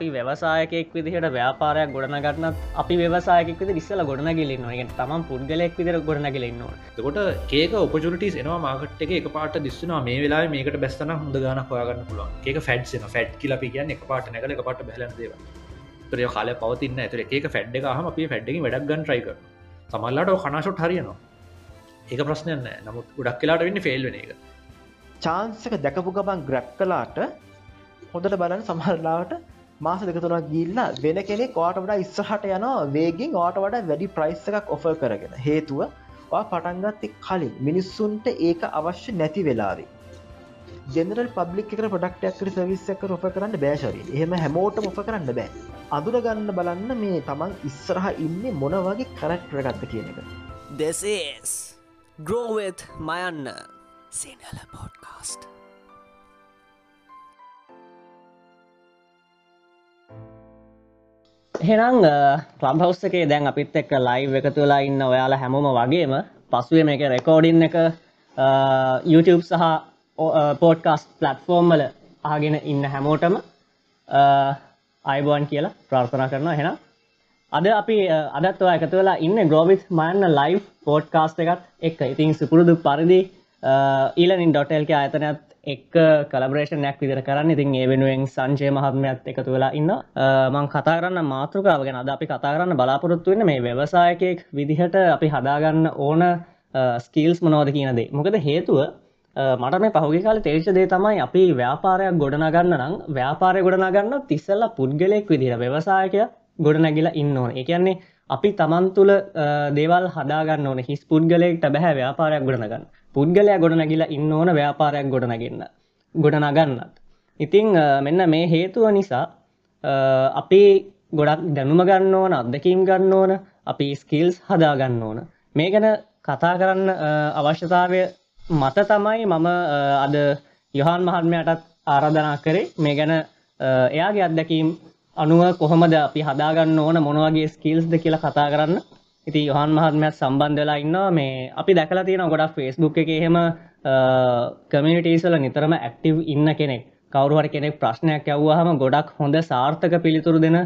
අපි ව්‍යවසායකෙක් විදිහට ව්‍යාපාරයක් ගොඩනගන්නත් අපි ව්‍යවසායකෙක් විදි ඉස්සල ගොඩනගලින්න ගෙන් තම පුද්ගලෙක් විදිර ගොඩනගලන්න තකොට ඒක ඔපචුටස් එනවා මාකට එක පාට දිස්සුනා මේ වෙලා මේකට බැස්තන හොඳ ගන හොයාගන්න පුළුවන්. ඒක ෆැඩ්න ෆැඩ් කියලපි කියන්න එක පාට නැකල එක පාට බැලදේව ප්‍රය කාල පවතින්න ඇතර එක ෆැඩ් එක හම අපේ ෆැඩ්ඩි වැඩක් ගන් ට්‍රයික සමල්ලාට කනශොට් හරියනවා. ඒක ප්‍රශ්නයන්න නමුත් ගොඩක් කියලාට වෙන්න ෆෙල් වෙන එක. චාන්සක දැකපු ගබන් ග්‍රැප් කලාට හොඳට බලන්න සමහරලාට මාස දෙකතුනක් ගිල්ලා වෙන කෙනෙ වාට වඩා ඉස්සහට යන වේගින් වාට වඩා වැඩි ප්‍රයිස් එකක් ඔෆ කරගෙන. හේතුව පටන්ගත්ත කලින්. මිනිස්සුන්ට ඒක අවශ්‍ය නැති වෙලාවේ. ජෙනරල් පබ්ලික් එක පොඩක්ටයක්කර සවිස්සක රොප කරන්න බෑශරී එහෙම හැමෝට මොප කරන්න බෑ. අදුරගන්න බලන්න මේ තමන් ඉස්සරහ ඉන්න මොන වගේ කරක්ටර ගත්ත කියන එක. දෙසේස් ග්‍රෝවෙත් මයන්න සිනල පොඩ්කාස්ට හෙනම් ක්ලම්හවස් එකේ දැන් අපිත් එක්ක ලයිව් එකතු වෙලා ඉන්න ඔයාලා හැමෝම වගේම පසුවේ මේක රෙකෝඩින් එක YouTube සහ පෝඩ්කාස් ප්ලට්ෆෝර්ම් වල ආගෙන ඉන්න හැමෝටම අයිබෝන් කියලා ප්‍රාර්ථනා කරනවා. හෙනම් අද අපි අදත් ඔයා එකතු වෙලා ඉන්න ග්‍රෝවිත් මයන්න ලයිව් පෝඩ්කාස්ට එකත් එක් ඉතින් සුපුරුදු පරිදි ඊලනින් ඩොටල්ක අයතනත් එක් කලබරේෂනයක් විදිර කරන්න. ඉතින් ඒ වෙනුවෙන් සංජය මහත්මයත් එකතු වෙලා ඉන්න. මං කතා කරන්න මාතෘකාව ගැන අද අපි කතා කරන්න බලාපොරොත්තු වෙන්න මේ ව්‍යවසායකයෙක් විදිහට අපි හදාගන්න ඕන ස්කීල්ස් මනෝද කියනදේ මොකද හේතුව මට මේ පහුගේ කාල තේරිච දේ තමයි අපි ව්‍යාපාරයක් ගොඩනගන්න නම් ව්‍යාපාරය ගොඩනගන්න තිස්සල්ල පුද්ගලෙක් විදිර ව්‍යවසායකය ගොඩනැගිලා ඉන්න ඕන. එකන්නේ අපි තමන් තුළ දේවල් හදාගන්න ඕන. හිස් පුද්ගලෙක්ට බැහැ ව්‍යාපාරයක් ගොඩනගන්න. පුද්ගලයා ගොඩනැගිලා ඉන්න ඕන ව්‍යාපාරයක් ගොඩනගන්න ගොඩනගන්නත්. ඉතිං මෙන්න මේ හේතුව නිසා අපි ගොඩක් දැනුම ගන්න ඕන අත්දැකීම් ගන්න ඕන අපි ස්කිල්ස් හදාගන්න ඕන. මේ ගැන කතා කරන්න අවශ්‍යතාවය මත තමයි මම අද යොහන් මහත්මයටත් ආරධනා කරේ. මේ ගැන එයාගේ අත්දැකීම් අනුව කොහොමද අපි හදාගන්න ඕන මොනවගේ ස්කිල්ස්ද කියලා කතා කරන්න. ඉති යොහන් මහත්මයක් සම්බන්ධ වෙලා ඉන්නවා මේ අපි දැකලා තියෙන ගොඩක් ෆෙස්බුක් එක එහෙම කමිනිටීසල නිතරම ඇක්ටව් ඉන්න කෙනෙක්. කවරුහර කෙනෙක් ප්‍රශ්නයක් ඇව්වාහම ගොඩක් හොඳ සාර්ථක පිළිතුරු දෙන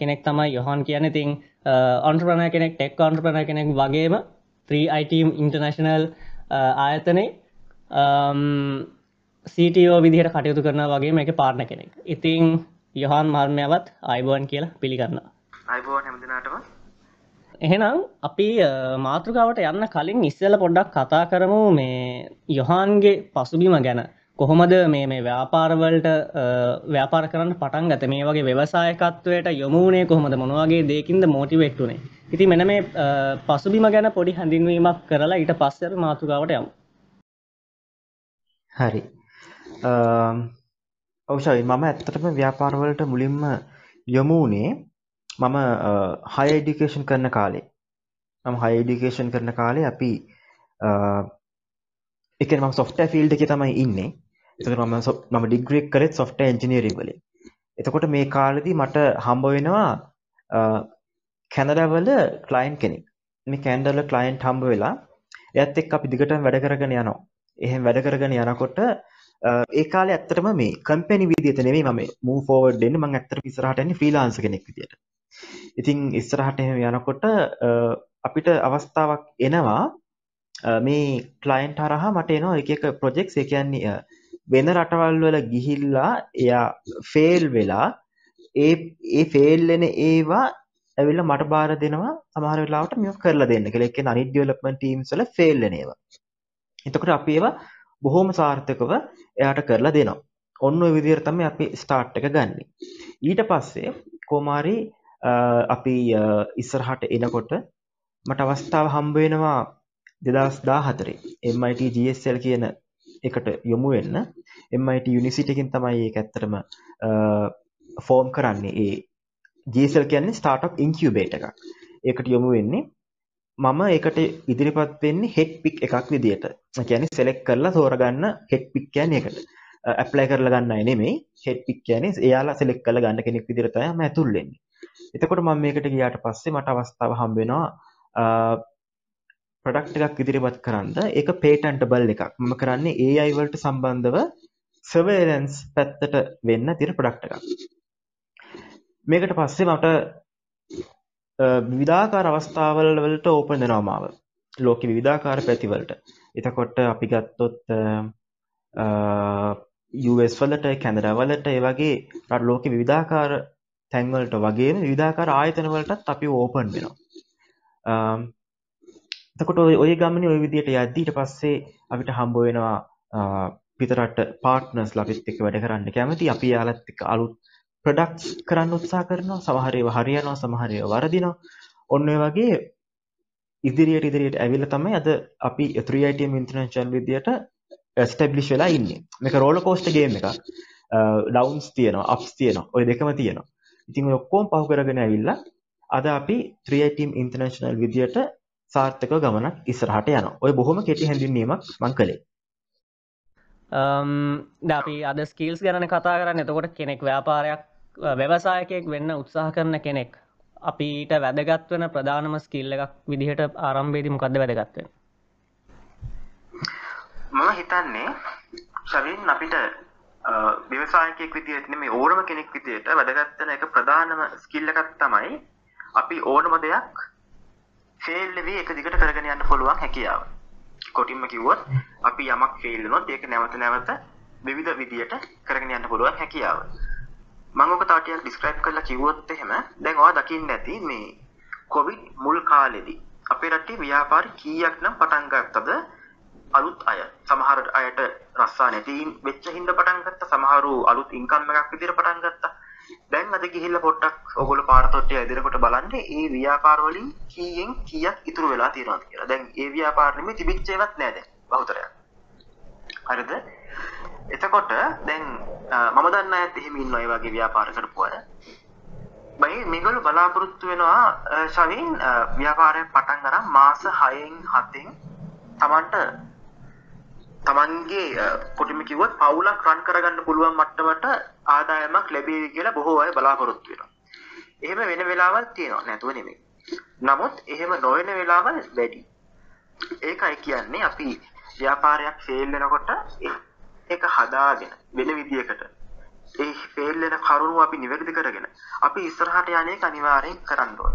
කෙනෙක් තමයි යොහන් කියන ඉතින් අන්ට්‍රපන කෙනෙක් ටෙක් අන්ට්‍රපන කෙනෙක් වගේම 3යිටම් ඉන්ටර්නශනල් ආයතනේ සීටෝ විදිහට කටයුතු කරන වගේ මේක පාර්ණ කෙනෙක්. ඉතිං යොහන් මාර්මයවත් අයිබෝන් කියලා පිළිගන්න අයිබෝන් හැමදිනාටම එහෙනම් අපි මාතෘකාවට යන්න කලින් ඉස්සල පොඩ්ඩක් කතා කරමු මේ යොහන්ගේ පසුබිම ගැන. කොහොමද මේ මේ ව්‍යාපාරවලට ව්‍යාපාර කරන්න පටන් ගත මේ වගේ ව්‍යවසායකත්වයට යොමුණේ කොහොමද? මොනවගේ දෙකින්ද මෝටිවෙට්ටුනේ ඉති මෙන මේ පසුබිම ගැන පොඩි හැඳින්වීමක් කරලා ඊට පස්සර මාතෘකාවට යමු. හරි. ඔවෂයි මම ඇත්තටම ව්‍යාපාරවලට මුලින්ම යොමුණේ මම හය එඩිකේෂන් කරන කාලේ. මම හය එඩිකේෂන් කරන කාලේ අපි එක ම සොෆ්ට ෆිල්ඩ එක තමයි ඉන්නේ. එතකට මම මම ඩිග්‍රෙක් කරෙත් සොෆ්ට එන්ජිනීරිං වලින්. එතකොට මේ කාලෙදි මට හම්බ වෙනවා කැනඩවල ක්ලයින් කෙනෙක්. මේ කැන්ඩල ක්ලයින්් හම්බ වෙලා එත් එක් අපි දිගට වැඩ කරගෙන යනවා. එහෙම වැඩ කරගෙන යනකොට ඒ කාලේ ඇත්තටම මේ කම්පැනි විදිහට නෙමෙයි මම මූව් ෆෝවර්ඩ් වෙන්නේ. මම ඇත්තට ඉස්සරහට යන්නේ ෆ්‍රීලාන්සර් කෙනෙක් විදිහට. ඉතින් ඉස්සරහට එහෙම යනකොට අපිට අවස්ථාවක් එනවා මේ ක්ලයන්ට් හරහා මට එනවා එක එක ප්‍රොජෙක්ට්ස් ඒ කියන්නේ වෙන රටවල් වල ගිහිල්ලා එයා ෆේල් වෙලා ඒ ඒ ෆේල් වෙන ඒවා ඇවිල්ලා මට බාර දෙනවා සමහර වෙලාවට මේක කරලා දෙන්න කියලා. ඒ කියන්නේ අනිත් ඩෙවලොප්මන්ට් ටීම්ස් වල ෆේල් වෙන ඒවා. එතකොට අපි ඒවා බොහොම සාර්ථකව එයාට කරලා දෙනවා. ඔන්න ඔය විදිහට තමයි අපි ස්ටාර්ට් එක ගන්නෙ. ඊට පස්සේ කොමාරි අපි ඉස්සරහට එනකොට මට අවස්ථාව හම්බ වෙනවා 2014 MIT GSL කියන එකට යොමු වෙන්න MIT යුනිවර්සිටි එකකින් තමයි ඒක ඇත්තටම ෆෝම් කරන්නේ ඒ GSL කියන්නේ ස්ටාර්ට්අප් ඉන්කියුබේටර් එකක්. ඒකට යොමු වෙන්නේ මම ඒකට ඉදිරිපත් වෙන්නේ හෙඩ් පික් එකක් විදියට. ඒ කියන්නේ සෙලෙක්ට් කරලා තෝරගන්න හෙඩ් පික් කියන්නේ ඒකට. ඇප්ලයි කරලා ගන්න අය නෙමෙයි හෙඩ් පික් කියන්නේ එයාලා සෙලෙක්ට් කරලා ගන්න කෙනෙක් විදියට තමයි මම ඇතුල් වෙන්නේ. එතකොට මම මේකට ගියාට පස්සේ මට අවස්ථාව හම්බ වෙනවා ප්‍රොඩක්ට් එකක් ඉදිරිපත් කරන්න. ඒක පේටන්ටබල් එකක්. මම කරන්නේ AI වලට සම්බන්ධව සර්වේලන්ස් පැත්තට වෙන්න තියෙන ප්‍රොඩක්ට් එකක්. මේකට පස්සේ මට අ, විවිධාකාර අවස්ථාවල් වලට ඕපන් වෙනවා මාව. ලෝකෙ විවිධාකාර පැතිවලට. එතකොට අපි ගත්තොත් අ, අ, US වලට, කැනඩා වලට ඒ වගේ රට ලෝකෙ විවිධාකාර තැන්වලට වගේම විවිධාකාර ආයතන වලටත් අපි ඕපන් වෙනවා. අම්, එතකොට ඔය ඔය ගමනේ ඔය විදිහට යද්දි ඊට පස්සේ අපිට හම්බ වෙනවා අ, පිටරට පාර්ට්නර්ස්ලා අපිත් එක්ක වැඩ කරන්න කැමති. අපි යාලත් එක්ක අලුත් ප්‍රොඩක්ට්ස් කරන්න උත්සාහ කරනවා. සමහර ඒවා හරියනවා, සමහර ඒවා වරදිනවා. ඔන්න ඔය වගේ ඉදිරියට ඉදිරියට ඇවිල්ලා තමයි අද අපි 3ITM ඉන්ටර්නැෂනල් විදියට එස්ටැබ්ලිෂ් වෙලා ඉන්නේ. මේක රෝලර් කෝස්ටර් ගේම් එකක්. ඩවුන්ස් තියෙනවා, අප්ස් තියෙනවා. ඔය දෙකම තියෙනවා. ඉතින් ඔය ඔක්කොම පහු කරගෙන ඇවිල්ලා අද අපි 3ITM ඉන්ටර්නැෂනල් විදියට සාර්ථකව ගමනක් ඉස්සරහට යනවා. ඔය බොහොම කෙටි හැඳින්වීමක් මම කළේ. ද අපි අද ස්කීල්ස් ගැන කතා කරන්න එතකොට කෙනෙක් ව්‍යාපාරයක් ව්‍යවසායකයෙක් වෙන්න උත්සාහ කරන කෙනෙක් අපිට වැදගත් වෙන ප්‍රධානම ස්කිල්ල එකක් විදිහට ආරම්භේදී මොකක්ද වැදගත්වෙන මම හිතන්නේ ශවින් අපිට ව්‍යවසායකයෙක් විදිහට නෙමෙයි ඕනම කෙනෙක් විදිහට වැදගත් වෙන එක ප්‍රධානම ස්කිල් එකක් තමයි අපි ඕනම දෙයක් ෆේල් වෙවි එක දිගට කරගෙන යන්න පුළුවන් හැකියාව. කොටින්ම කිව්වොත් අපි යමක් ෆේල් වුණොත් ඒක නැවත නැවත විවිධ විදියට කරගෙන යන්න පුළුවන් හැකියාව. මම ඔක තව ටිකක් ඩිස්ක්‍රයිබ් කරලා කිව්වොත් එහෙම දැන් ඔයා දකින්න ඇති මේ කොවිඩ් මුල් කාලෙදී අපේ රටේ ව්‍යාපාර කීයක් නම් පටන් ගත්තද අලුත් අය සමහර අයට රස්සා නැති වෙච්ච හින්දා පටන් ගත්තා සමහරු අලුත් ඉන්කම් එකක් විදිහට පටන් ගත්තා දැන් අද ගිහිල්ලා පොඩ්ඩක් ඔයගොල්ලෝ පාර තොට්ටිය ඇදෙනකොට බලන්න ඒ ව්‍යාපාර වලින් කීයෙන් කීයක් ඉතුරු වෙලා තියෙනවද කියලා. දැන් ඒ ව්‍යාපාර නෙමෙයි තිබිච්ච ඒවත් නෑ දැන් බහුතරයක්. හරිද? එතකොට දැන් අ, මම දන්න අයත් එහෙම ඉන්නවා ඒ වගේ ව්‍යාපාර කරපු අය. බයි මේගොල්ලෝ බලාපොරොත්තු වෙනවා අ, ශවින් අ, ව්‍යාපාරයක් පටන් අරන් මාස 6න් 7න් Tamanට තමන්ගේ අ, කොටිම කිව්වොත් පවුලක් රන් කරගන්න පුළුවන් මට්ටමට ආදායමක් ලැබේවි කියලා බොහෝ අය බලාපොරොත්තු වෙනවා. එහෙම වෙන වෙලාවල් තියෙනවා නැතුව නෙමෙයි. නමුත් එහෙම නොවන වෙලාවල් වැඩි. ඒකයි කියන්නේ අපි ව්‍යාපාරයක් ෆේල් වෙනකොට ඒ- ඒක හදාගෙන වෙන විදියකට ඒ ෆේල් වෙන කරුණු අපි නිවැරදි කරගෙන අපි ඉස්සරහට යන එක අනිවාර්යෙන් කරන්න ඕන.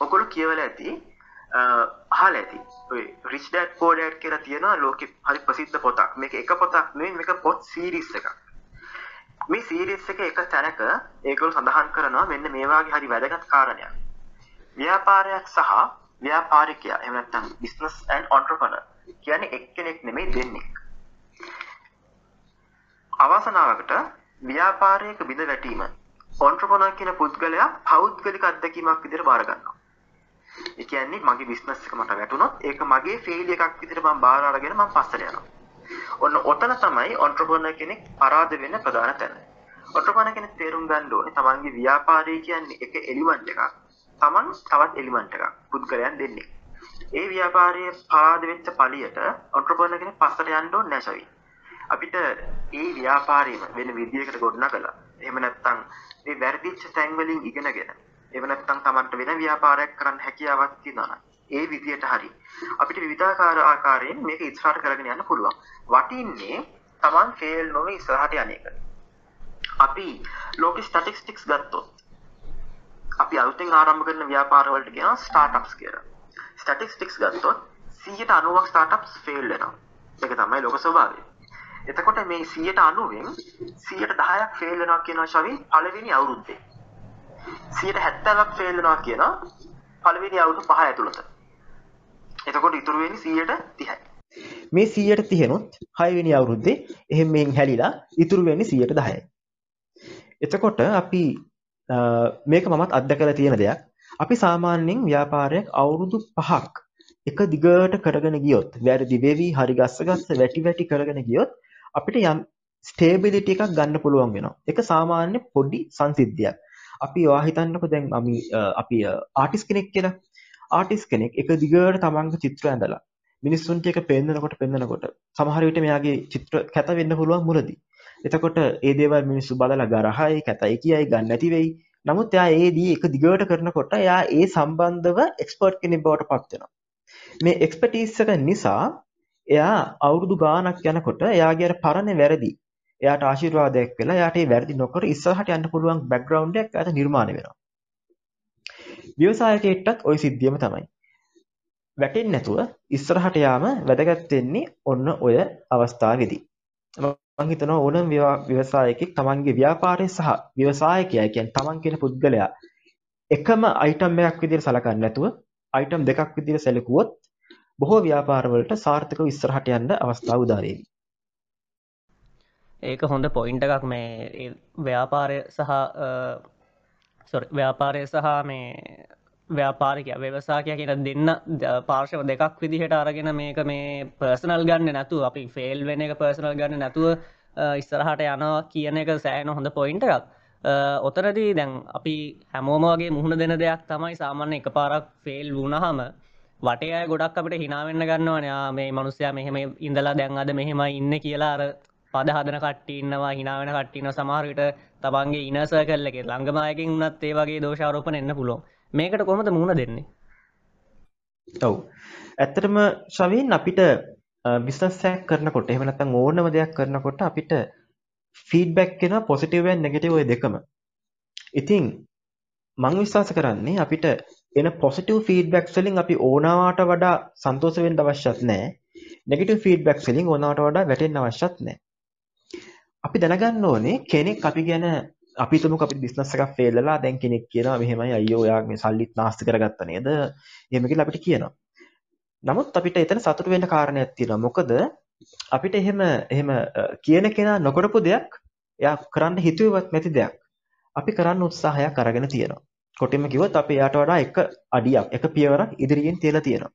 ඔගොල්ලෝ කියවලා ඇති අ, අහලා ඇති. ඔය Rich Dad Poor Dad කියලා තියෙනවා ලෝකෙ හරි ප්‍රසිද්ධ පොතක්. මේක එක පොතක් නෙවෙයි මේක පොත් සීරීස් එකක්. මේ සීරීස් එක එක තැනක ඒගොල්ලෝ සඳහන් කරනවා මෙන්න මේ වගේ හරි වැදගත් කාරණයක්. ව්‍යාපාරයක් සහ ව්‍යාපාරිකයා එහෙම නැත්නම් business and entrepreneur කියන්නේ එක්කෙනෙක් නෙමෙයි දෙන්නෙක්. අවසනාවකට ව්‍යාපාරයක බිඳ වැටීම entrepreneur කියන පුද්ගලයා පෞද්ගලික අත්දැකීමක් විදිහට බාර ගන්නවා. ඒ කියන්නේ මගේ බිස්නස් එක මට වැටුණොත් ඒක මගේ ෆේල් එකක් විදිහට මම බාර අරගෙන මම පස්සට යනවා. ඔන්න ඔතන තමයි entrepreneur කෙනෙක් පරාද වෙන්න ප්‍රධාන තැන. entrepreneur කෙනෙක් තේරුම් ගන්න ඕනේ තමන්ගේ ව්‍යාපාරය කියන්නේ එක එලිමන්ට් එකක්. තමන් තවත් එලිමන්ට් එකක්. පුද්ගලයන් දෙන්නේ. ඒ ව්‍යාපාරයේ පරාද වෙච්ච පළියට entrepreneur කෙනෙක් පස්සට යන්න ඕනේ නැහැ ශවි. අපිට ඒ ව්‍යාපාරයම වෙන විදියකට ගොඩනගලා එහෙම නැත්නම් මේ වැරදිච්ච තැන් වලින් ඉගෙනගෙන එහෙම නැත්නම් Tamanට වෙන ව්‍යාපාරයක් කරන්න හැකියාවක් තියෙනවා නම් ඒ විදියට හරි අපිට විවිධාකාර ආකාරයෙන් මේක ඉස්සරහට කරගෙන යන්න පුළුවන්. වටින්නේ Taman ෆේල් නොවේ ඉස්සරහට යන එක. අපි ලෝක ස්ටැටිස්ටික්ස් ගත්තොත් අපි අලුතෙන් ආරම්භ කරන ව්‍යාපාර වලට කියනවා ස්ටාර්ට්අප්ස් කියලා. ස්ටැටිස්ටික්ස් ගත්තොත් 190ක් ස්ටාර්ට්අප්ස් ෆේල් වෙනවා. ඒක තමයි ලෝක ස්වභාවය. එතකොට මේ 190න් 110ක් ෆේල් වෙනවා කියනවා ශවි පළවෙනි අවුරුද්දේ. 170ක් ෆේල් වෙනවා කියනවා පළවෙනි අවුරුදු පහ ඇතුළත. එතකොට ඉතුරු වෙන්නේ 130යි. මේ 130 නොත් 6 වෙනි අවුරුද්දේ එහෙම මෙන් හැලිලා ඉතුරු වෙන්නේ 110යි. එතකොට අපි අ, මේක මමත් අත්දැකලා තියෙන දෙයක්. අපි සාමාන්‍යයෙන් ව්‍යාපාරයක් අවුරුදු 5ක් එක දිගට කරගෙන ගියොත් වැරදි වෙවි හරි ගස්ස ගස්ස වැටි වැටි කරගෙන ගියොත් අපිට යම් ස්ටේබිලිටි එකක් ගන්න පුළුවන් වෙනවා. ඒක සාමාන්‍ය පොඩි සංසිද්ධියක්. අපි ඔයා හිතන්නකො දැන් අපි අ, අපි ආටිස් කෙනෙක් කියලා. ආටිස් කෙනෙක් එක දිගට තමන්ගේ චිත්‍ර ඇඳලා මිනිස්සුන්ට ඒක පෙන්නනකොට පෙන්නනකොට සමහර විට මෙයාගේ චිත්‍ර කැත වෙන්න පුළුවන් මුලදී. එතකොට ඒ දේවල් මිනිස්සු බලලා ගරහයි කැතයි කියයි ගන්න නැති වෙයි. නමුත් එයා ඒදී එක දිගට කරනකොට එයා ඒ සම්බන්ධව එක්ස්පර්ට් කෙනෙක් බවට පත් වෙනවා. මේ එක්ස්පර්ටීස් එක නිසා එයා අවුරුදු ගාණක් යනකොට එයාගේ අර පරණ වැරදි එයාට ආශිර්වාදයක් වෙලා එයාට ඒ වැරදි නොකර ඉස්සරහට යන්න පුළුවන් බෑග්ග්‍රවුන්ඩ් එකක් එයාට නිර්මාණය වෙනවා. ව්‍යවසායකයෙක්ටත් ওই සිද්ධියම තමයි. වැටෙන්නේ නැතුව ඉස්සරහට යාම වැදගත් වෙන්නේ ඔන්න ඔය අවස්ථාවේදී. මම හිතනවා ඕනම ව්‍යවසායකෙක් තමන්ගේ ව්‍යාපාරය සහ ව්‍යවසායකයා කියන්නේ තමන් කියන පුද්ගලයා එකම අයිටම් එකක් විදිහට සලකන්නේ නැතුව අයිටම් දෙකක් විදිහට සැලකුවොත් බොහෝ ව්‍යාපාරවලට සාර්ථකව ඉස්සරහට යන්න අවස්ථාව උදා වේවි. ඒක හොඳ පොයින්ට එකක්. මේ ව්‍යාපාරය සහ සොරි ව්‍යාපාරය සහ මේ ව්‍යාපාරික ව්‍යවසාකය කියෙන දෙන්න පාර්ශව දෙකක් විදිහට අරගෙන මේක මේ පර්සනල් ගන්න නැතු අපි ෆෙල් වෙන එක පර්සනල් ගන්න නැතුව ඉස්සරහට යනවා කියන එක සෑන හොඳ පොයින්ට එකක්. ඔතනදී දැන් අපි හැමෝම වගේ මුහුණ දෙන දෙයක් තමයි සාමාන්‍ය එක පාරක් ෆෙල් වුණහම වටේ අය ගොඩක් අපිට හිනාවෙන්න ගන්නවනයා මේ මනුස්සයා මෙහෙම ඉඳලා දැන් අද මෙහෙම ඉන්න කියලා අර පද හදන කට්ටින්නවා හිනාවෙන කට්ටින සමහරවිට තබන්ගේ ඉනස කල්ල එක ළඟමායකින් වනත් ඒ වගේ දෝෂාරෝපන එන්න පුලො මේකට කොමද මුණ දෙන්නේ ඔව් ඇත්තටම ශවීන් අපිට බිස්නස්සයක් කරනකොට එහෙම නැත්නම් ඕනම දෙයක් කරනකොට අපිට ෆීඩ්බැක් එනවා පොසිටිව් and නෙගටිව් ඔය දෙකම. ඉතින් මම විශ්වාස කරන්නේ අපිට එන පොසිටිව් ෆීඩ්බැක්ස් වලින් අපි ඕනවාට වඩා සන්තෝෂ වෙන්න අවශ්‍යත් නැහැ. නෙගටිව් ෆීඩ්බැක්ස් වලින් ඕනවාට වඩා වැටෙන්න අවශ්‍යත් නැහැ. අපි දැනගන්න ඕනේ කෙනෙක් අපි ගැන අපි තුමුක අපි බිස්නස් එකක් ෆේල් වෙලා දැන් කෙනෙක් කියනවා මෙහෙමයි අයියෝ ඔයා මේ සල්ලිත් නාස්ති කරගත්ත නේද? එහෙම කියලා අපිට කියනවා. නමුත් අපිට එතන සතුට වෙන්න කාරණයක් තියෙනවා. මොකද අපිට එහෙම එහෙම කියන කෙනා නොකරපු දෙයක් එයා කරන්න හිතුවේවත් නැති දෙයක් අපි කරන්න උත්සාහයක් අරගෙන තියෙනවා. කොටින්ම කිව්වොත් අපි එයාට වඩා එක අඩියක් එක පියවරක් ඉදිරියෙන් තියලා තියෙනවා.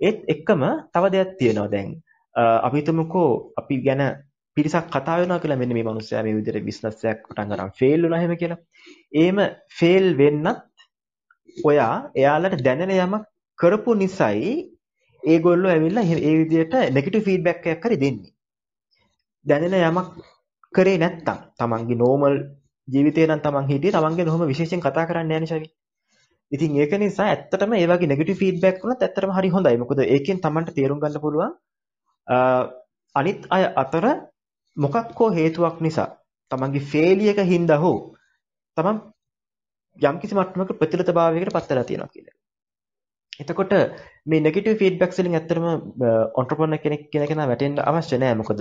ඒත් එක්කම තව දෙයක් තියෙනවා දැන් අපි හිතමුකෝ අපි ගැන පිරිසක් කතා වෙනවා කියලා මෙන්න මේ මිනිස්සයා මේ විදිහට බිස්නස් එකක් පටන් ගන්න ෆේල් වුණා එහෙම කියලා. එහෙම ෆේල් වෙන්නත් ඔයා එයාලට දැනෙන යමක් කරපු නිසායි ඒගොල්ලෝ ඇවිල්ලා ඒ විදිහට නෙගටිව් ෆීඩ්බැක් එකක් හරි දෙන්නේ. දැනෙන යමක් කරේ නැත්තම් තමන්ගේ නෝමල් ජීවිතේ නම් තමන් හිටියේ තමන්ගේ නොහොම විශේෂයෙන් කතා කරන්න යන්නේ ශවි. ඉතින් ඒක නිසා ඇත්තටම ඒ වගේ නෙගටිව් ෆීඩ්බැක් වුණත් ඇත්තටම හරි හොඳයි. මොකද ඒකෙන් තමන්ට තේරුම් ගන්න පුළුවන් අනිත් අය අතර මොකක් හෝ හේතුවක් නිසා තමන්ගේ ෆේලිය එක හින්දා හෝ තමන් යම්කිසි මට්ටමක ප්‍රතිලතභාවයකට පත් වෙලා තියෙනවා කියලා. එතකොට මේ නෙගටිව් ෆීඩ්බැක්ස් වලින් ඇත්තටම ඔන්ටර්ප්‍රනර් කෙනෙක් කියන කෙනා වැටෙන්න අවශ්‍ය නැහැ. මොකද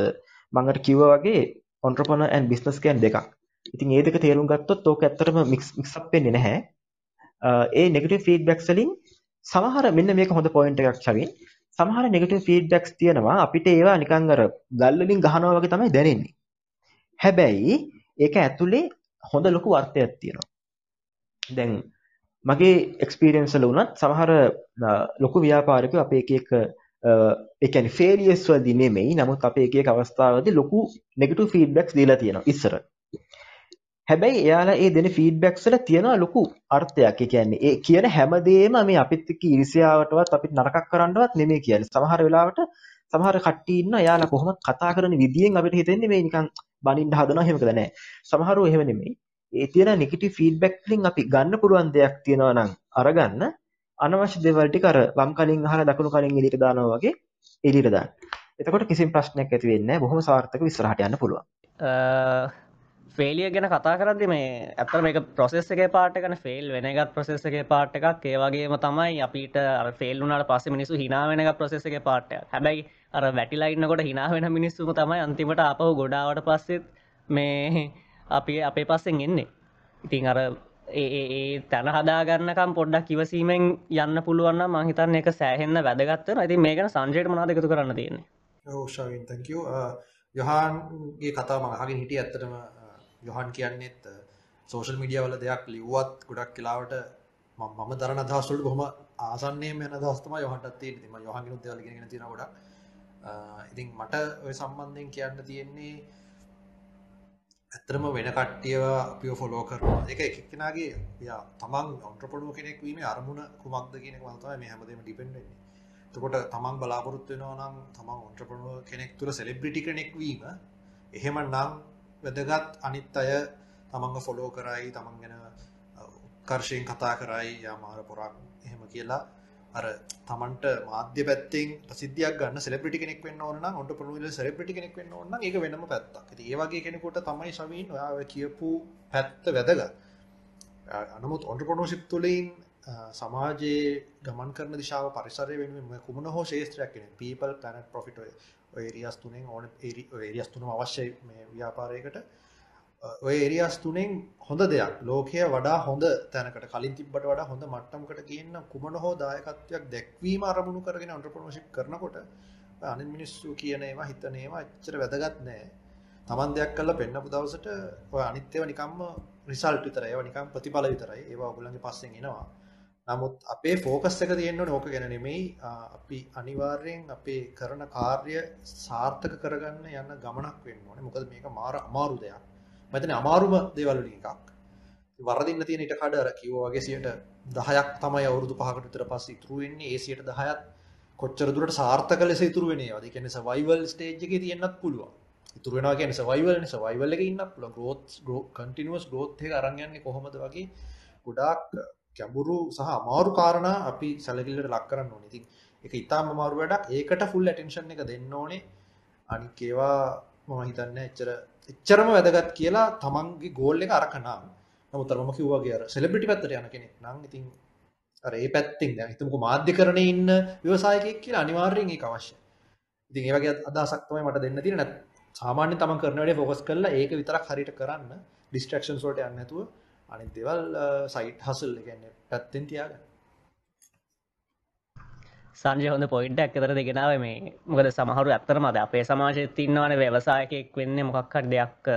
මම අර කිව්වා වගේ ඔන්ටර්ප්‍රනර් and බිස්නස් කියන්නේ දෙකක්. ඉතින් මේ දෙක තේරුම් ගත්තොත් ඕක ඇත්තටම මික්ස් මික්ස් අප් වෙන්නේ නැහැ. ඒ නෙගටිව් ෆීඩ්බැක්ස් වලින් සමහර මෙන්න මේක හොඳ පොයින්ට් එකක් චවින්. සමහර නෙගටිව් ෆීඩ්බැක්ස් තියෙනවා අපිට ඒවා නිකන් අර ගල් වලින් ගහනවා වගේ තමයි දැනෙන්නේ. හැබැයි ඒක ඇතුලේ හොඳ ලොකු අර්ථයක් තියෙනවා. දැන් මගේ එක්ස්පීරියන්ස් වල වුණත් සමහර ලොකු ව්‍යාපාරිකයෝ අපේ එක එක ඒ කියන්නේ ෆේලියර්ස් වලදී නෙමෙයි නමුත් අපේ එක එක අවස්ථාවලදී ලොකු නෙගටිව් ෆීඩ්බැක්ස් දීලා තියෙනවා ඉස්සර. හැබැයි එයාලා ඒ දෙන ෆීඩ්බැක්ස් වල තියෙනවා ලොකු අර්ථයක්. ඒ කියන්නේ ඒ කියන හැමදේම මේ අපිත් එක්ක ඊර්ෂ්‍යාවටවත් අපිත් නරකක් කරන්නවත් නෙමෙයි කියන්නේ. සමහර වෙලාවට සමහර කට්ටිය ඉන්න එයාලා කොහොමද කතා කරන විදියෙන් අපිට හිතෙන්නේ මේ නිකන් බනින්න හදනවා එහෙම කියලා නෑ. සමහරව එහෙම නෙමෙයි. ඒ තියෙන නෙගටිව් ෆීඩ්බැක් වලින් අපි ගන්න පුළුවන් දෙයක් තියෙනවා නම් අරගන්න අනවශ්‍ය දේවල් ටික අර වම් කලින් අහලා දකුණු කලින් එළියට දානවා වගේ එළියට දාන්න. එතකොට කිසිම ප්‍රශ්නයක් ඇති වෙන්නේ නැහැ. බොහොම සාර්ථකව ඉස්සරහට යන්න පුළුවන්. ෆේලිය ගැන කතා කරදි මේ ඇත මේක ප්‍රොසෙස් එක පාට කන ෆෙල් වෙනගත් ප්‍රසෙස් එක පාට් එකක්. ඒවගේම තමයි අපිට ෆෙල්ලුනට පස්ස මිනිසු හිනාවෙනක ප්‍රසෙස් එක පාට්ටය හැබැයි අර වැටිලයින්නකොට හිනාවෙන මිනිස්සුම තමයි අන්තිමට අපහු ගොඩාවට පස්සෙත් මේ අපි අපේ පස්සෙන් එන්නේ. ඉතින් අර ඒ තැන හදාගන්නකම් පොඩ්ඩක් කිවසීමෙන් යන්න පුළුවන්න මහිතන්න එක සෑහෙන්න වැදගත්වන ඇති මේකන සංජයට මනාද එකතු කරන්න තියෙන්නේ? ඕෂාවින් තැකෝ යොහන්ගේ කතා මහගින් හිටිය ඇත්තටම යොහන් කියන්නෙත් සෝෂල් මිඩිය වල දෙයක් ලිව්වත් ගොඩක් කියලාවට මම දරන අදහස්වලට බොහොම ආසන්නේ යන දස්තම යොහන්ටත් තියෙන තිම යොහන්ගෙන දෙවලගෙන තියෙන ගොඩක්. ඉතින් මට ඔය සම්බන්ධයෙන් කියන්න තියෙන්නේ ඇත්තරම වෙන කට්ටියව අපිය ෆොලෝ කරනවා. එක එකක්ෙනගේ යා තමන් ඔන්ට්‍රපොඩුව කෙනෙක් වීම අරමුණ කුමක්ද කියනෙක් මතම මේ හැමදීම ඩිපෙන්ඩෙන්නේ තකොට තමන් බලාපොරොත්තු වෙනවා නම් තමන් ඔන්ට්‍රපොඩුව කෙනෙක් තුළ සෙලිබ්‍රිටි කෙනෙක් වීම එහෙම නම් වැදගත් අනිත් අය තමන්ග ෆොලෝ කරයි තමන් ගැන උත්කර්ශයෙන් කතා කරයි යා මාර පොරක් එහෙම කියලා අර තමන්ට මාධ්‍ය පැත්තෙන් ප්‍රසිද්ධියක් ගන්න සෙලිබ්‍රිටි කෙනෙක් වෙන්න ඕන නම් ඔන්ටර්ප්‍රනරියල් සෙලිබ්‍රිටි කෙනෙක් වෙන්න ඕන නම් ඒක වෙනම පැත්තක්. ඉතින් ඒ වගේ කෙනෙකුට තමයි ශවීන් ඔයා ඔය කියපු පැත්ත වැදගත්. නමුත් ඔන්ටර්ප්‍රනර්ෂිප් තුළින් සමාජයේ ගමන් කරන දිශාව පරිසරය වෙනුවෙන් කුමන හෝ ශේත්‍රයක් කෙනෙක් people planet profit ඔය ඔය ඒරියස් තුනෙන් ඕන ඒරියස් තුනම අවශ්‍යයි මේ ව්‍යාපාරයකට ඔය ඒරියස් තුනෙන් හොඳ දෙයක් ලෝකය වඩා හොඳ තැනකට කලින් තිබ්බට වඩා හොඳ මට්ටමකට ගේන්න කුමන හෝ දායකත්වයක් දැක්වීම අරමුණු කරගෙන ඔන්ටර්ප්‍රනර්ෂිප් කරනකොට අනිත් මිනිස්සු කියන ඒවා හිතන ඒවා එච්චර වැදගත් නෑ. Taman දෙයක් කරලා පෙන්නපු දවසට ඔය අනිත් ඒවා නිකම්ම රිසල්ට් විතරයි. ඒවා නිකම් ප්‍රතිඵල විතරයි. ඒවා ඔයගොල්ලන්ගේ පස්සෙන් එනවා. නමුත් අපේ ෆෝකස් එක තියෙන්න ඕනේ ඕක ගැන නෙමෙයි. අපි අනිවාර්යෙන් අපේ කරන කාර්ය සාර්ථක කරගන්න යන ගමනක් වෙන්න ඕනේ. මොකද මේක මාර අමාරු දෙයක්. මතන අමාරුම දේවල් වලින් එකක්. වරදින්න තියෙන ඊට කඩ අර කිව්වා වගේ 10ක් තමයි අවුරුදු 5කට විතර පස්සේ ඉතුරු වෙන්නේ. ඒ 10ක් කොච්චර දුරට සාර්ථක ලෙස ඉතුරු වෙන්නේ. ඒ කියන්නේ සර්වයිවල් ස්ටේජ් එකේ තියෙන්නත් පුළුවන්. ඉතුරු වෙනවා කියන්නේ සර්වයිවල් නේ. සර්වයිවල් එකේ ඉන්නත් පුළුවන්. growth grow continuous growth එක අරන් යන්නේ කොහොමද වගේ ගොඩාක් ගැඹුරු සහ අමාරු කාරණා අපි සැලකිල්ලට ලක් කරන්න ඕනේ. ඉතින් ඒක ඉතාම අමාරු වැඩක්. ඒකට full attention එක දෙන්න ඕනේ. අනික ඒවා මම හිතන්නේ එච්චර එච්චරම වැදගත් කියලා තමන්ගේ ගෝල් එක අරක නම් නමුත් අර මම කිව්වා වගේ අර සෙලිබ්‍රිටි පැත්තට යන කෙනෙක් නම් ඉතින් අර ඒ පැත්තෙන් දැන් හිතමුකෝ මාධ්‍යකරණයේ ඉන්න ව්‍යවසායකයෙක් කියලා අනිවාර්යෙන් ඒක අවශ්‍යයි. ඉතින් ඒ වගේ අදහසක් තමයි මට දෙන්න තියෙන්නේ නැත් සාමාන්‍යයෙන් තමන් කරන වැඩේ ફોකස් කරලා ඒක විතරක් හරියට කරන්න ඩිස්ට්‍රැක්ෂන්ස් වලට යන්නේ නැතුව අනිත් දේවල් සයිට් හසල් කියන්නේ පැත්තෙන් තියාගන්න. සංජය හොඳ පොයින්ට ඇක්තර දෙගෙනාව මේ. මොකද සමහරු ඇත්තරම අද අපේ සමාජය තින්නවන ව්‍යවසායකෙක් වෙන්න මොකක්කට දෙයක්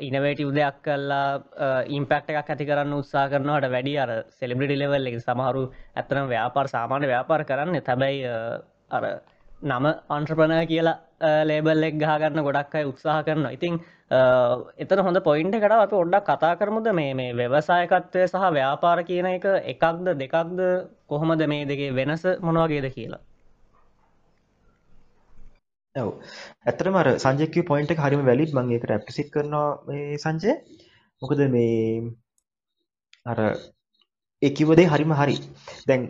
ඉනවේටව් දෙයක් කල්ලා ඉම්පෙක්ට එකක් ඇති කරන්න උත්සා කරනවට වැඩි අර සෙලිබිටි ලෙවල් එක සමහරු ඇත්තරම් ව්‍යාපාර සාමාන්‍ය ව්‍යාපාර කරන්න. තැබැයි අර නම අන්ට්‍රපනය කියලා ලේබල් එක් ගහගන්න ගොඩක් අයි උත්සාහ කරනවා. ඉතිං එතන හොඳ පොයින්ට එකට අප ඔොඩ්ඩක් කතා කරමුද? මේ මේ ව්‍යවසායකත්වය සහ ව්‍යාපාර කියන එක එකක්ද දෙකක්ද? කොහොමද මේ දෙකේ වෙනස මොනවගේද කියලා? ඔව්. ඇත්තටම අර සංජය්ගේ පොයින්ට් එක හරිම වැලිඩ් මම ඒකට ඇප්‍රීසියේට් කරනවා මේ සංජය. මොකද මේ අර ඒ කිව්ව දේ හරිම හරි. දැන්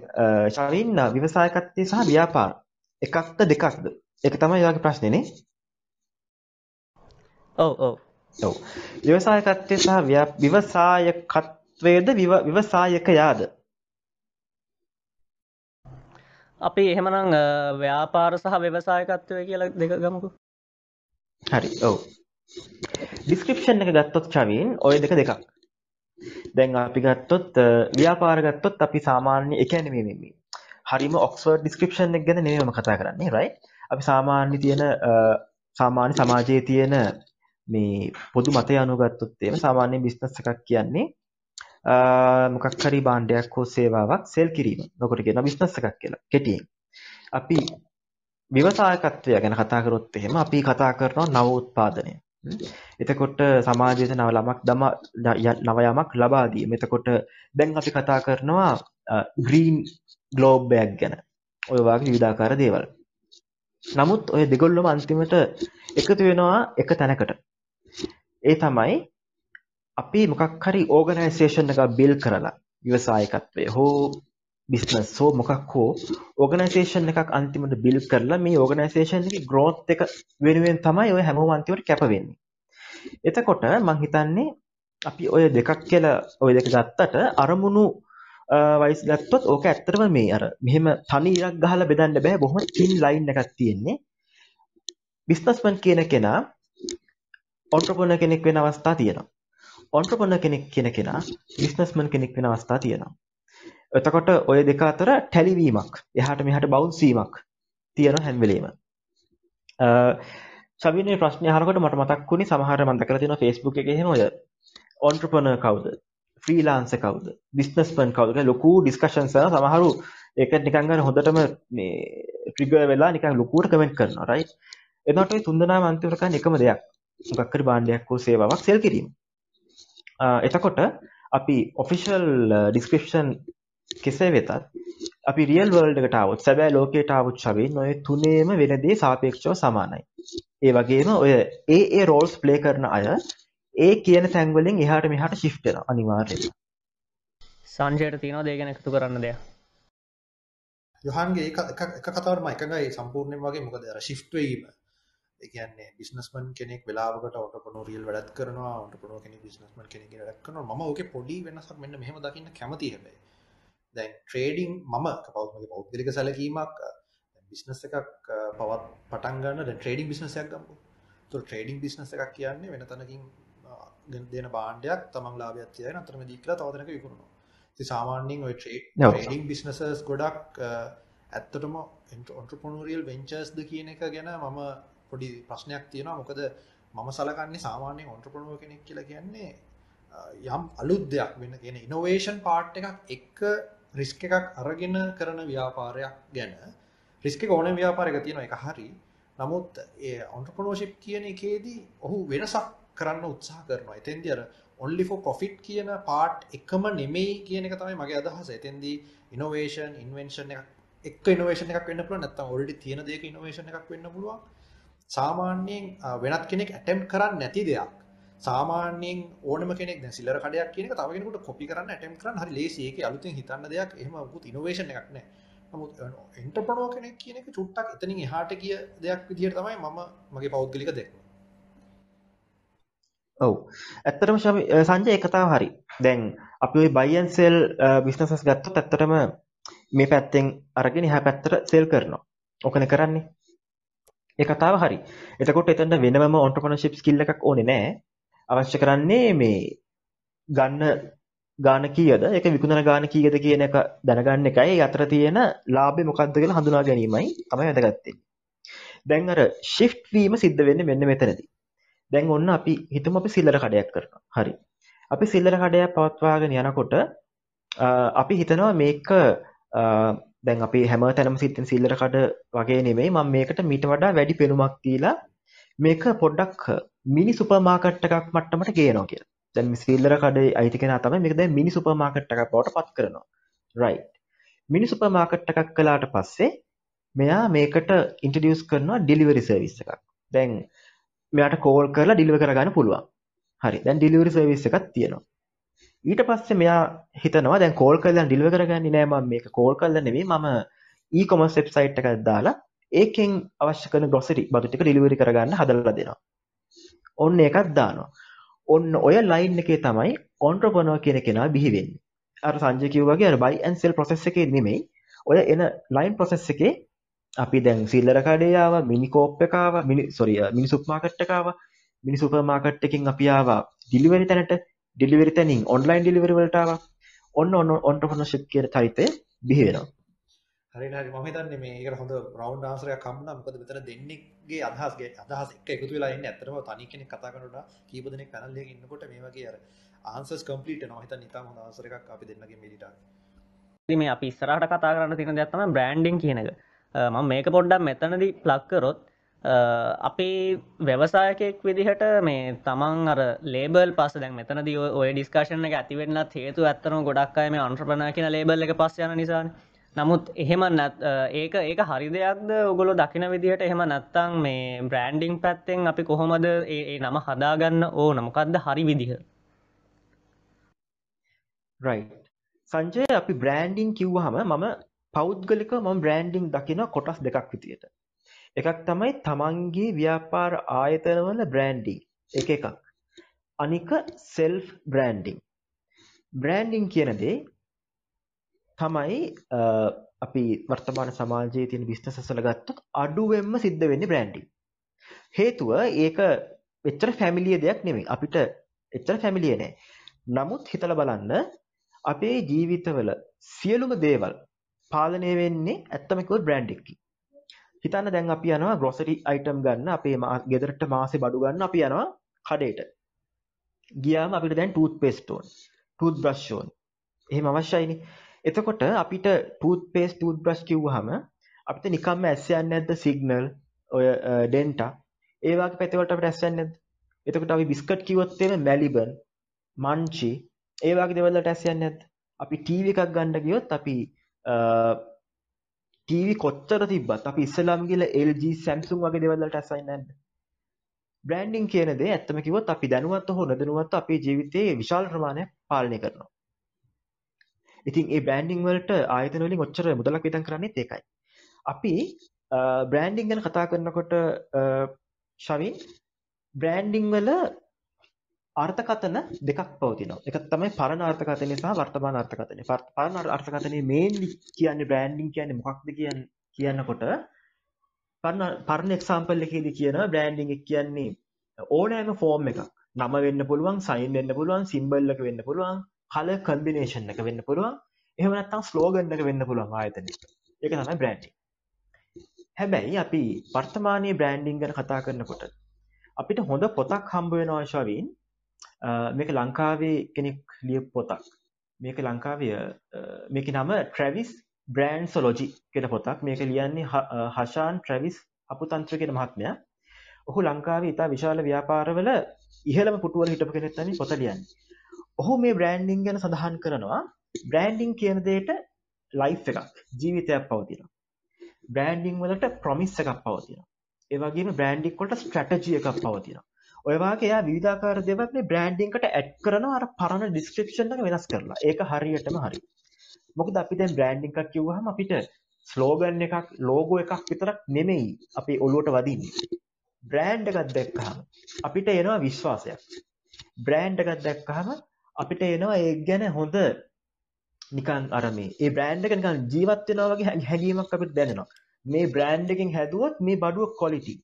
ශාවින් ව්‍යවසායකත්වය සහ ව්‍යාපාර එකක්ද දෙකක්ද? ඒක තමයි ඔයාගේ ප්‍රශ්නේ නේ? ඔව් ඔව්. ඔව්. ව්‍යවසායකත්වය සහ ව්‍යවසායකත්වයේද ව්‍යවසායකයාද අපි එහෙමනම් ව්‍යාපාර සහ ව්‍යවසායකත්වය කියලා දෙක ගමුකෝ. හරි ඔව්. ඩිස්ක්‍රිප්ෂන් එක ගත්තොත් චවින් ওই දෙක දෙකක්. දැන් අපි ගත්තොත් ව්‍යාපාර ගත්තොත් අපි සාමාන්‍ය ඒ කියන්නේ මේ මේ හරිම ඔක්ස්ෆර්ඩ් ඩිස්ක්‍රිප්ෂන් එක ගැන නෙමෙයි මම කතා කරන්නේ රයිට් අපි සාමාන්‍ය තියෙන සාමාන්‍ය සමාජයේ තියෙන මේ පොදු මතය අනුගත්තොත් එහෙම සාමාන්‍ය බිස්නස් එකක් කියන්නේ මොකක් හරි භාණ්ඩයක් හෝ සේවාවක් සෙල් කිරීම. නොකොට කියන බිස්නස් එකක් කියලා. කෙටියෙන්. අපි ව්‍යවසායකත්වය ගැන කතා කරොත් එහෙම අපි කතා කරනවා නව උත්පාදනය. එතකොට සමාජයට නව ළමක් දම නව යමක් ලබා දීම. එතකොට දැන් අපි කතා කරනවා ග්‍රීන් ග්ලෝබ් බෑග් ගැන. ඔය වගේ විවිධාකාර දේවල්. නමුත් ඔය දෙගොල්ලම අන්තිමට එකතු වෙනවා එක තැනකට. ඒ තමයි අපි මොකක් හරි ඕගනයිසේෂන් එකක් බිල් කරලා ව්‍යවසායකත්වය හෝ බිස්නස් හෝ මොකක් හෝ ඕගනයිසේෂන් එකක් අන්තිමට බිල් කරලා මේ ඕගනයිසේෂන් එකේ growth එක වෙනුවෙන් තමයි ඔය හැමෝම අන්තිමට කැප වෙන්නේ. එතකොට මම හිතන්නේ අපි ඔය දෙකක් කියලා ඔය දෙක ගත්තට අරමුණු වයිස් ගත්තොත් ඕක ඇත්තටම මේ අර මෙහෙම තනි ඉරක් ගහලා බෙදන්න බෑ බොහොම තින් ලයින් එකක් තියෙන්නේ. බිස්නස්මන් කියන කෙනා ඔන්ට්‍රප්‍රනර් කෙනෙක් වෙන අවස්ථා තියෙනවා. ඔන්ට්‍රප්‍රනර් කෙනෙක් කියන කෙනා බිස්නස්මන් කෙනෙක් වෙන අවස්ථා තියෙනවා. එතකොට ඔය දෙක අතර ටැලිවීමක් එහාට මෙහාට බවුන්ස් වීමක් තියෙන හැම වෙලේම. සවිනේ ප්‍රශ්නය අහනකොට මට මතක් වුණේ සමහර මම දැකලා තියෙනවා Facebook එකේ එහෙම ඔය ඔන්ට්‍රප්‍රනර් කවුද? ෆ්‍රීලාන්සර් කවුද? බිස්නස්මන් කවුද? කියලා ලොකු ඩිස්කෂන්ස් කරනවා. සමහරු ඒක නිකන් අර හොඳටම මේ ට්‍රිගර් වෙලා නිකන් ලොකුවට කමෙන්ට් කරනවා right? එතකොට මේ තුන්දෙනාම අන්තිමට කරන්නේ එකම දෙයක්. මොකක් හරි භාණ්ඩයක් හෝ සේවාවක් සෙල් කිරීම. එතකොට අපි ඔෆිෂල් ඩිස්ක්‍රිප්ෂන් uh, කෙසේ වෙතත් අපි රියල් වර්ල්ඩ් එකට ආවොත් සැබෑ ලෝකයට ආවොත් ශවෙන් ඔය තුනේම වෙන දේ සාපේක්ෂව සමානයි. ඒ වගේම ඔය ඒ ඒ රෝල්ස් ප්ලේ කරන අය ඒ කියන තැන් වලින් එහාට මෙහාට shift වෙනවා අනිවාර්යයෙන්ම. සංජයට තියෙනවා දෙය ගැන එකතු කරන්න දෙයක්. යොහන්ගේ එක කතාවටම එකඟයි සම්පූර්ණයෙන් වගේ මොකද අර shift වීම ඒ කියන්නේ බිස්නස්මන් කෙනෙක් වෙලාවකට ඔන්ටර්ප්‍රනෝරියල් වැඩත් කරනවා ඔන්ටර්ප්‍රනෝ කෙනෙක් බිස්නස්මන් කෙනෙක් වැඩත් කරනවා මම ඕකේ පොඩි වෙනසක් මෙන්න මෙහෙම දකින්න කැමතියි හැබැයි දැන් ට්‍රේඩිං මම කවුරුමගේ පෞද්ගලික සැලකීමක් බිස්නස් එකක් පවත් පටන් ගන්න දැන් ට්‍රේඩිං බිස්නස් එකක් ගමු. ඒතකොට ට්‍රේඩිං බිස්නස් එකක් කියන්නේ වෙන තැනකින් දෙන භාණ්ඩයක් තමන් ලාභයක් තියාගෙන අතරම දී කියලා තව තැනක විකුණනවා. ඉතින් සාමාන්‍යයෙන් ওই ට්‍රේඩ් ඔව්. ට්‍රේඩිං බිස්නසස් ගොඩක් ඇත්තටම ඔන්ටර්ප්‍රනෝරියල් වෙන්චර්ස්ද කියන එක ගැන මම පොඩි ප්‍රශ්නයක් තියෙනවා. මොකද මම සලකන්නේ සාමාන්‍යයෙන් ඔන්ටර්ප්‍රනෝ කෙනෙක් කියලා කියන්නේ යම් අලුත් දෙයක් වෙන කියන ඉනෝවේෂන් පාර්ට් එකක් එක්ක රිස්ක් එකක් අරගෙන කරන ව්‍යාපාරයක් ගැන රිස්ක ඕන ව්‍යාපාරක තියෙන එක හරි නමුත් ඒ ඔන්ට්‍රපනෝශිප් කියන එකේදී ඔහු වෙනසක් කරන්න උත්සාහ කරනවා. එතෙන්දි අර ඔන්ලි ෆෝ ප්‍රොෆිට් කියන පාට් එකම නෙමෙයි කියන එක තමයි මගේ අදහස. එතෙන්දී ඉනෝවේෂන් ඉන්වෙන්ෂන් එක එක් ඉනෝවේෂන් එකක් වෙන්න පුළුවන්. නැත්නම් ඔල්රෙඩි තියෙන දෙයක ඉනෝවේෂන් එකක් වෙන්න පුළුවන්. සාමාන්‍යයෙන් අ, වෙනත් කෙනෙක් ඇටෙම්ප් කරන්නේ නැති දෙයක්. සාමාන්‍යයෙන් ඕනම කෙනෙක් දැන් සිල්ලර කඩයක් කියන එක තව කෙනෙකුට කොපි කරන්න ඇටෙම්ප් කරන්න හරි ලේසි. ඒකේ අලුතෙන් හිතන්න දෙයක්. එහෙම මොකුත් ඉනෝවේෂන් එකක් නැහැ නමුත් එන්ටර්ප්‍රනෝ කෙනෙක් කියන එක චුට්ටක් එතනින් එහාට ගිය දෙයක් විදිහට තමයි මම මගේ පෞද්ගලික දැක්ම. ඔව්. ඇත්තටම ශමි අ, සංජය ඒ කතාව හරි. දැන් අපි ওই buy and sell බිස්නසස් ගත්තොත් ඇත්තටම මේ පැත්තෙන් අරගෙන එහා පැත්තට සෙල් කරනවා. ඕකනේ කරන්නේ. ඒ කතාව හරි. එතකොට එතන වෙනමම entrepreneurship skill එකක් ඕනේ නැහැ අවශ්‍ය කරන්නේ මේ ගන්න ගාන කීයද? ඒක විකුණන ගාන කීයද කියන එක දැනගන්න එකයි. ඒ අතර තියෙන ලාභය මොකක්ද කියලා හඳුනා ගැනීමයි තමයි වැදගත් වෙන්නේ. දැන් අර shift වීම සිද්ධ වෙන්නේ මෙන්න මෙතනදී. දැන් ඔන්න අපි හිතමු අපි සිල්ලර කඩයක් කරනවා. හරි. අපි සිල්ලර කඩයක් පවත්වාගෙන යනකොට අ, අපි හිතනවා මේක අ, දැන් අපි හැම තැනම සිටින සිල්ලර කඩ වගේ නෙමෙයි මම මේකට මීට වඩා වැඩි පෙනුමක් දීලා මේක පොඩ්ඩක් මිනි සුපර් මාකට් එකක් මට්ටමට ගේනවා කියලා. දැන් මේ සිල්ලර කඩේ අයිති කෙනා තමයි මේක දැන් මිනි සුපර් මාකට් එකක් බවට පත් කරනවා. right. මිනි සුපර් මාකට් එකක් කළාට පස්සේ මෙයා මේකට ඉන්ට්‍රොඩියුස් කරනවා ඩෙලිවරි සර්විස් එකක්. දැන් මෙයාට කෝල් කරලා ඩිලිවර් කරගන්න පුළුවන්. හරි. දැන් ඩෙලිවරි සර්විස් එකක් තියෙනවා. ඊට පස්සේ මෙයා හිතනවා දැන් කෝල් කරලා ඩිලිවර් කරගන්නේ නෑ මම මේක කෝල් කරලා නෙවෙයි මම e-commerce වෙබ්සයිට් එකක් දාලා ඒකෙන් අවශ්‍ය කරන ග්‍රොසරි බඩු ටික ඩිලිවරි කරගන්න හදලා දෙනවා. ඔන්න ඒකක් දානවා. ඔන්න ඔය ලයින් එකේ තමයි ඔන්ටර්ප්‍රනර් කියන කෙනා බිහි වෙන්නේ. අර සංජය කිව්වා වගේ අර buy and sell process එකේ නෙමෙයි. ඔය එන line process එකේ අපි දැන් සිල්ලර කඩේ ආවා, මිනි කෝප් එක ආවා, mini sorry mini supermarket එක ආවා. මිනි සුපර් මාකට් එකකින් අපි ආවා ඩිලිවරි තැනට. ඩිලිවරි තැනින් ඔන්ලයින් ඩිලිවරි වලට ආවා. ඔන්න ඔන්න ඔන්ටර්ප්‍රනර්ෂිප් කියන චරිතය බිහි වෙනවා. හරියට හරි මම හිතන්නේ මේ ඒකට හොඳ රවුන්ඩ් ආන්සර් එකක් හම්බුණා මොකද මෙතන දෙන්නෙක්ගේ අදහස් අදහස් එක්ක එකතු වෙලා ඉන්නේ ඇත්තටම තනි කෙනෙක් කතා කරනකොට කීප දෙනෙක් පැනල් එකක ඉන්නකොට මේ වගේ අර ආන්සර්ස් කම්ප්ලීට් වෙනවා හිතන්නේ ඉතාලම හොඳ ආන්සර් එකක් අපි දෙන්නගේ මෙලිට ඉතින් මේ අපි ඉස්සරහට කතා කරන්න තියෙන දෙයක් තමයි බ්‍රෑන්ඩින් කියන එක. අ, මම මේක පොඩ්ඩක් මෙතනදී ප්ලග් කරොත් අ, අපි ව්‍යවසායකයෙක් විදිහට මේ තමන් අර ලේබල් පස්ස දැන් මෙතනදී ඔය- ඔය ඩිස්කශන එක ඇතිවෙන්නත් හේතු ඇත්තනම ගොඩක් අය මේ අන්ට්‍රප්‍රනර් කියන ලේබල් එක පස්ස යන නිසානේ. නමුත් එහෙම නැත් අ, ඒක ඒක හරි දෙයක්ද ඔගොල්ලෝ දකින විදිහට එහෙම නැත්තම් මේ බ්‍රෑන්ඩිං පැත්තෙන් අපි කොහොමද ඒ ඒ නම හදාගන්න ඕන මොකක්ද හරි විදිහ right. සංජය අපි බ්‍රෑන්ඩිං කිව්වහම මම පෞද්ගලිකව මම බ්‍රෑන්ඩිං දකින කොටස් දෙකක් විදියට. එකක් තමයි තමන්ගේ ව්‍යාපාර ආයතනවල බ්‍රෑන්ඩිං එක එකක්. අනික සෙල්ෆ් බ්‍රෑන්ඩිං. බ්‍රෑන්ඩිං කියන දේ තමයි අ, අපි වර්තමාන සමාජයේ තියෙන බිස්නස් වල ගත්තොත් අඩුවෙන්ම සිද්ධ වෙන්නේ බ්‍රෑන්ඩිං. හේතුව ඒක එච්චර ෆැමිලිය දෙයක් නෙමෙයි. අපිට එච්චර ෆැමිලිය නෑ. නමුත් හිතලා බලන්න අපේ ජීවිතවල සියලුම දේවල් පාලනය වෙන්නේ ඇත්තම කිව්වොත් බ්‍රෑන්ඩ් එකකින්. හිතන්න දැන් අපි යනවා ග්‍රොසරි අයිටම් ගන්න අපේ මා- ගෙදරට මාසේ බඩු ගන්න අපි යනවා කඩේට. ගියාම අපිට දැන් ටූත් පේස්ට් ඕන. ටූත් බ්‍රෂ් ඕන. එහෙම අවශ්‍යයිනේ. එතකොට අපිට ටූත් පේස්ට් ටූත් බ්‍රෂ් කිව්වහම අපිට නිකම්ම ඇස් යන්නේ නැද්ද සිග්නල් ඔය ඩෙන්ටා ඒ වගේ පැතිවලට අපිට ඇස් යන්නේ නැද්ද? එතකොට අපි බිස්කට් කිව්වොත් එහෙම මැලිබන් මංචි ඒ වගේ දේවල් වලට ඇස් යන්නේ නැද්ද? අපි ටීවී එකක් ගන්න ගියොත් අපි ටීවී කොච්චර තිබ්බත් අපි ඉස්සලාම ගිහලා LG Samsung වගේ දේවල් වලට ඇස් යන්නේ නැද්ද? බ්‍රෑන්ඩින් කියන දේ ඇත්තම කිව්වොත් අපි දැනුවත් හෝ නොදැනුවත්ව අපේ ජීවිතයේ විශාල ප්‍රමාණයක් පාලනය කරනවා. ඉතින් ඒ බ්‍රෑන්ඩිං වලට ආයතන වලින් ඔච්චර මුදලක් වියදම් කරන්නේත් ඒකයි. අපි බ්‍රෑන්ඩිං ගැන කතා කරනකොට ශවින් බ්‍රෑන්ඩිං වල අර්ථකතන දෙකක් පවතිනවා. එකක් තමයි පරණ අර්ථකතනය සහ වර්තමාන අර්ථකතනය. පරණ අර්ථකතනයේ මේන්ලි කියන්නේ බ්‍රෑන්ඩිං කියන්නේ මොකක්ද කියන්නේ කියනකොට පරණ පරණ එක්සාම්පල් එකේදී කියනවා බ්‍රෑන්ඩිං එක කියන්නේ ඕනෑම ෆෝම් එකක්. නම වෙන්න පුළුවන්, සයින් වෙන්න පුළුවන්, සිම්බල් එක වෙන්න පුළුවන්, කලර් කම්බිනේෂන් එක වෙන්න පුළුවන්. එහෙම නැත්නම් ස්ලෝගන් එක වෙන්න පුළුවන් ආයතනයක. ඒක තමයි බ්‍රෑන්ඩිං. හැබැයි අපි වර්තමානයේ බ්‍රෑන්ඩිං ගැන කතා කරනකොට අපිට හොඳ පොතක් හම්බ වෙනවා ශවීන් මේක ලංකාවේ කෙනෙක් ලියපු පොතක් මේක ලංකාවේ මේක නම ට්‍රැවිස් බ්‍රෑන්ඩ්සොලොජි කියන පොතක් මේක ලියන්නේ හෂාන් ට්‍රැවිස් අපුතන්ත්‍ර කියන මහත්මයා ඔහු ලංකාවේ ඉතා විශාල ව්‍යාපාරවල ඉහළම පුටුවල හිටපු කෙනෙක් තමයි පොත ලියන්නේ. ඔහු මේ බ්‍රෑන්ඩින් ගැන සඳහන් කරනවා බ්‍රෑන්ඩිං කියන දෙයට ලයිෆ් එකක් ජීවිතයක් පවතිනවා. බ්‍රෑන්ඩිං වලට ප්‍රොමිස් එකක් පවතිනවා. ඒ වගේම බ්‍රෑන්ඩිං වලට ස්ට්‍රැටජි එකක් පවතිනවා. ඔය වගේ එයා විවිධාකාර දේවල් මේ බ්‍රෑන්ඩිං එකට ඇඩ් කරනවා අර පරණ ඩිස්ක්‍රිප්ෂන් එක වෙනස් කරලා. ඒක හරියටම හරි. මොකද අපි දැන් බ්‍රෑන්ඩිං එකක් කිව්වහම අපිට ස්ලෝගන් එකක් ලෝගෝ එකක් විතරක් නෙමෙයි අපි ඔළුවට වදින්නේ. බ්‍රෑන්ඩ් එකක් දැක්කහම අපිට එනවා විශ්වාසයක්. බ්‍රෑන්ඩ් එකක් දැක්කහම අපිට එනවා ඒ ගැන හොඳ නිකන් අර මේ ඒ බ්‍රෑන්ඩ් එක නිකන් ජීවත් වෙනවා වගේ හැඟීමක් අපිට දැනෙනවා. මේ බ්‍රෑන්ඩ් එකෙන් හැදුවොත් මේ බඩුව ක්වොලිටි.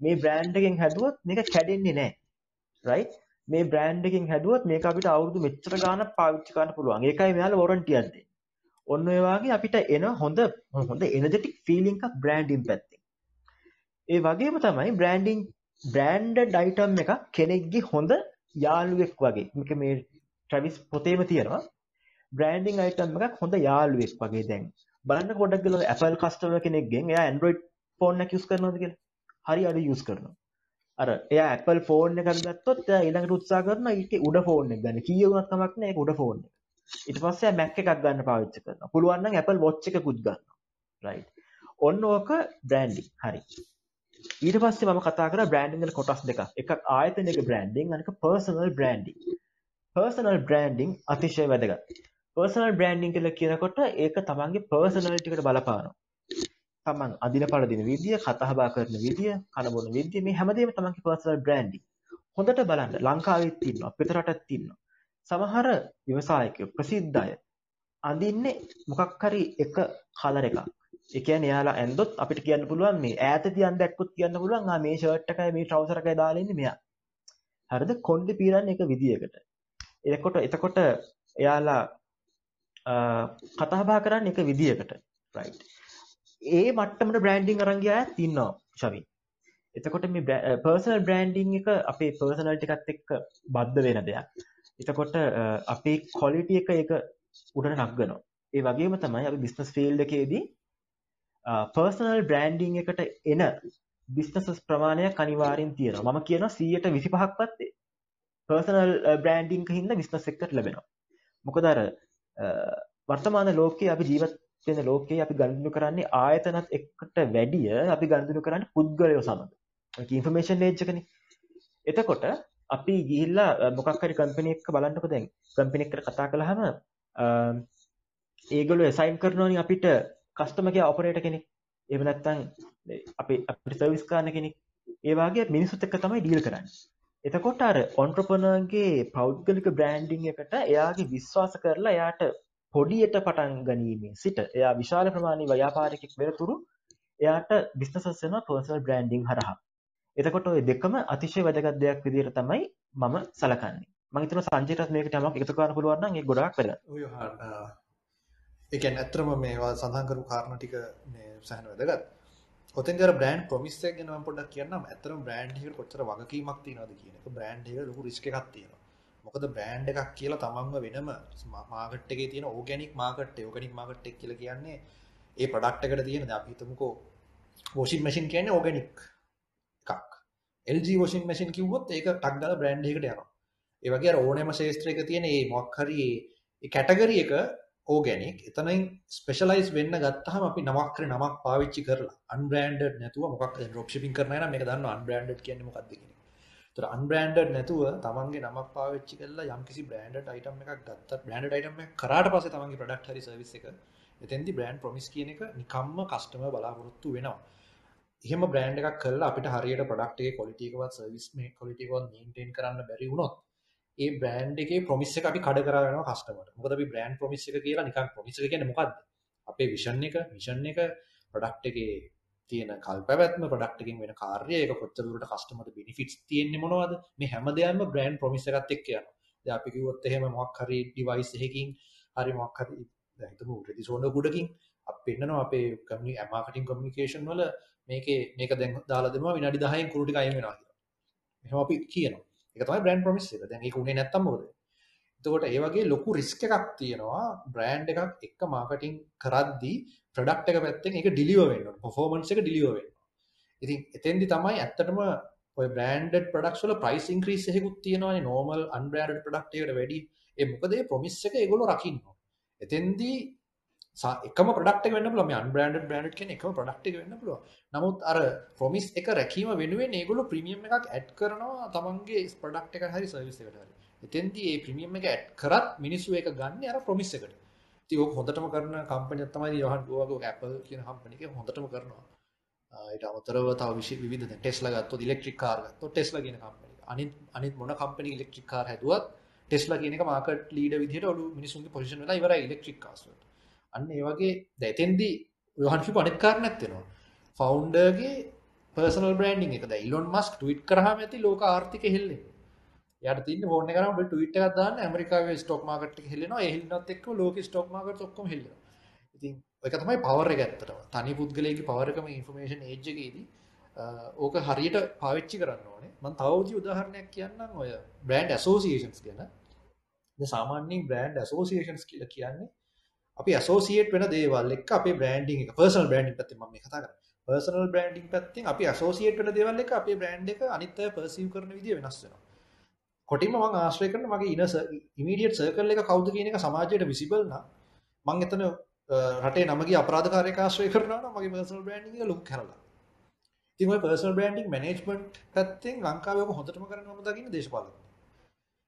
මේ බ්‍රෑන්ඩ් එකෙන් හැදුවොත් මේක කැඩෙන්නේ නැහැ. රයිට්? මේ බ්‍රෑන්ඩ් එකෙන් හැදුවොත් මේක අපිට අවුරුදු මෙච්චර ගාණක් පාවිච්චි කරන්න පුළුවන්. ඒකයි මෙයාලා වොරන්ටියක් දෙන්නේ. ඔන්න ඔය වගේ අපිට එන හොඳ හොඳ එනර්ජටික් ෆීලිං එකක් බ්‍රෑන්ඩින් පැත්තෙන්. ඒ වගේම තමයි බ්‍රෑන්ඩින් බ්‍රෑන්ඩඩ් අයිටම් එකක් කෙනෙක්ගේ හොඳ යාළුවෙක් වගේ. මේක මේ ට්‍රැවිස් පොතේම තියෙනවා. බ්‍රෑන්ඩිං අයිටම් එකක් හොඳ යාළුවෙක් වගේ දැන්. බලන්න පොඩ්ඩක් ගලව Apple කස්ටමර් කෙනෙක්ගෙන් එයා Android ෆෝන් එකක් යූස් කරනවද කියලා. හරි අඩු යූස් කරනවා. අර එයා Apple ෆෝන් එකක් ගත්තොත් එයා ඊළඟට උත්සාහ කරනවා ඊට උඩ ෆෝන් එක ගන්න. කීය වුණත් කමක් නැහැ ඒක උඩ ෆෝන් එක. ඊට පස්සේ Mac එකක් ගන්න පාවිච්චි කරනවා. පුළුවන් නම් Apple Watch එකකුත් ගන්නවා. right. ඔන්න ඕක බ්‍රෑන්ඩිං. හරි. ඊට පස්සේ මම කතා කරා බ්‍රෑන්ඩිං වල කොටස් දෙකක්. එකක් ආයතනික බ්‍රෑන්ඩිං අනික පර්සනල් බ්‍රෑන්ඩිං. පර්සනල් බ්‍රෑන්ඩිං අතිශය වැදගත්. පර්සනල් බ්‍රෑන්ඩිං කියලා කියනකොට ඒක තමන්ගේ පර්සනලිටි එකට බලපානවා. තමන් අදින පළදින විදිය, කතා බහ කරන විදිය, කන බොන විදිය මේ හැමදේම තමන්ගේ පර්සනල් බ්‍රෑන්ඩිං. හොඳට බලන්න ලංකාවෙත් ඉන්නවා, අපිට රටත් ඉන්නවා. සමහර ව්‍යවසායකයෝ ප්‍රසිද්ධ අය අඳින්නේ මොකක් හරි එක කලර් එකක්. ඒ කියන්නේ එයාලා ඇඳොත් අපිට කියන්න පුළුවන් මේ ඈතදී අඳ දැක්කොත් කියන්න පුළුවන් ආ මේ ෂර්ට් එකයි මේ ට්‍රවුසර් එකයි දාලා ඉන්නේ මෙයා. හරිද? කොණ්ඩේ පීරන්නේ එක විදියකට. එතකොට එතකොට එයාලා කතා බහ කරන්නේ එක විදියකට. right. ඒ මට්ටමට බ්‍රෑන්ඩිං අරන් ගිය අයත් ඉන්නවා ෂවි. එතකොට මේ පර්සනල් බ්‍රෑන්ඩිං එක අපේ පර්සනල් ටිකත් එක්ක බද්ධ වෙන දෙයක්. එතකොට අපේ කොලිටි එක ඒක උඩට නගනවා. ඒ වගේම තමයි අපි බිස්නස් ෆීල්ඩ් එකේදී පර්සනල් බ්‍රෑන්ඩිං එකට එන බිස්නසස් ප්‍රමාණයක් අනිවාර්යෙන් තියෙනවා. මම කියනවා 125ක්වත් පර්සනල් බ්‍රෑන්ඩිං හින්දා බිස්නස් එකට ලැබෙනවා. මොකද අර වර්තමාන ලෝකයේ අපි ජීවත් වෙන ලෝකයේ අපි ගනුදෙනු කරන්නේ ආයතනත් එක්කට වැඩිය අපි ගනුදෙනු කරන්නේ පුද්ගලයෝ සමග. ඒක ඉන්ෆර්මේෂන් ඒජ් එකනේ. එතකොට අපි ගිහිල්ලා මොකක් හරි කම්පැනි එකක බලන්නකො දැන් කම්පැනි එකට කතා කළාම ඒගොල්ලෝ ඇසයින් කරනෝනි අපිට කස්ටමර් කෙයා ඔපරේටර් කෙනෙක්. එහෙම නැත්නම් අපි අපිට සර්විස් කරන කෙනෙක්. ඒ වගේ මිනිස්සුත් එක්ක තමයි ඩීල් කරන්නේ. එතකොට අර ඔන්ට්‍රපනර්ගේ පෞද්ගලික බ්‍රෑන්ඩිං එකට එයාගේ විශ්වාස කරලා එයාට පොඩියට පටන් ගැනීමේ සිට එයා විශාල ප්‍රමාණී ව්‍යාපාරිකෙක් වෙනතුරු එයාට බිස්නසස් වෙනවා පර්සනල් බ්‍රෑන්ඩිං හරහා. එතකොට ඔය දෙකම අතිශය වැදගත් දෙයක් විදිහට තමයි මම සලකන්නේ. මම හිතනවා සංජයටත් මේකට යමක් එකතු කරන්න පුළුවන් නම් ඒක ගොඩාක් වැදගත්. ඔය ඒ කියන්නේ ඇත්තටම මේවා සඳහන් කරපු කාරණා ටික මේ සහන වැදගත්. ඔතෙන් අර බ්‍රෑන්ඩ් ප්‍රොමිස් එක ගැන මම පොඩ්ඩක් කියන්නම්. ඇත්තටම බ්‍රෑන්ඩ් එකට කොච්චර වගකීමක් තියෙනවද කියන එක. බ්‍රෑන්ඩ් එක ලොකු රිස්ක් එකක් තියෙනවා. මොකද බ්‍රෑන්ඩ් එකක් කියලා තමන්ව වෙනම මාකට් එකේ තියෙන ඕගැනික් මාකට් එක. ඕගැනික් මාකට් එක කියලා කියන්නේ ඒ ප්‍රොඩක්ට් එකට තියෙන දැන් අපි හිතමුකෝ වොෂින් මැෂින් කියන්නේ ඕගැනික් එකක්. LG වොෂින් මැෂින් කිව්වොත් ඒක ටක් ගාලා බ්‍රෑන්ඩ් එකකට යනවා. ඒ වගේ අර ඕනෑම ශේෂ්ත්‍රයක තියෙන මේ මොකක් හරි ඒ කැටගරි එක ඕගැනික් එතනින් ස්පෙෂලයිස් වෙන්න ගත්තහම අපි නමක් කර නමක් පාවිච්චි කරලා අන්බ්‍රෑන්ඩඩ් නැතුව මොකක් ඩ්‍රොප් ෂිපින් කරනවා නම් මේක දන්නවා අන්බ්‍රෑන්ඩඩ් තුර අන්බ්‍රන්ඩ් නැතුව තමන්ගේ නමක් පාවිච්චි කල්ලා යම් කිසි බ්‍රන්ඩ් අයිටම් එකක් ගත්ත බ්‍රන්ඩ් අයිටම කරාට පස තමන්ගේ ප්‍රඩක්් හරි සවිස් එක එතැදි බ්‍රන්් ප්‍රමිස් කියන එක නිකම්ම කස්ටම බලාපොරොත්තු වෙනවා. එහෙම බ්‍රන්ඩ් එකක් කල්ලා අපිට හරියට ප්‍රඩක්්ගේ කොලිටිකවත් සවිස් මේ කොලිටිකවත් මේන්ටෙන් කරන්න බැරි වුණොත් ඒ බ්‍රන්් එක ප්‍රමිස් එක අපි කඩ කරන කස්ටමට මොකද අපි බ්‍රන්් ප්‍රමිස් එක කියලා නිකන් ප්‍රමිස් කියන මොකක්ද අපේ විෂන් එක විෂන් එක ප්‍රඩක්් එකේ තියෙන කල් පැවැත්ම ප්‍රඩක්ටකින් වෙන කාර්ය එක කොච්චරට කස්ටමට බිනිෆිටස් තියෙන්නේ මොනවද මේ හැම දෙයක්ම බ්‍රන්් ප්‍රමිස් එකත් එක් යන අපි කිව්වොත් එහෙම මොකක් හරි ඩිවයිස් එකකින් හරි මොකක් හරි හිතමු රෙදි සෝන ගුඩකින් අප පෙන්න්නනවා අපේ කමනි ඇමාකටින් කමිකේෂන් වල මේක මේක දැන් දාලා දෙනවා විනාඩි 10න් කුරුටි අයින් වෙනවා කියලා. එහෙම අපි කියනවා. ඒක තමයි බ්‍රෑන්ඩ් ප්‍රොමිස් එක. දැන් ඒක උනේ නැත්තම් මොකද? එතකොට ඒ වගේ ලොකු රිස්ක් එකක් තියෙනවා බ්‍රෑන්ඩ් එකක් එක්ක මාකටිං කරද්දී ප්‍රොඩක්ට් එක පැත්තෙන් ඒක ඩිලිවර් වෙන්න ඕනේ. පර්ෆෝමන්ස් එක ඩිලිවර් වෙන්න. ඉතින් එතෙන්දි තමයි ඇත්තටම ඔය බ්‍රෑන්ඩඩ් ප්‍රොඩක්ට්ස් වල ප්‍රයිස් ඉන්ක්‍රීස් එකකුත් තියෙනවානේ නෝමල් අන්බ්‍රෑන්ඩඩ් ප්‍රොඩක්ට් එකට වැඩි. ඒ මොකද ඒ ප්‍රොමිස් එක ඒගොල්ලෝ රකින්න. එතෙන්දී එකම ප්‍රඩක්ට වෙන්න පුල අන්බ්‍රන්ඩ් බ්‍රන්ඩ් කෙන එක ප්‍රඩක්් වෙන්න පුළුව නමුත් අර ප්‍රමිස් එක රැකීම වෙනුවෙන් ඒගොලු ප්‍රමියම් එකක් ඇඩ් කරනවා තමන්ගේ ප්‍රඩක්් එක හරි සවිස එකට හරි එතන්ති ඒ ප්‍රමියම් එක ඇඩ් කරත් මිනිස්සු එක ගන්න අර ප්‍රමිස් එකට තිය හොඳටම කරන කම්පනය තමයි යහන් ගෝග ඇපල් කියන කම්පනික හොඳටම කරනවා. ඊට අමතරව තව විශ විධ ටෙස්ල ගත්තු ඉලෙක්ට්‍රික් කාර්ගත්තු ටෙස්ල ගෙන කම්පනි අනිත් අනිත් මොන කම්පනි ඉලෙක්ට්‍රික් කාර හැදුවත් ටෙස්ලා කියනක මාකට ලීඩ විදිහට ඔලු මිනිසුන්ගේ පොසිෂන් වෙලා ඉවර ඉලෙක්ට්‍රික් කාස්වට අන්න ඒ වගේ දැතෙන්දී යොහන්කි අනෙක් කාරණයක් තියෙනවා ෆවුන්ඩර්ගේ පර්සනල් බ්‍රන්ඩිං එක. ඉලොන් මස්ක් ටවිට් කරහම ඇති ලෝක ආර්ථික හෙල්ලෙන් යට තින්න ඕන කරම ටවිට් එකක් දාන්න ඇමරිකාවේ ස්ටොක් මාකට් හෙල්ලෙනවා. එහිල්නත් එක්ක ලෝක ස්ටොක් මාකට් ඔක්කොම හෙල්ලෙනවා. ඉතින් එක තමයි පවර එක ඇත්තටම. තනි පුද්ගලයගේ පවරකම ඉන්ෆර්මේෂන් ඒජ් එකේදී ඕක හරියට පාවිච්චි කරන්න ඕනේ. මම තවදි උදාහරණයක් කියන්නම් ඔය බ්‍රෑන්ඩ් ඇසෝසියේෂන්ස් ගැන. සාමාන්‍යයෙන් බ්‍රෑන්ඩ් ඇසෝසියේෂන්ස් කියලා කියන්නේ අපි ඇසෝසියේට් වෙන දේවල් එක්ක අපේ බ්‍රෑන්ඩින් එක පර්සනල් බ්‍රෑන්ඩින් පැත්තෙන් මම මේ කතා කරන්නේ. පර්සනල් බ්‍රෑන්ඩින් පැත්තෙන් අපි ඇසෝසියේට් වෙන දේවල් එක්ක අපේ බ්‍රෑන්ඩ් එක අනිත් අය පර්සීව් කරන විදිය වෙනස් වෙනවා. කොටින්ම මම ආශ්‍රය කරන මගේ ඉන ඉමීඩියට් සර්කල් එක කවුද කියන එක සමාජයට විසිබල් නම් මම එතන රටේ නමගේ අපරාධකාරයෙක් ආශ්‍රය කරනවා නම් මගේ පර්සනල් බ්‍රෑන්ඩින් එක ලොකු කරලා. ඉතින් ඔය පර්සනල් බ්‍රෑන්ඩින් මැනේජ්මන්ට් පැත්තෙන් ලංකාවේ ඔක හොඳටම කරනවා මම දකින්න දේශපාලන.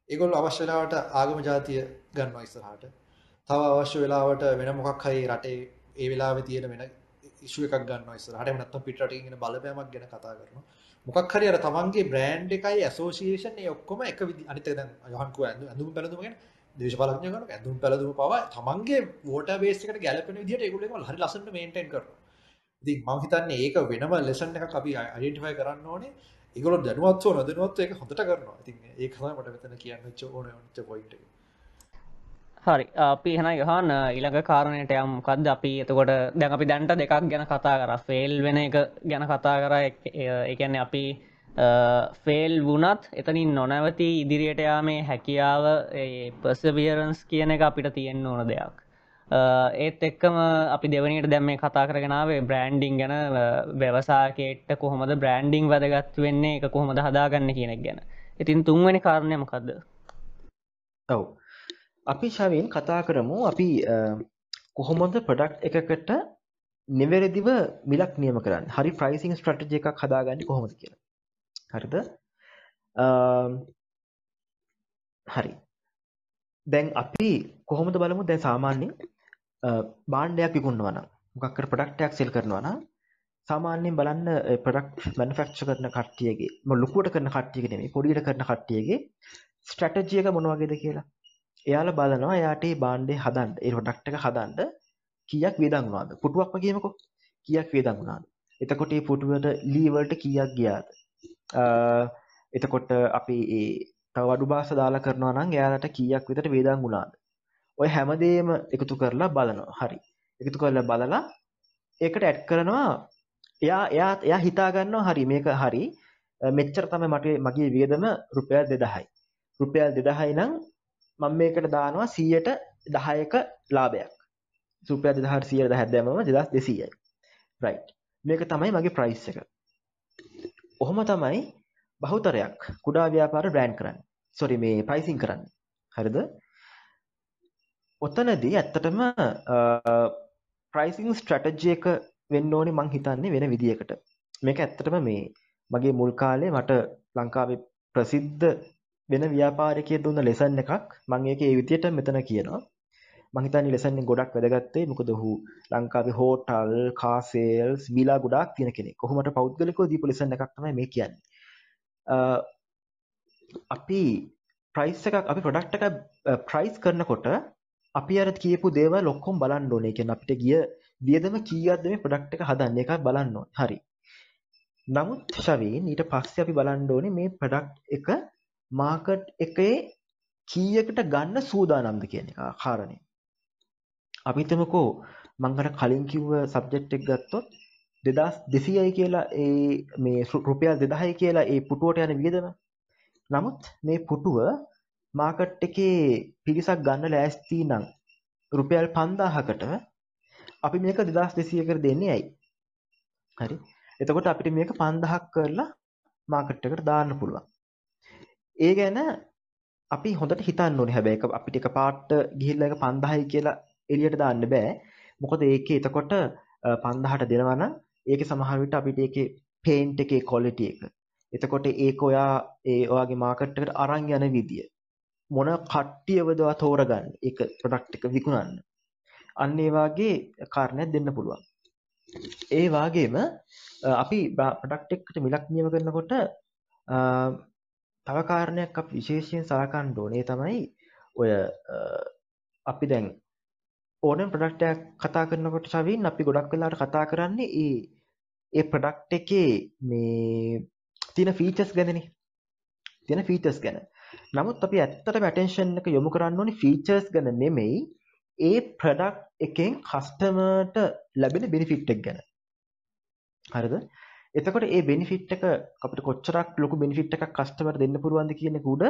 ඒගොල්ලෝ අවශ්‍ය වෙලාවට ආගම ජාතිය ගන්නවා ඉස්සරහට. තව අවශ්‍ය වෙලාවට වෙන මොකක් හරි රටේ ඒ වෙලාවේ තියෙන වෙන ඉෂුව එකක් ගන්නවා ඉස්සරහට. එහෙම නැත්නම් පිටරටින් එන බලපෑමක් ගැන කතා කරනවා. මොකක් හරි අර තමන්ගේ බ්‍රෑන්ඩ් එකයි ඇසෝසියේෂන් ඒ ඔක්කොම එක විදි අනිත් එක දැන් යොහන් කෝ ඇඳුම් පැළඳුම ගැන දේශපාලඥයෝ කරනවා. ඇඳුම් පැළඳුම පවා තමන්ගේ වෝටර් බේස් එකට ගැලපෙන විදිහට ඒගොල්ලෝ හරි ලස්සනට මේන්ටේන් කරනවා. ඉතින් මම හිතන්නේ ඒක වෙනම ලෙසන් එකක් අපි අයිඩෙන්ටිෆයි කරන්න ඕනේ. ඒගොල්ලෝ දැනුවත්ව නොදැනුවත්ව ඒක හොඳට කරනවා. ඉතින් ඒක තමයි මට මෙතන කියන්න වෙච්ච ඕනේ වෙච්ච පොයින්ට් එක. හරි. අපි එහෙනම් යහන් ඊළඟ කාරණයට යම්. මොකද්ද අපි? එතකොට දැන් අපි දැන්ට දෙකක් ගැන කතා කරා. ෆේල් වෙන එක ගැන කතා කරා. ඒ කියන්නේ අපි ෆේල් වුණත් එතනින් නොනැවති ඉදිරියට යාමේ හැකියාව පර්සවියරන්ස් කියන එක අපිට තියෙන්න ඕන දෙයක්. ඒත් එක්කම අපි දෙවනිට දැම් මේ කතා කරගෙනාවේ බ්‍රෑන්ඩිං ගැන ව්‍යවසාකේට්ට කොහොමද බ්‍රෑන්ඩිං වැදගත් වෙන්නේ එක කොහොමද හදාගන්න කියනෙක් ගැන. ඉතින් තුන්වැනි කාරණය මොකක්ද ඔව්. අපි ශවයෙන් කතා කරමු. අපි කොහොමද ප්‍රඩක්් එකකට නිවැරදිව මිලක් නියම කරන්න? හරි ප්‍රයිසිං ස්ට්‍රටජ එකක් හදාගන්න කොහොමද කියලා. හරිද? හරි. දැන් අපි කොහොමද බලමු? දැන් සාමාන්‍යයෙන් බාණ්ඩයක් විකුණනවා නම් මොකක් කර ප්‍රොඩක්ට් එකක් සෙල් කරනවා නම් සාමාන්‍යයෙන් බලන්න ප්‍රොඩක්ට් මැනුෆැක්චර් කරන කට්ටියගේ මො ලොකුවට කරන කට්ටියගේ නෙමෙයි පොඩියට කරන කට්ටියගේ ස්ට්‍රැටජි එක මොන වගේද කියලා. එයාලා බලනවා එයාට මේ බාණ්ඩේ හදන්න, ඒ ප්‍රොඩක්ට් එක හදන්න කීයක් වියදම් වුණාද? පුටුවක්ම කියමුකෝ. කීයක් වියදම් වුණාද? එතකොට මේ පුටුවට ලී වලට කීයක් ගියාද? එතකොට අපි ඒ තව අඩු භාෂ දාලා කරනවා නම් එයාලට කීයක් විතර වේදන් වුණාද ඔය හැමදේම එකතු කරලා බලනවා හරි එකතු කරලා බලලා ඒකට ඇඩ් කරනවා එයා එයා එයා හිතා ගන්නවා හරි මේක හරි මෙච්චර තමයි මට මගේ වියදම රුපියල් 2000යි රුපියල් 2000යි නම් මම මේකට දානවා 100ට 10ක ලාභයක් රුපියල් 2000 100ට 10ක් දැම්මම 2200යි රයිට් මේක තමයි මගේ ප්‍රයිස් එක ඔහොම තමයි බහුතරයක් කුඩා ව්‍යාපාර බ්‍රෑන්ඩ් කරන්නේ. සෝරි මේ ප්‍රයිසිං කරන්නේ. හරිද? ඔතනදී ඇත්තටම ප්‍රයිසිං ස්ට්‍රැටජි එක වෙන්න ඕනේ මං හිතන්නේ වෙන විදියකට. මේක ඇත්තටම මේ මගේ මුල් කාලේ මට ලංකාවේ ප්‍රසිද්ධ වෙන ව්‍යාපාරිකය දුන්න ලෙසන් එකක් මං ඒක ඒ විදියට මෙතන කියනවා මං හිතන්නේ ලෙසන් එක ගොඩක් වැදගත්තේ මොකද ඔහු ලංකාවේ හෝටල් කාසේල්ස් බීලා ගොඩාක් තියෙන කෙනෙක් කොහොමද පෞද්ගලිකව දීපු ලෙසන් එකක් තමයි මේ කියන්නේ අපි ප්‍රයිස් එකක් අපි ප්‍රොඩක්ට් එකක් ප්‍රයිස් කරනකොට අපි අර කියපු දේවල් ඔක්කොම බලන්න ඕනේ. ඒ කියන්නේ අපිට ගිය වියදම කීයක්ද මේ ප්‍රොඩක්ට් එක හදන්න එකක් බලන්න ඕනේ. හරි. නමුත් ශවීන් ඊට පස්සේ අපි බලන්න ඕනේ මේ ප්‍රොඩක්ට් එක මාකට් එකේ කීයකට ගන්න සූදානම්ද කියන එක කාරණේ. අපි හිතමුකෝ මම අර කලින් කිව්ව සබ්ජෙක්ට් එක ගත්තොත් 2200යි කියලා ඒ මේ රුපියල් 2000යි කියලා ඒ පුටුවට යන වියදම. නමුත් මේ පුටුව මාකට් එකේ පිරිසක් ගන්න ලෑස්ති නම් රුපියල් 5000කට අපි මේක 2200කට දෙන්නේ ඇයි? හරි. එතකොට අපිට මේක 5000ක් කරලා මාකට් එකට දාන්න පුළුවන්. ඒ ගැන අපි හොඳට හිතන්න ඕනේ. හැබැයි ඒක අපිට එක පාට ගිහිල්ලා ඒක 5000යි කියලා එළියට දාන්න බෑ. මොකද ඒකේ එතකොට 5000ට දෙනවා නම් ඒකේ සමහර විට අපිට ඒකේ පේන්ට් එකේ ක්වොලිටි එක. එතකොට ඒක ඔයා ඒ ඔයාගේ මාකට් එකට අරන් යන විදිය. මොන කට්ටියවද ඔයා තෝරගන්නේ? ඒක ප්‍රොඩක්ට් එක විකුණන්න. අන්න ඒ වාගේ කාරණයක් දෙන්න පුළුවන්. ඒ වාගේම අපි ප්‍රොඩක්ට් එකකට මිලක් නියම කරනකොට තව කාරණයක් අපි විශේෂයෙන් සලකන්න ඕනේ තමයි ඔය අපි දැන් ඕනම ප්‍රොඩක්ට් එකක් කතා කරනකොට ශවින් අපි ගොඩක් වෙලාවට කතා කරන්නේ ඒ ඒ ප්‍රොඩක්ට් එකේ මේ තියෙන ෆීචර්ස් ගැනනේ. තියෙන ෆීචර්ස් ගැන. නමුත් අපි ඇත්තටම ඇටෙන්ෂන් එක යොමු කරන්න ඕනේ ෆීචර්ස් ගැන නෙමෙයි ඒ ප්‍රොඩක්ට් එකෙන් කස්ටමර්ට ලැබෙන බෙනිෆිට් එක ගැන. හරිද? එතකොට ඒ බෙනිෆිට් එක අපිට කොච්චරක් ලොකු බෙනිෆිට් එකක් කස්ටමර් දෙන්න පුළුවන්ද කියන එක උඩ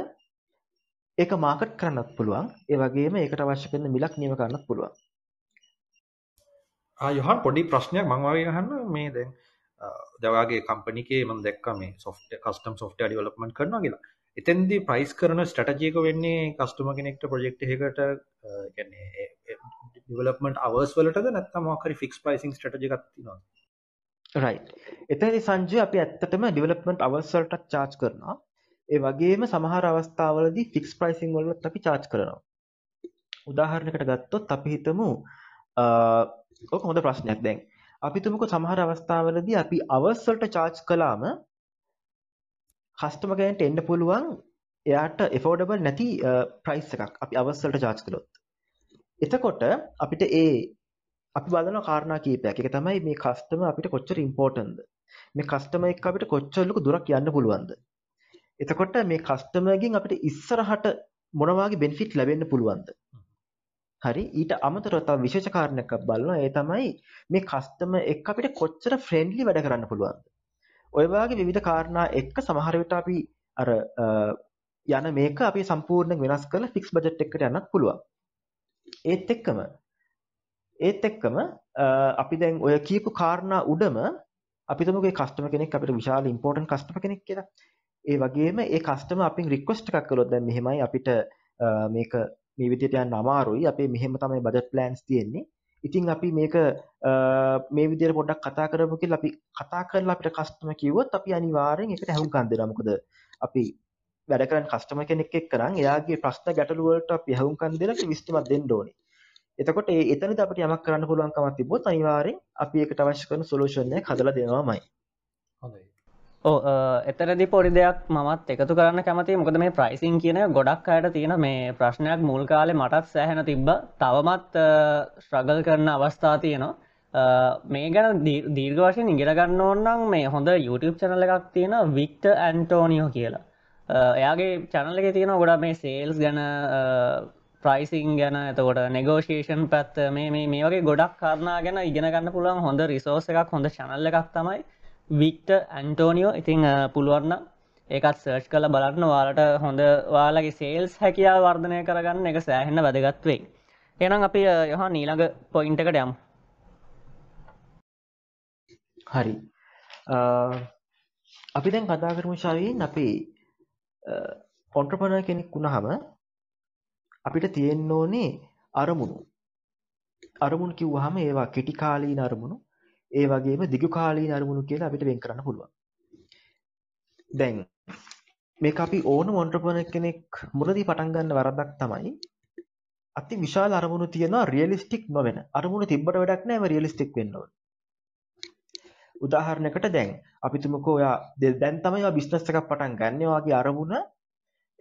ඒක මාකට් කරන්නත් පුළුවන්. ඒ වගේම ඒකට අවශ්‍ය කරන මිලක් නියම කරන්නත් පුළුවන්. ආ යොහන් පොඩි ප්‍රශ්නයක් මං වගේ අහන්න මේ දැන් දවගේ කම්පනිකේ මම දැක්ක මේ සොෆ්ට් කස්ටම් සොෆ්ට්වෙයාර් ඩෙවලොප්මන්ට් කරනවා කියලා. එතෙන්දී ප්‍රයිස් කරන ස්ට්‍රැටජි එක වෙන්නේ කස්ටමර් කෙනෙක්ට ප්‍රොජෙක්ට් එකකට කියන්නේ ඩෙවලොප්මන්ට් අවර්ස් වලටද නැත්නම් මොකක් හරි ෆික්ස් ප්‍රයිසිං ස්ට්‍රැටජි එකක් තියෙනවද? රයිට්. එතනදී සංජය අපි ඇත්තටම ඩෙවලොප්මන්ට් අවර්ස් වලට charge කරනවා. ඒ වගේම සමහර අවස්ථාවලදී ෆික්ස් ප්‍රයිසිං වලත් අපි charge කරනවා. උදාහරණයකට ගත්තොත් අපි හිතමු ඔක හොඳ ප්‍රශ්නයක් දැන්. අපි තුමුකෝ සමහර අවස්ථාවලදී අපි අවර්ස් වලට charge කළාම කස්ටමර් කෙනෙක්ට එන්න පුළුවන් එයාට affordable නැති ප්‍රයිස් එකක් අපි අවර්ස් වලට charge කළොත්. එතකොට අපිට ඒ අපි බලන කාරණා කීපයක්. ඒක තමයි මේ කස්ටමර් අපිට කොච්චර ඉම්පෝටන්ට්ද. මේ කස්ටමර් එක්ක අපිට කොච්චර ලොකු දුරක් යන්න පුළුවන්ද. එතකොට මේ කස්ටමර්ගෙන් අපිට ඉස්සරහට මොන වගේ බෙනිෆිට් ලැබෙන්න පුළුවන්ද. හරි ඊට අමතරව තව විශේෂ කාරණයක් බලනවා ඒ තමයි මේ කස්ටමර් එක්ක අපිට කොච්චර ෆ්‍රෙන්ඩ්ලි වැඩ කරන්න පුළුවන්ද. ඔය වගේ විවිධ කාරණා එක්ක සමහර විට අපි අර යන මේක අපි සම්පූර්ණයෙන් වෙනස් කරලා ෆික්ස් බජට් එකකට යන්නත් පුළුවන්. ඒත් එක්කම ඒත් එක්කම අපි දැන් ඔය කියපු කාරණා උඩම අපි තුමුගේ කස්ටමර් කෙනෙක් අපිට විශාල ඉම්පෝටන්ට් කස්ටමර් කෙනෙක් කියලා. ඒ වගේම ඒ කස්ටමර් අපින් රික්වෙස්ට් එකක් කළොත් දැන් මෙහෙමයි අපිට මේක මේ විදිහට යන්න අමාරුයි. අපේ මෙහෙම තමයි බජට් ප්ලෑන්ස් තියෙන්නේ. ඉතින් අපි මේක මේ විදිහට පොඩ්ඩක් කතා කරමු කියලා අපි කතා කරලා අපිට කස්ටමර් කිව්වොත් අපි අනිවාර්යෙන් ඒකට ඇහුම්කන් දෙනවා. මොකද අපි වැඩ කරන කස්ටමර් කෙනෙක් එක්ක නම් එයාගේ ප්‍රශ්න ගැටලු වලට අපි ඇහුම්කන් දෙලා විස්තීමක් දෙන්න ඕනේ. එතකොට ඒ එතනදී අපිට යමක් කරන්න පුළුවන්කමක් තිබ්බොත් අනිවාර්යෙන් අපි ඒකට අවශ්‍ය කරන සොලියුෂන් එක හදලා දෙනවාමයි. හොඳයි. ඕ එතරදි පොඩි දෙයක් මත් එකතු කරන්න කැමති මොකද මේ ප්‍රයිසින් කියන ගොඩක් අයට තියෙන මේ ප්‍රශ්නයක් මුල් කාලේ මටත් සෑහෙන තිබ්බ තවමත් ස්ට්‍රගල් කරන අවස්ථා තියෙනවා මේ ගැන දීර්ග වශයෙන් ඉගෙන ගන්න ඕන්නම් මේ හොඳ YouTube චැනල එකක් තියෙන වික්ට ඇන්ටෝනියෝ කියලා එයාගේ චැනල එක තියෙන ගොඩ මේ සේල්ස් ගැන ප්‍රයිසිං ගැන එතකොට නෙගෝෂේෂන් පැත්ත මේ මේ වගේ ගොඩක් කාරණා ගැන ඉගෙන ගන්න පුළුවන් හොඳ රිසෝස එකක් හොඳ චැනල්ල එකක් තමයි වික්ට ඇන්ටෝනියෝ ඉතිං පුළුවන්න ඒකත් සර්ච් කල බලන්න. වාලට හොඳ වාලගේ සේල්ස් හැකියා වර්ධනය කරගන්න එක සෑහෙන්න වැදගත් වෙයි. එනම් අපි යහ නීළඟ පොයින්ට එකට යම්. හරි. අපි දැන් කතා කරමු ශවීන් අපි ඔන්ට්‍රපන කෙනෙක් වුණහම අපිට තියෙන්න ඕනේ අරමුණු අරමුණු කිව්වහම ඒවා කෙටි කාලීන අරමුණු ඒ වගේම දිගු කාලීන අරමුණු කියලා අපිට වෙන් කරන්න පුළුවන්. දැන් මේක අපි ඕන මොන්ට්‍රපන කෙනෙක් මුලදී පටන් ගන්න වරදක් තමයි අති විශාල අරමුණු තියෙනවා රියලිස්ටික් නොවෙන අරමුණු තිබ්බට වැඩක් නැහැ රියලිස්ටික් වෙන්න ඕන. උදාහරණයකට දැන් අපි තුමුකෝ ඔයා දැන් තමයි ඔයා බිස්නස් එකක් පටන් ගන්න. ඔයාගේ අරමුණ ඒ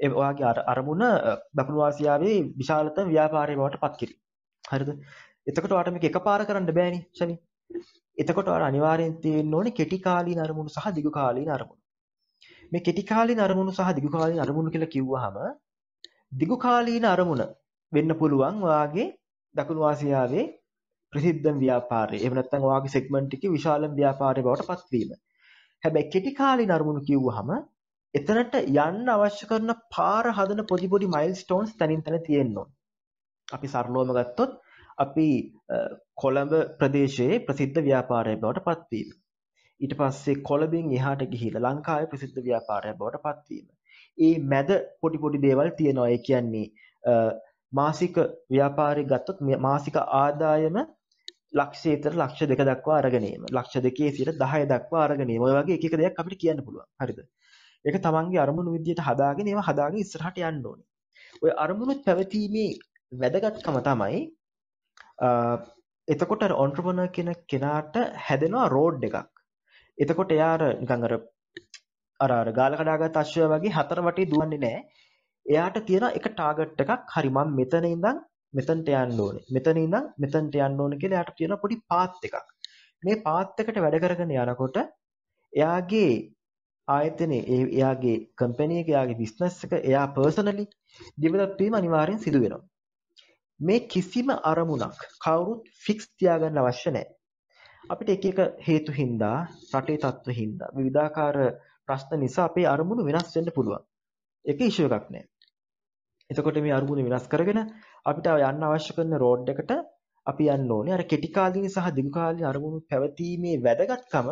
ඔයාගේ අරමුණ දකුණු ආසියාවේ විශාලතම ව්‍යාපාරය බවට පත් කිරීම. හරිද? එතකොට ඔයාට මේක එකපාර කරන්න බෑනේ, ෂවි. එතකොට ඔයාලා අනිවාර්යෙන් තියෙන්න ඕනේ කෙටි කාලීන අරමුණු සහ දිගු කාලීන අරමුණු. මේ කෙටි කාලීන අරමුණු සහ දිගු කාලීන අරමුණු කියලා කිව්වහම දිගු කාලීන අරමුණ වෙන්න පුළුවන් ඔයාගේ දකුණු ආසියාවේ ප්‍රසිද්ධම ව්‍යාපාරය. එහෙම නැත්නම් ඔයාගේ සෙග්මන්ට් එකේ විශාලම ව්‍යාපාරය බවට පත්වීම. හැබැයි කෙටි කාලීන අරමුණු කිව්වහම එතනට යන්න අවශ්‍ය කරන පාර හදන පොඩි පොඩි මයිල්ස්ටෝන්ස් තනින් තන තියෙන්න ඕන. අපි සරලවම ගත්තොත් අපි කොළඹ ප්‍රදේශයේ ප්‍රසිද්ධ ව්‍යාපාරයක් බවට පත්වීම. ඊට පස්සේ කොළඹින් එහාට ගිහිල්ලා ලංකාවේ ප්‍රසිද්ධ ව්‍යාපාරයක් බවට පත්වීම. ඒ මැද පොඩි පොඩි දේවල් තියෙනවා. ඒ කියන්නේ මාසික ව්‍යාපාරය ගත්තොත් මාසික ආදායම ලක්ෂයතර ලක්ෂ දෙක දක්වා අරගෙන ඒම. ලක්ෂ දෙකේ සිට 10 දක්වා අරගෙන ඒම. ඔය වගේ එක එක දෙයක් අපිට කියන්න පුළුවන්. හරිද? ඒක තමන්ගේ අරමුණු විදියට හදාගෙන ඒවා හදාගෙන ඉස්සරහට යන්න ඕනේ. ඔය අරමුණු පැවතීමේ වැදගත්කම තමයි එතකොට ඔන්ට්‍රපනර් කියන කෙනාට හැදෙනවා රෝඩ් එකක්. එතකොට එයා අර නිකන් අර අර අර ගාල කඩාගත් අශ්වය වගේ හතර වටේ දුවන්නේ නැහැ. එයාට තියෙන එක ටාගට් එකක්. හරි මම මෙතන ඉඳන් මෙතනට යන්න ඕනේ. මෙතන ඉඳන් මෙතනට යන්න ඕනේ කියලා එයාට තියෙන පොඩි පාත් එකක්. මේ පාත් එකට වැඩ කරගෙන යනකොට එයාගේ ආයතනයේ එයාගේ කම්පැනි එක එයාගේ බිස්නස් එක එයා පර්සනලි ඩෙවලොප් වීම අනිවාර්යෙන් සිදු වෙනවා. මේ කිසිම අරමුණක් කවුරුත් ෆික්ස් තියාගන්න අවශ්‍ය නැහැ. අපිට එක එක හේතු හින්දා රටේ තත්ත්ව හින්දා විවිධාකාර ප්‍රශ්න නිසා අපේ අරමුණු වෙනස් වෙන්න පුළුවන්. ඒක ඉෂුව එකක් නෑ. එතකොට මේ අරමුණු වෙනස් කරගෙන අපිට යන්න අවශ්‍ය කරන රෝඩ් එකට අපි යන්න ඕනේ. අර කෙටි කාලීන සහ දිගු කාලීන අරමුණු පැවතීමේ වැදගත්කම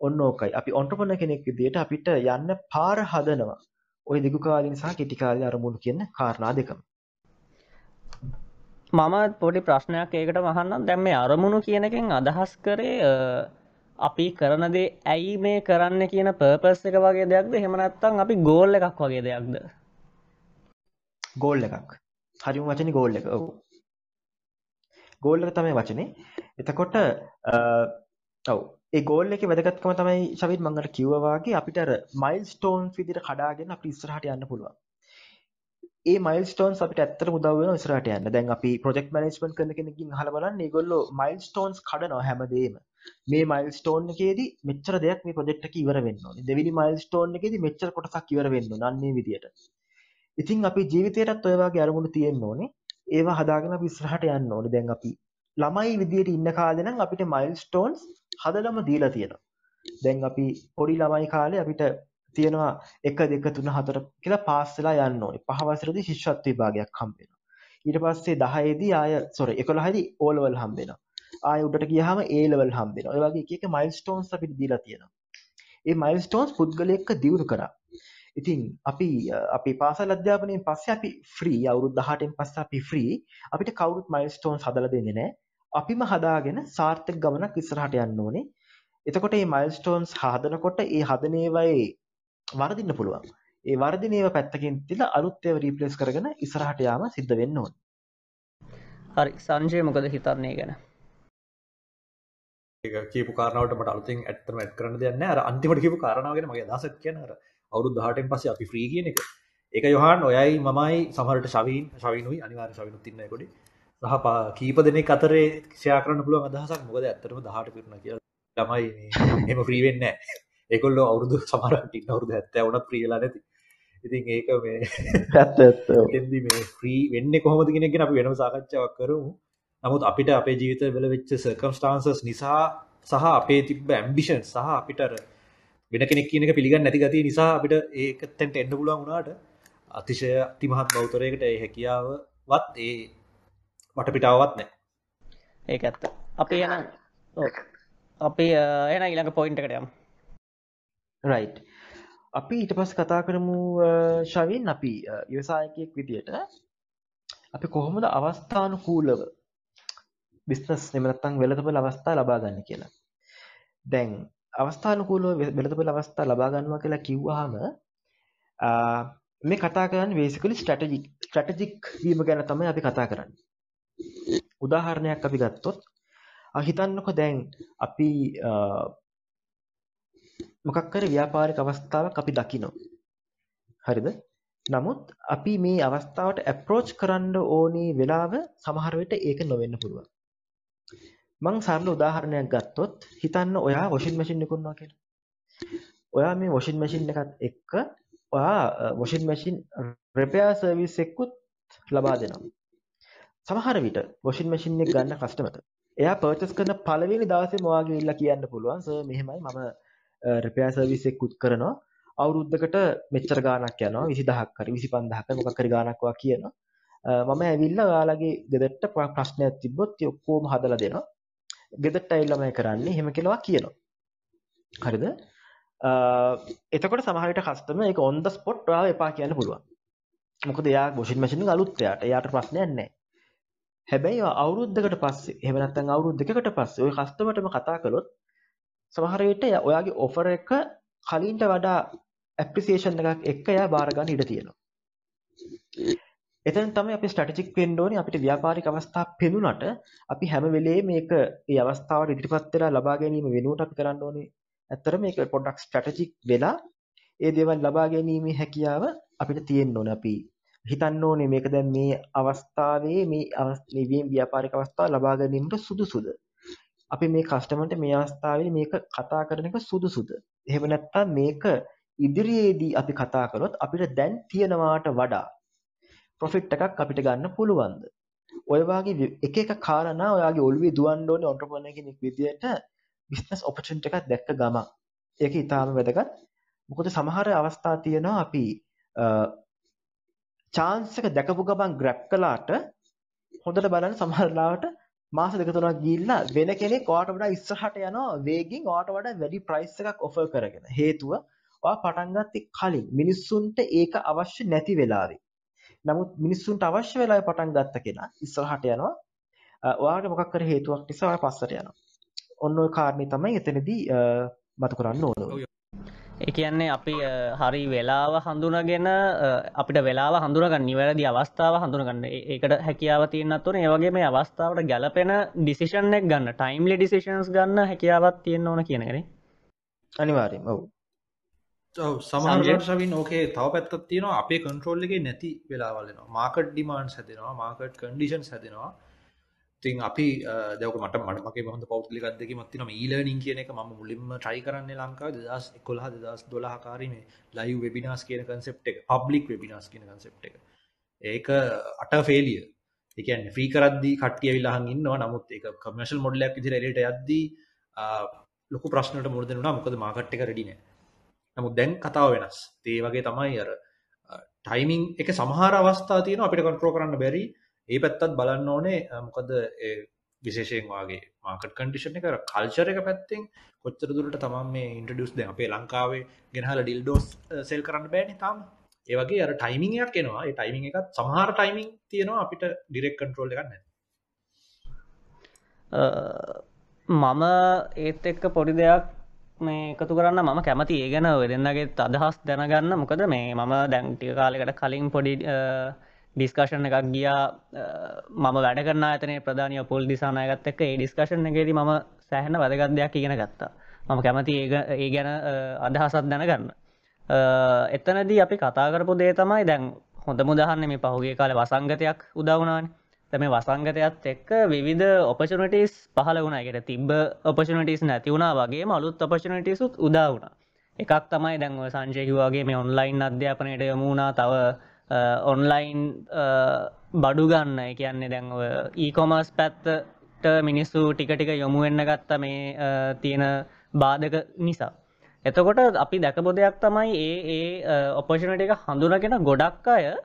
ඔන්න ඕකයි. අපි ඔන්ටර්ප්‍රනර් කෙනෙක් විදිහට අපිට යන්න පාර හදනවා. ওই දිගු කාලීන සහ කෙටි කාලීන අරමුණු කියන කාරණා දෙකම. මම පොඩි ප්‍රශ්නයක් ඒකට මහන්නම් දැන් මේ අරමුණු කියන එකෙන් අදහස් කරේ අපි කරන දේ ඇයි මේ කරන්න කියන පර්පස් එක වගේ දෙයක්ද? එහෙම නැත්නම් අපි ගෝල් එකක් වගේ දෙයක්ද? ගෝල් එකක්. හරිම වචනේ ගෝල් එක. ඔව්. ගෝල් එක තමයි වචනේ. එතකොට ඔව් ඒ ගෝල් එකේ වැදගත්කම තමයි ෂවිත් මම අර කිව්වා වගේ අපිට අර මයිල්ස්ටෝන්ස් විදිහට කඩාගෙන අපිට ඉස්සරහට යන්න පුළුවන් ඒ මයිල්ස්ටෝන්ස් අපිට ඇත්තටම උදව් වෙනවා ඉස්සරහට යන්න. දැන් අපි ප්‍රොජෙක්ට් මැනේජ්මන්ට් කරන කෙනකින් අහලා බලන්න ඒගොල්ලෝ මයිල්ස්ටෝන්ස් කඩනවා හැමදේම. මේ මයිල්ස්ටෝන් එකේදී මෙච්චර දෙයක් මේ ප්‍රොජෙක්ට් එක ඉවර වෙන්න ඕනේ. දෙවෙනි මයිල්ස්ටෝන් එකේදී මෙච්චර කොටසක් ඉවර වෙන්න ඕනේ. අන්න ඒ විදියට. ඉතින් අපි ජීවිතේටත් ඔය වගේ අරමුණු තියෙන්න ඕනේ. ඒවා හදාගෙන අපි ඉස්සරහට යන්න ඕනේ. දැන් අපි ළමයි විදියට ඉන්න කාලේ නම් අපිට මයිල්ස්ටෝන්ස් හදලම දීලා තියෙනවා. දැන් අපි පොඩි ළමයි කාලේ අපිට තියෙනවා 1 2 3 4 කියලා පාස් වෙලා යන්න ඕනේ. පහ වසරේදී ශිෂ්‍යත්ව විභාගයක් හම්බ වෙනවා. ඊට පස්සේ 10 දී ආය සෝරි 11 දී O level හම්බ වෙනවා. ආය උඩට ගියාම A level හම්බ වෙනවා. ඒ වගේ එක එක මයිල්ස්ටෝන්ස් අපිට දීලා තියෙනවා. ඒ මයිල්ස්ටෝන්ස් පුද්ගලයෙක්ව දියුණු කරා. ඉතින් අපි අපි පාසල් අධ්‍යාපනයෙන් පස්සේ අපි ෆ්‍රී අවුරුදු 18න් පස්සේ අපි ෆ්‍රී අපිට කවුරුත් මයිල්ස්ටෝන්ස් හදලා දෙන්නේ නැහැ. අපිම හදාගෙන සාර්ථක ගමනක් ඉස්සරහට යන්න ඕනේ. එතකොට මේ මයිල්ස්ටෝන්ස් හදනකොට ඒ හදන ඒවායේ වරදින්න පුළුවන්. ඒ වර්ධින ඒවා පැත්තකින් තියලා අලුත් ඒවා රීප්ලේස් කරගෙන ඉස්සරහට යාම සිද්ධ වෙන්න ඕනේ. හරි සංජය මොකද හිතන්නේ ගැන? ඒක කියපු කාරණාවට මට අලුතෙන් ඇත්තටම ඇඩ් කරන්න දෙයක් නැහැ. අර අන්තිමට කියපු කාරණාව ගැන මගේ අදහසක් කියන අර අවුරුදු 18න් පස්සේ අපි ෆ්‍රී කියන එක. ඒක යොහාන් ඔයයි මමයි සමහරට ශවීන් ශවීනුයි අනිවාර්ය ශවීනුත් ඉන්නයි පොඩි. සහ කීප දෙනෙක් අතරේ ෂෙයා කරන්න පුළුවන් අදහසක් මොකද ඇත්තටම 18 පිරුණා කියලා. ළමයි මේ එහෙම ෆ්‍රී වෙන්නේ නැහැ. ඒකොල්ල අවුරුදු සමරට ඉන්න අවුරුදු හැත්ත වුණත් ප්‍රියලා නැති ඉතින් ඒක මේ ඇත්ති මේ ්‍රී වෙන්න කොහොමද කෙනෙගෙන අපි වෙනම සාකච්ඡාවක් කරමු නමුත් අපිට අපේ ජීවිත වෙල වෙච්ච සර්කම්ස්ටාන්සස් නිසා සහ අපේ තිබ්බ ඇම්බිෂන් සහ අපිටර වෙන කෙනෙක් කියනක පිළිගන්න නැති ගතිය නිසා අපිට ඒකතැන්ට එන්න පුළුවන් වුණාට අතිශය අතිමහත් බෞතරයකට ඒ හැකියාව වත් ඒ මට පිටාවත් නෑ. ඒක ඇත්ත. අපි යන අපි එන ඊළඟ පොයින්ටකට යම්. රයි් අපි ඊට පස් කතා කරමු ශවින් අපි ව්‍යවසායකයෙක් විදියට. අපි කොහොමද අවස්ථානුකූලව බිස්නස් එමනත්තං වෙළතපල අවස්ථා ලබා ගන්න කියලා. දැන් අවස්ථානුකූලව වෙළතපල අවස්ථා ලබා ගන්නවා කියලා කිව්වහම මේ කතා කරන්න වේසිකලි ස්ටටජික් ස්ටටජික් වීම ගැන තමයි අපි කතා කරන්න උදාහරණයක් අපි ගත්තොත් හිතන්නකො දැන් අපි මොකක්කර ව්‍යාපාරික අවස්ථාවක් අපි දකිනෝ හරිද? නමුත් අපි මේ අවස්ථාවට ඇප්‍රෝච් කරන්න ඕනී වෙලාව සමහරවිට ඒක නොවෙන්න පුළුවන්. මං සරල උදාහරණයක් ගත්තොත් හිතන්න ඔයා වොෂින් මැසින් එකකුන්නවා කියලා. ඔයා මේ වොෂින් මැසින් එකත් එක්ක ඔයා වොෂින් මැසින් රෙපයා සර්විස් එක්කුත් ලබා දෙනවා. සමහර විට වොෂින් මැසින් එක ගන්න කස්ටමට එයා පර්චස් කරන පළවෙනි දවසේ මොයාගේ ඉල්ල කියන්න පුළුවන් සර් මෙහෙමයි මම රිපෙයාර් සර්විස් එකකුත් කරනවා. අවුරුද්දකට මෙච්චර ගාණක් යනවා 20000ක් හරි 25000ක් මොකක් හරි ගාණක් වා කියනවා. මම ඇවිල්ලා ඔයාලගේ ගෙදරට ප්‍රශ්නයක් තිබ්බොත් ඒ ඔක්කොම හදලා දෙනවා. ගෙදරට ඇවිල්ලා මම කරන්නේ එහෙම කියලා කියනවා. හරිද? එතකොට සමහර විට කස්ටමර් ඒක on the spot ඔයාව එපා කියන්න පුළුවන්. මොකද එයා වොෂින් මැෂින් එක අලුත් එයාට. එයාට ප්‍රශ්නයක් නැහැ. හැබැයි අවුරුද්දකට පස්සේ එහෙම නැත්නම් අවුරුදු දෙකකට පස්සේ ওই කස්ටමර්ටම කතා කළොත් සමහර විට ඔයාගේ ඔෆර් එක කලින්ට වඩා ඇප්‍රිසියේෂන් එකක් එක්ක එයා බාර ගන්න ඉඩ තියෙනවා. එතන තමයි අපි ස්ට්‍රැටජික් වෙන්න ඕනේ. අපිට ව්‍යාපාරික අවස්ථා පෙනුනට අපි හැම වෙලේම මේක මේ අවස්ථාවට ඉදිරිපත් වෙලා ලබා ගැනීම වෙනුවට අපි කරන්න ඕනේ. ඇත්තට මේක පොඩ්ඩක් ස්ට්‍රැටජික් වෙලා ඒ දේවල් ලබා ගැනීමේ හැකියාව අපිට තියෙන්න ඕනේ. අපි හිතන්න ඕනේ මේක දැන් මේ අවස්ථාවේ මේ මේ ව්‍යාපාරික අවස්ථාව ලබා ගැනීමට සුදුසුද? අපි මේ කස්ටමර්ට මේ අවස්ථාවේ මේක කතා කරන එක සුදුසුද? එහෙම නැත්නම් මේක ඉදිරියේදී අපි කතා කරොත් අපිට දැන් තියනවාට වඩා ප්‍රොෆිට් එකක් අපිට ගන්න පුළුවන්ද? ඔය වගේ එක එක කාරණා ඔයාගේ ඔළුවේ දුවන්න ඕනේ ඔන්ටර්ප්‍රනර් කෙනෙක් විදියට බිස්නස් ඔපචුනිටි එකක් දැක්ක ගමන්. ඒක ඊටාම වැදගත්. මොකද සමහර අවස්ථා තියෙනවා අපි chance එක දැකපු ගමන් grab කළාට හොඳට බලන්න සමහර ලාවට මාස දෙක තුනක් ගිහිල්ලා වෙන කෙනෙක් ඔයාට වඩා ඉස්සරහට යනවා වේගින් ඔයාට වඩා වැඩි ප්‍රයිස් එකක් ඔෆර් කරගෙන. හේතුව ඔයා පටන් ගත්තේ කලින් මිනිස්සුන්ට ඒක අවශ්‍ය නැති වෙලාවේ. නමුත් මිනිස්සුන්ට අවශ්‍ය වෙලාවේ පටන් ගත්ත කෙනා ඉස්සරහට යනවා. ඔයාට මොකක් කර හේතුවක් නිසා ඔයා පස්සට යනවා. ඔන්න ඔය කාරණේ තමයි එතනදී මතු කරන්න ඕන. ඒ කියන්නේ අපි හරි වෙලාව හඳුනගෙන අපිට වෙලාව හඳුනගන්න නිවැරදි අවස්ථාව හඳුනගන්න. ඒකට හැකියාව තියන්නත් ඕනේ. ඒ වගේ මේ අවස්ථාවට ගැලපෙන ඩිසිෂන් එක ගන්න ටයිම්ලි ඩිසිෂන්ස් ගන්න හැකියාවක් තියෙන්න ඕන කියන එකනේ අනිවාර්යෙන් ඔව්. ඔව් සමහරවිට ශවින් ඕකේ තව පැත්තක් තියෙනවා. අපේ කන්ට්‍රෝල් එකේ නැති වෙලාවල් එනවා. මාකට් ඩිමාන්ඩ්ස් හැදෙනවා මාකට් කන්ඩිෂන්ස් හැදෙනවා තින් අපි දවක මට මටමගේ හොඳ පෞද්ලික අදක මත්තින ඊලනින් කියන එක ම මුලින්ම ට්‍රයි කරන්න ලංකා දස් එකොල්හ දස් දොලාහකාරීම ලයි වෙබිනාස් කියන කන්සෙප් එක පබ්ලික් වෙබිනාස් කියන කන්සෙප් එක. ඒක අට ෆේලිය එකන් ්‍රී කරද්දි කටිය විලාහන් ඉන්නවා. නමුත් එක කමර්ශල් මොඩලයක් විදිර එලට යද්දී ලොකු ප්‍රශ්නට මුරදනුනා මොකද මාකට් එක රඩින නමුත් දැන් කතාව වෙනස්. ඒ වගේ තමයි අර ටයිමිං එක සමහර අවස්ථා තියෙන අපිට කොන්ට්‍රෝ කරන්න බැරි. ඒ පැත්තත් බලන්න ඕනේ. මොකද විශේෂයෙන් වගේ මාකට කන්ඩිෂන එක? කල්චර එක පැත්තෙන් කොච්චර දුරට තමන් මේ ඉන්ටඩියස් ද අපේ ලංකාවේ ගෙනහල ඩිල්ඩෝස් සෙල් කරන්න බෑනි තාම. ඒවගේ අර ටයිමිංයක් එනවා. ඒ ටයිමිං එකත් සමහර ටයිමිං තියෙනවා අපිට ඩිරෙක් කන්ට්‍රෝල් එකන්න මම ඒත් එක්ක පොඩි දෙයක් මේ එකතු කරන්න මම කැමති. ඒ ගැන වෙදන්නගේ අදහස් දැනගන්න. මොකද මේ මම දැන්ටිය කාලෙකට කලින් පොඩි ඩිස්කශන් එකක් ගියා මම වැඩ කරන අතන ප්‍රධානය පොල් දිසානායගත් එක්ක ඒ ඩිස්කශන් එකේදී මම සෑහන වැදගත් දෙයක් ඉගෙන ගත්තා. මම කැමති ඒ ගැන අදහසත් දැනගන්න. එතනදී අපි කතා කරපු දේ තමයි දැන් හොඳ මුදහන්න මේ පහුගේ කාල වසංගතයක් උදවුණාන තම වසංගතයත් එක්ක විවිධ ඔපචනටස් පහල වුණකට තිබ්බ ඔපචනටස් නැති වුණා වගේ අලුත් ඔපචනටසුත් උදා වුණ. එකක් තමයි දැන්ව සංශයකිවගේ මේ ඔන්ලයින් අධ්‍යාපනයට යමුණනා තව ඔන්ලයින් බඩු ගන්න. කියන්නේ දැන් ඊකොමර්ස් පැත්තට මිනිස්සු ටික ටික යොමුවෙන්න ගත්ත මේ තියෙන බාධක නිසා. එතකොට අපි දැකපු දෙයක් තමයි ඒ ඒ ඔපෝෂනට එක හඳුනගෙන ගොඩක් අය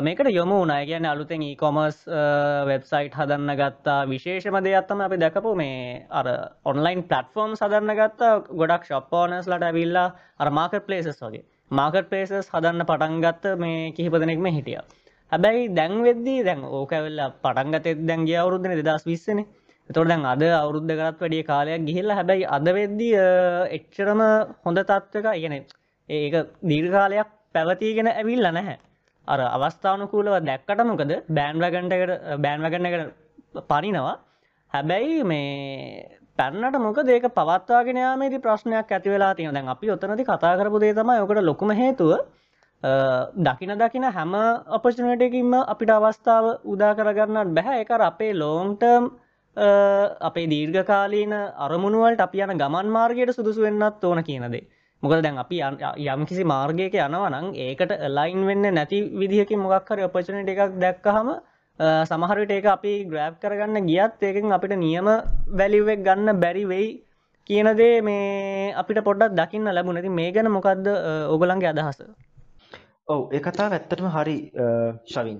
මේකට යොමු නය කියන අලුතෙන් ඊකොමර්ස් වෙබ්සයිට් හදන්න ගත්තා. විශේෂම දෙයක්ත්තම අපි දැකපු මේ අර ඔන්ලයින් පලටෆෝර්ම් සදන්න ගත්තා. ගොඩක් ශප්පෝනස් ලට ඇවිල්ලා අර මාකට පලේසස් වගේ. මාකට් පේසස් හදන්න පටන්ගත්ත මේ කිහිප දෙනෙක්ම හිටිය. හැබැයි දැන් වෙද්දී දැන් ඕකැවෙල්ල පටන්ගතෙත් දැන් ගිය අවුරුද්ධන දෙදස් විස්සන. තොට දැන් අද අවුරුද්ධ කරත් වැඩිය කාලයක් ගිහිල්ල හැබැයි අද වෙද්දී එච්චරම හොඳ තත්ත්වක ඉගෙන ඒක දීර්ඝාලයක් පැවතිගෙන ඇවිල්ල නැහැ. අර අවස්ථාවනකූලව දැක්කට මොකද? බෑන් වගන්ටකට බෑන් වගන්නකට පනිනවා. හැබැයි මේ පැන්නට මොක ඒක පවත්වාගෙන යාමේදී ප්‍රශ්නයක් ඇති වෙලා තියෙන දැන් අපි ඔතනති කතා කරපු දේ තමයි ඔකට ලොකුම හේතුව දකින දකින හැම අපචනටකින්ම අපිට අවස්ථාව උදා කරගන්නත් බැහැ එක අපේ ලෝන්ටර්ම් අපේ දීර්ඝකාලීන අරමුණුවලට අපි යන ගමන් මාර්ගයට සුදුසු වෙන්නත් ඕන කියනදේ මොකද දැන් අපි යම් කිසි මාර්ගයක යනවනං ඒකට ලයින් වෙන්න නැති විදිහකින් මොක්හරි ඔපචනට එකක් දැක්කහම සමහරට ඒක අපි ග්‍රෑප් කරගන්න ගියත් ඒකින් අපිට නියම වැලිවෙක් ගන්න බැරි වෙයි කියනදේ මේ අපිට පොඩ්ඩක් දකින්න ලැබුණති මේ ගැන මොකක්ද ඔගලන්ගේ අදහස? ඔව් ඒ කතාව ඇත්තටම හරි ශවින්.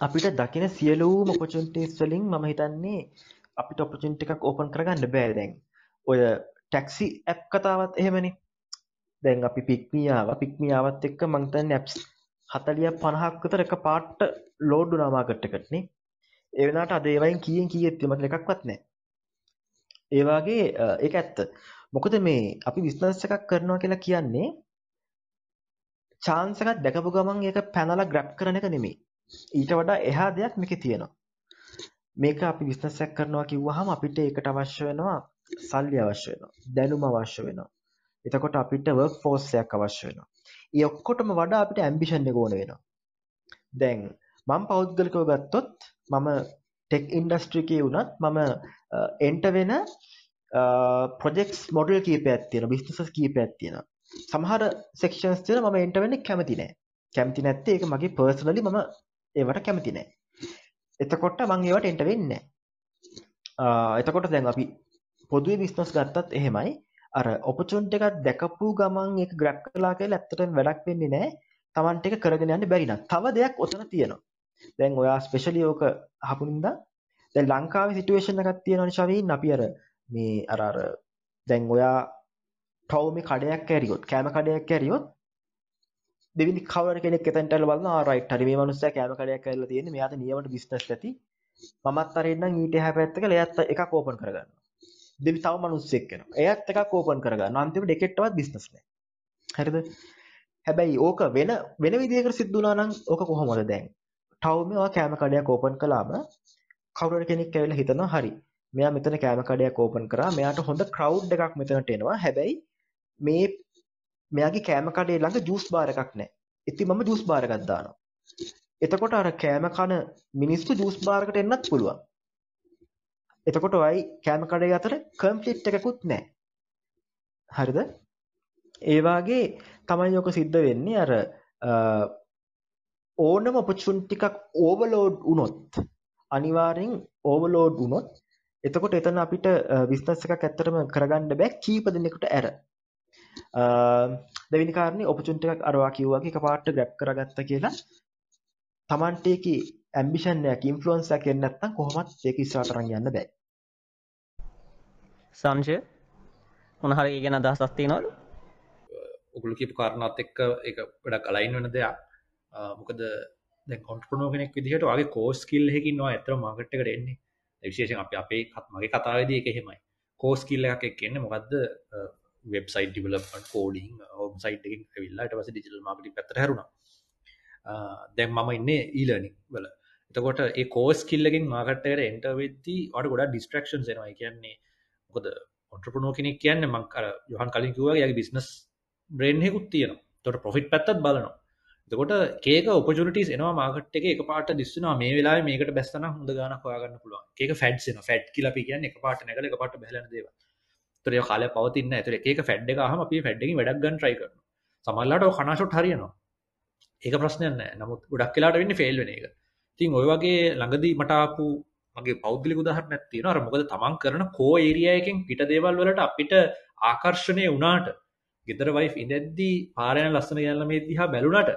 අපිට දකින සියලූම ඔපචන්ටේස් වලින් මම හිතන්නේ අපිට ඔපචන්ට එකක් ඕපන් කරගන්න බෑ දැන්. ඔය ටැක්සි ඇප් කතාවත් එහෙමනි. දැන් අපි පික්මියාව පික්මියාවත් එක්ක මංතන් නැප්ස් හතලිය පණහක් විතර එක පාට්ට ලෝඩ්ඩු නාමාකට්ටකටනේ ඒවනාට අදේවයින් කියෙන් කියත්තිමට එකක්වත් නෑ ඒවාගේ ඒ ඇත්ත. මොකද මේ අපි විස්නස් එකක් කරනවා කියලා කියන්නේ චාන්සකත් දැකපු ගමන් ඒක පැනල ග්‍රැප් කරන එක නෙමේ ඊට වඩා එහා දෙයක් මේක තියෙනවා. මේක අපි විස්නසයක් කරනවා කිව්වහම අපිට ඒකට අවශ්‍ය වෙනවා සල්ලි අවශ්‍ය වෙනවා දැනුම අවශ්‍ය වෙනවා. එතකොට අපිට වර්ක් ෆෝස් එකක් අවශ්‍ය වෙනවා. ඒ ඔක්කොටම වඩා අපිට ඇම්බිෂන් එක ඕන වෙනවා. දැන් මම පෞද්ගලිකව ගත්තොත් මම ටෙක් ඉන්ඩස්ට්‍රි එකේ වුණත් මම එන්ට වෙන ප්‍රොජෙක්ට්ස් මොඩල් කීපයක් තියෙනවා බිස්නසස් කීපයක් තියෙනවා. සමහර සෙක්ෂන්ස් තියෙනවා මම එන්ට වෙන්න කැමති නෑ. කැමති නැත්තේ ඒක මගේ පර්සනලි මම ඒවට කැමති නෑ. එතකොට මං ඒවට එන්ට වෙන්නේ එතකොට දැන් අපි පොදුවේ බිස්නස් ගත්තත් එහෙමයි. අර ඔපචුන්ට එකක් දැකපු ගමන් එක ග්‍රැප් කලා කියලා ඇත්තට වැඩක් වෙන්නේ නෑ. තමන්ට එක කරගෙන යන්න බැරි නම් තව දෙයක් ඔතන තියෙනවා. දැන් ඔයා ස්පෙෂලි ඕක අහපුනින්ද දැන් ලංකාවේ සිටුේෂන් එකක් තියෙනවනේ ශවීන්. අපි අර මේ අර අර දැන් ඔයා ටවුමේ කඩයක් ඇරියොත් කෑම කඩයක් ඇරියොත් දෙවිනි කවර කෙනෙක් එතනට ඇවිල්ලා බලනවා ආ රයිට් හරි මේ මනුස්සයා කෑම කඩයක් ඇරිලා තියෙන්නේ. මෙයාට නියමට බිස්නස් ඇති. මමත් අර එන්නම් ඊට එහා පැත්තක ලෙයත් එකක් ඕපන් කරගන්නවා. දෙවි තව මිනිස්සෙක් වෙනවා. එයාත් එකක් ඕපන් කරගන්න. අන්තිමට එකෙක්ටවත් බිස්නස් නැහැ. හරිද? හැබැයි ඕක වෙන වෙන විදිහකට සිද්ධ වුණා නම් ඕක කොහොමද දැන්? ටවුමේ ඔයා කෑම කඩයක් ඕපන් කළාම කවුරු කෙනෙක් ඇවිල්ලා හිතනවා හරි. මෙයා මෙතන කෑම කඩයක් ඕපන් කරා. මෙයාට හොඳ ක්‍රවුඩ් එකක් මෙතනට එනවා. හැබැයි මේ මෙයාගේ කෑම කඩේ ළඟ ජූස් බාර් එකක් නැහැ. ඉතින් මම ජූස් බාර් එකක් දානවා. එතකොට අර කෑම කන මිනිස්සු ජූස් බාර් එකට එන්නත් පුළුවන්. එතකොට ඔයයි කෑම කඩේ අතර කන්ෆ්ලික්ට් එකකුත් නැහැ. හරිද? ඒ වාගේ තමයි ඔක සිද්ධ වෙන්නේ අර ඕනම ඔපචුනිටි එකක් ඕවර්ලෝඩ් වුණොත් අනිවාර්යෙන් ඕවර්ලෝඩ් වුණොත් එතකොට එතන අපිට බිස්නස් එකක් ඇත්තටම කරගන්න බෑ කීප දෙනෙකුට ඇර. දෙවෙනි කාරණේ ඔපචුනිටි එකක් අරවා කිව්වා වගේ එකපාරට ග්‍රැබ් කරගත්ත කියලා තමන්ට ඒකේ ඇම්බිෂන් එකක් ඉන්ෆ්ලුවන්ස් එකක් එන්නේ නැත්නම් කොහොමත් ඒක ඉස්සරහට අරන් යන්න බෑ. සංශය මොන හරි ඒ ගැන අදහසක් තියෙනවද? ඔගොල්ලෝ කියපු කාරණාත් එක්ක ඒක ගොඩක් අලයින් වෙන දෙයක්. මොකද දැන් ඔන්ටර්ප්‍රනර් කෙනෙක් විදිහට ඔයාගේ කෝස් ස්කිල් එකකින් ඔයා ඇත්තට මාකට් එකට එන්නේ. විශේෂයෙන් අපි අපේ මගේ කතාවේදී ඒක එහෙමයි. කෝස් ස්කිල් එකක් එක්ක එන්නේ මොකද්ද? Website development coding home site එකකින් ඇවිල්ලා ඊට පස්සේ ඩිජිටල් මාකටිං පැත්තට හැරුණා. දැන් මම ඉන්නේ ඊලර්නින් වල. එතකොට ඒ කෝස් ස්කිල් එකකින් මාකට් එකට එන්ටර් වෙද්දී ඔයාලට ගොඩක් ඩිස්ට්‍රැක්ෂන්ස් එනවා. ඒ කියන්නේ මොකද ඔන්ට්‍රප්‍රනෝ කෙනෙක් කියන්නේ මං අර යොහන් කලින් කිව්වා වගේ යාගේ බිස්නස් බ්‍රේන් එකකුත් තියෙනවා. ඒතකොට ප්‍රොෆිට් පැත්තත් බලනවා. එතකොට කේක ඔපචුනිටිස් එනවා මාකට් එකේ එකපාරට දිස් වෙනවා මේ වෙලාවේ මේකට බැස්සනම් හොඳ ගාණක් හොයාගන්න පුළුවන්. කේක ෆැඩ්ස් එනවා. ෆැඩ් කියලා අපි කියන්නේ එකපාරට නැගලා එකපාරට බහලා යන දේවල්. ඒතකොට ඒක කාලයක් පවතින්නේ නැහැ. ඒතකොට කේක ෆැඩ් එක ආවම අපි ෆැඩ් එකකින් වැඩක් ගන්න try කරනවා. සමහරවිට ඔය කනාෂොට් හරියනවා. ඒක ප්‍රශ්නයක් නැහැ. නමුත් ගොඩක් වෙලාවට වෙන්නේ ෆේල් වෙන එක. ඉතින් ওই වගේ ළඟදී මට ආපු මගේ පෞද්ගලික උදාහරණයක් තියෙනවා. අර මොකද තමන් කරන කෝ ඒරියා එකෙන් පිට දේවල් වලට අපිට ආකර්ෂණය වුණාට ගෙදර වයිෆ් ඉඳද්දී පාරේ යන ලස්සන යන ළමයි දිහා බැලුණාට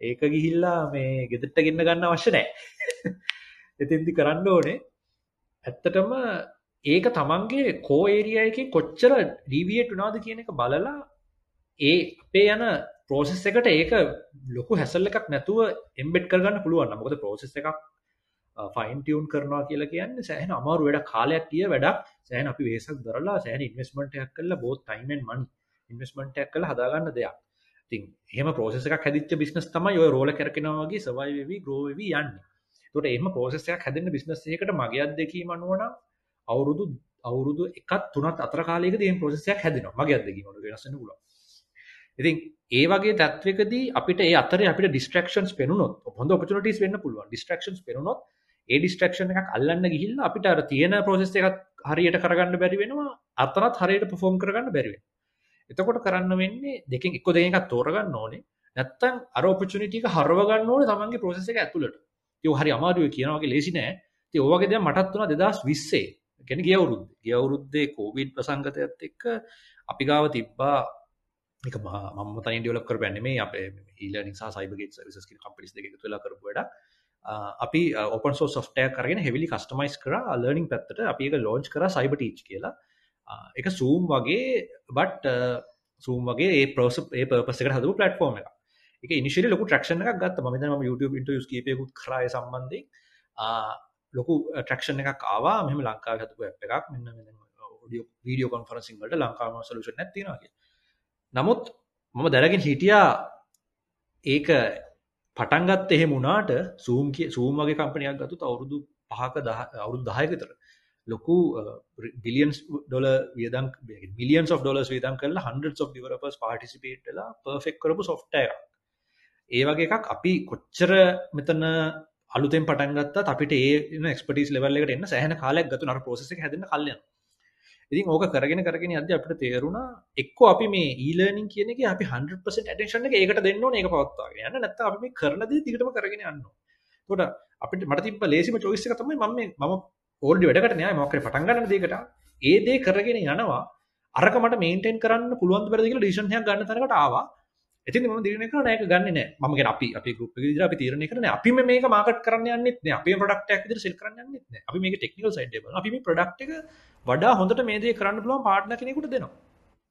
ඒක ගිහිල්ලා මේ ගෙදරට ගෙන්න ගන්න අවශ්‍ය නැහැ. එතෙන්දි කරන්න ඕනේ ඇත්තටම ඒක තමන්ගේ කෝ ඒරියා එකේ කොච්චර ඩීවියේට් වුණාද කියන එක බලලා ඒ අපේ යන ප්‍රෝසෙස් එකට ඒක ලොකු හැසල් එකක් නැතුව එම්බෙඩ් කරගන්න පුළුවන්. මොකද ප්‍රෝසෙස් එකක් ෆයින් ටියවුන් කරනවා කියලා කියන්නේ සෑහෙන අමාරු වැඩක් කාලයක් ගිය වැඩක්. සෑහෙන අපි වෙහෙසක් දරලා සෑහෙන ඉන්වෙස්ට්මන්ට් එකක් කරලා both time and money investment එකක් කරලා හදාගන්න දෙයක්. ති එහම පෝසෙස එක හැදිච්ච බිස්නස් තමයි ඔය රෝල කරකෙනවාගේ සවයිවී ග්‍රෝවී යන්න තොට එම පෝසෙසයක් හැදන්න බිස්නසයකට මගේ අත්දකීම අනුවන අවුරුදු අවුරුදු එකත් තුනත් අතර කාලයක දේ පොසෙසයක් හැදෙන මගේ අත්දකීමට වෙනසන්න පුල ඉතින් ඒ වගේ තත්වකදී අපිට ඒ අතර අපිට ඩිස්ට්‍රක්ෂන්ස් පෙනුනොත් හොඳ ඔපචනටස් වෙන්න පුළුවන්. ඩිස්ට්‍රක්ෂන්ස් පෙනුනොත් ඒ ඩිස්ට්‍රක්ෂණ එකක් අල්ලන්න ගිහිල්ල අපිට අර තියෙන පෝසෙස් එකත් හරියට කරගන්න බැරි වෙනවා. අතරත් හරියට පොෆෝම් කරගන්න බැරිවෙන එතකොට කරන්න වෙන්නේ දෙකින් එක්ක දෙකක් තෝරගන්න ඕනේ. නැත්තම් අර ඔපචනිටික හරවගන්න ඕනේ තමන්ගේ ප්‍රොසෙස් එක ඇතුළට. ඒ හරි අමාරුව කියනවාගේ ලේසි නෑ. ඒ ඕවගේ දෙයක් මටත් වුණා 2020 ගැන ගිය අවුරුද්ද. ගිය අවුරුද්දේ කෝවිඩ් ප්‍රසංගතයත් එක්ක අපි ගාව තිබ්බා එක මම තනි ඩියවලප් කරපු නෙමෙයි අපේ ඊලර්නින් සහ සයිබර් ගේට් සර්විසස් කියන කම්පැනිස් දෙක එකතු වෙලා කරපු වැඩක්. අපි ඕපන් සෝස් සොෆ්ට්වෙයාර් කරගෙන heavily customize කරා ලර්නින් පැත්තට අපි ඒක launch කරා cyber teach කියලා. එක සූම් වගේ බට් සූම් වගේ ඒ පෝස ඒ පර්පස් එකට හදපු ප්ලට්ෆෝර්ම් එක එක ඉනිශලි ලොකු ට්‍රක්ෂණ එකක් ගත්ත. ම ම YouTube ඉන්ටස් කීපයකුත් කරය සම්බන්ධය ලොකු ට්‍රක්ෂණ එකක් ආවා. මෙම ලංකාව හතුපු එකක්. මෙන්න වීඩියෝ කොන්ෆරසිං වලට ලංකාම සලුෂන් නැතිනගේ නමුත් මම දැනගෙන හිටියා ඒක පටන්ගත් එහෙ මුණට සූම් සූම් වගේ කම්පනයක් ගතු අවුරුදු පහක අවුරුදු දහයකතර ලොකු බිලියන්ස් ඩොල වියදන් මිලියන් of ඩොලස් විදන් කල හන්ඩ of ඩිවරපස් පාටිසිපේට්ලා පර්ෆෙක් කරපු සොෆ්ටය ඒ වගේ එකක් අපි කොච්චර මෙතන අලුතෙන් පටන්ගත් අපිට ඒ ක්ස්පටිස් ලෙවල්ලට එන්න සහන කාලයක් ගතු නර පෝසෙ හැදන්න කල්ලන්න ඉතින් ඕක කරගෙන කරගෙන අද අපිට තේරුණා එක්ක අපි මේ ඊලර්නින් කියන එක අපි 100% ඇටෙන්ෂන් එක ඒකට දෙන්න ඕනේ ඒක පවත්වාගෙන යන්න නැත්නම් අපි මේ කරන දේ දිගටම කරගෙන යන්න ඕනේ. ඒකට අපිට මට තිබ්බ ලේසිම choice එක තමයි මම මේ මම ඕල්ඩි වැඩකට නෑ මොකක් හරි පටන් ගන්න දෙයකට ඒ දේ කරගෙන යනවා අරක මට මේන්ටේන් කරන්න පුළුවන් බැරිද කියලා ඩිසිෂන් එකක් ගන්න තැනකට ආවා. එතින් මම තීරණය කරා නෑ ඒක ගන්නෙ නෑ. මම කියන්නේ අපි අපේ ගෲප් එකේ විදිහට අපි තීරණය කරන්නේ අපි මේක මාකට් කරන්න යන්නෙත් නෑ. අපේ ප්‍රොඩක්ට් එකක් විදිහට සෙල් කරන්න යන්නෙත් නෑ. අපි මේක ටෙක්නිකල් සයිඩ් එක බලනවා. අපි මේ ප්‍රොඩක්ට් එක වඩා හොඳට මේ දේ කරන්න පුළුවන් පාර්ට්නර් කෙනෙකුට දෙනවා.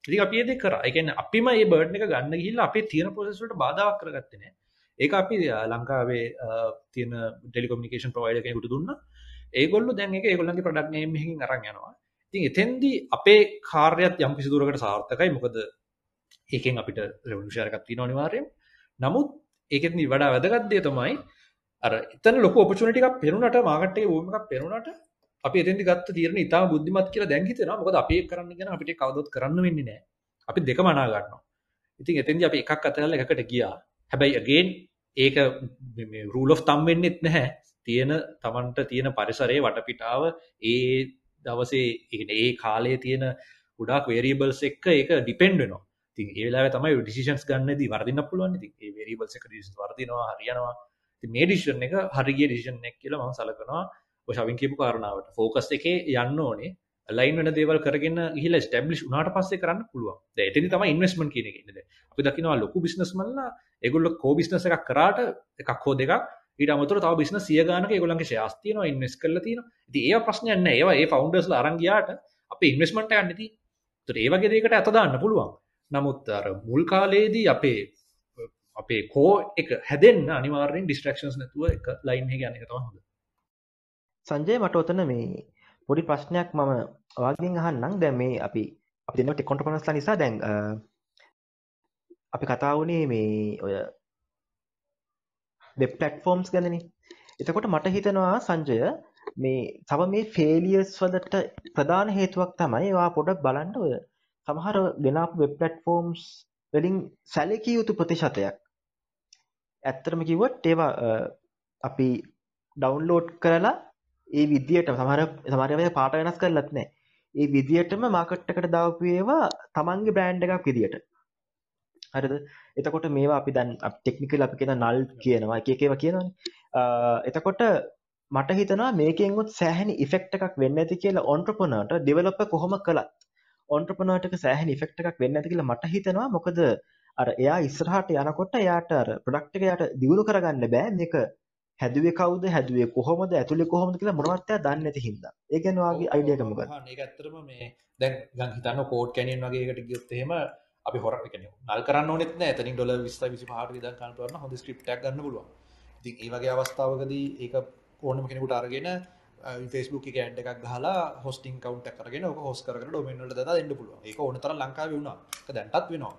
ඉතින් අපි ඒ දේ කරා. ඒ කියන්නේ අපිම මේ බර්ඩන් එක ගන්න ගිහිල්ලා අපේ තියෙන ප්‍රොසෙස් වලට බාධාවක් කරගත්තේ නෑ. ඒක අපි ලංකාවේ තියෙන ටෙලිකොමියුනිකේෂන් ප්‍රොවයිඩර් කෙනෙකුට දුන්නා. ඒගොල්ලෝ දැන් ඒක ඒගොල්ලන්ගේ ප්‍රොඩක්ට් නේම් එකකින් අරන් යනවා. ඉතින් එතෙන්දී අපේ කාර්යයත් යම් කිසි දුරකට සාර්ථකයි. මොකද ඒකෙන් අපිට රෙවනියු ෂෙයාර් එකක් තියෙනවා අනිවාර්යයෙන්. නමුත් ඒකෙත් වඩා වැදගත් දේ තමයි අර එතන ලොකු ඔපචුනිටි එකක් පෙරුණට මාකට් එකේ වූම් එකක් පෙරුණට අපි එතෙන්දි ගත්ත තීරණ ඉතාම බුද්ධිමත් කියලා දැන් හිතෙනවා. මොකද අපි ඒක කරන්න කියන අපිට කවදොත් කරන්න වෙන්නේ නැහැ. අපි දෙකම අනා ගන්නවා. ඉතින් එතෙන්දි අපි එකක් අතහැරලා එකකට ගියා. හැබැයි again ඒක මේ rule of thumb වෙන්නෙත් නැහැ. තියෙන Tamanට තියෙන පරිසරයේ වටපිටාව ඒ දවසේ ඒ කාලයේ තියෙන ගොඩාක් variables එක්ක ඒක depend වෙනවා. ඉතින් ඒ වෙලාවේ තමයි ඩිසිෂන්ස් ගන්නදී වර්ධින්න පුළුවන්. ඉතින් ඒ variables එක ඩිසිෂන් වර්ධිනවා හරියනවා. ඉතින් මේ ඩිසිෂන් එක හරිය ඩිසිෂන් එකක් කියලා මම සලකනවා. ඔය ෂවින් කියපු කාරණාවට. ફોකස් එකේ යන්න ඕනේ. ලයින් වෙන දේවල් කරගෙන ගිහිල්ලා ස්ටැබ්ලිෂ් වුණාට පස්සේ කරන්න පුළුවන්. දැන් එතනදි තමයි ඉන්වෙස්ට්මන්ට් කියන එක ඉන්නේ. දැන් අපි දකිනවා ලොකු බිස්නස්මන්ලා ඒගොල්ලෝ කෝ බිස්නස් එකක් කරාට එකක් හෝ දෙකක් ඊට අමතරව තව බිස්නස් 100 ගානක ඒගොල්ලන්ගේ ෂෙයාර්ස් තියෙනවා ඉන්වෙස්ට් කරලා තියෙනවා. ඉතින් ඒවා ප්‍රශ්නයක් නැහැ ඒවා ඒ ෆවුන්ඩර්ස්ලා අරන් ගියාට අපේ ඉන්වෙස්ට්මන්ට් එකක් නැති ඒතර ඒ වගේ දෙයකට අත දාන්න පුළුවන්. නමුත් අර මුල් කාලයේදී අපේ අපේ කෝ එක හැදෙන්න අනිවාර්යෙන් ඩිස්ට්‍රක්ෂන්ස් නැතුව එක ලයින් එක යන එක තමයි හොඳ. සංජය මට ඔතන මේ පොඩි ප්‍රශ්නයක් මම ඔයාගෙන් අහන්නම් දැන් මේ අපි අපි දෙන්නවා ටෙක් කොන්ට්‍රප්‍රනර්ස්ලා නිසා දැන් අපි කතා වුණේ මේ ඔය වෙබ් ප්ලැට්ෆෝම්ස් ගැනනේ. එතකොට මට හිතෙනවා සංජය මේ තව මේ ෆේලියර්ස් වලට ප්‍රධාන හේතුවක් තමයි ඔයා පොඩක් බලන්න ඔය සමහර ගෙනාපු වෙබ් ප්ලට්ෆෝම්ස් වලින් සැලකිය යුතු ප්‍රතිශතයක් ඇත්තටම කිව්වොත් ඒවා අපි ඩවුන්ලෝඩ් කරලා ඒ විදියට සමහර සමහර ඒවා පාට වෙනස් කරලත් නැහැ. ඒ විදියටම මාකට් එකට දාපු ඒවා තමන්ගේ බ්‍රෑන්ඩ් එකක් විදියට. හරිද? එතකොට මේවා අපි දැන් ටෙක්නිකල් අපි කියන නල් කියනවා එක එක ඒවා කියනවනේ. එතකොට මට හිතනවා මේකෙන් උත් සෑහෙන ඉෆෙක්ට් එකක් වෙන්න ඇති කියලා ඔන්ටර්ප්‍රනර්ට ඩෙවලොපර් කොහොම කළත් ඔන්ට්‍රපනර්ටක සෑහෙන ඉෆෙක්ට් එකක් වෙන්න ඇති කියලා මට හිතෙනවා මොකද අර එයා ඉස්සරහට යනකොට එයාට අර ප්‍රොඩක්ට් එක එයාට දියුණු කරගන්න බෑ මේක හැදුවේ කවුද හැදුවේ කොහොමද ඇතුලේ කොහොමද කියලා මොනවත් එයා දන්නේ නැති හින්දා. ඒ කියන්නේ ඔයාගේ අයිඩියා එක මොකක්ද? ඒක ඇත්තටම මේ දැන් ගන් හිතන්න කෝඩ් කැනියන් වගේ එකට ගියොත් එහෙම අපි හොර කියන්නේ නල් කරන්න ඕනෙත්. එතනින් ඩොලර් 20 25ට විතර ගන්න පුළුවන් හොඳ ස්ක්‍රිප්ට් එකක් ගන්න පුළුවන්. ඉතින් ඒ වගේ අවස්ථාවකදී ඒක ඕනම කෙනෙකුට අරගෙන ෆස්බුක් එක ඇන්ඩ එකක් හලා හොස්ටිං කවන්ට කරගෙන හොස් කර ඩොමෙන්ට ද දෙන්න පුළුව එක ඕන තර ලංකාව වුණා. දැන්ටත් වෙනවා.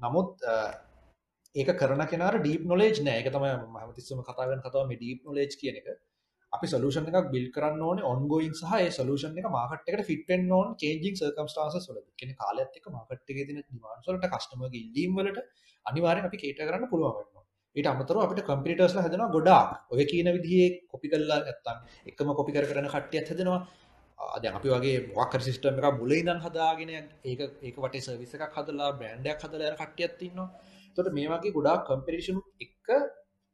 නමුත් ඒක කරන කෙනර ඩීප් නොලේජ් නෑ. එක තම මහමතිස්සම කතාගන්න කතාව මේ ඩීප් නොලේජ් කියන එක. අපි සලූෂන් එකක් බිල් කරන්න ඕන ඔන්ගෝයින් සහ සලූෂන් එක මාකට්කට ෆිටෙන් ඕන් චේජිං සර්කම්ස්ටාන්ස වල කෙන කාලත් එක මාකට් එක තින දිමාන්සලට කස්ටමගේ ඉල්ලීම් වලට අනිවාරෙන් අපි කේට කරන්න පුළුවන්න්න ඊට අමතර අපිට කම්පිටර්ස්ල හදෙන ගොඩාක්. ඔය කියන විදිහේ කොපි කල්ලා ඇත්තන් එකම කොපි කර කරන කට්ටියත් හදෙනවා. අද අපි වගේ මොක්කර සිිස්ටම එක මුල ඉදන් හදාගෙන ඒක ඒක වට සවිස එකක් හදලා බ්‍රන්ඩයක් හදලා යන කට්ටියත් ඉන්නවා. තොට මේ වගේ ගොඩා කම්පිරිෂන් එක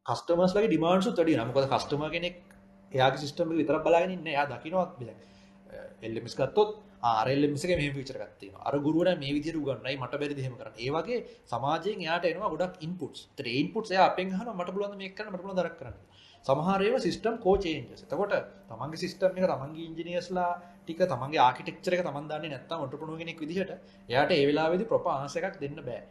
කස්ටමස් ලගේ ඩිමාන්සු තඩි නමකොද කස්ටම කෙනෙක් එයාගේ සිිස්ටම විතර බලාගෙන ඉන්න යා දකිනවත් බිල එල්ලමිස් ගත්තොත් ආරෙල්ලමිසක මේ විචර ගත්තින අර ගුරුවර මේ විදිරු ගන්නයි මට බැරි දෙහෙම කරන්න. ඒවගේ සමාජයෙන් යාට එනවා ගොඩක් ඉන්පුට් ට්‍රේන්පුට් අපෙන් හන මට බලන්න මේ කරන මට දරක් කරන්න සමහරේව සිිස්ටම් කෝචේන්ජ තකොට තමන්ගේ සිිස්ටම් එක තමන්ගේ ඉංජිනියස්ලා ටික තමන්ගේ ආකිටෙක්චර එක තමන් දන්නේ නැත්තම් ඔටපුුණුවෙනෙක් විදිහට එයාට ඒවෙලාවෙදි ප්‍රප ආසකක් දෙන්න බෑ.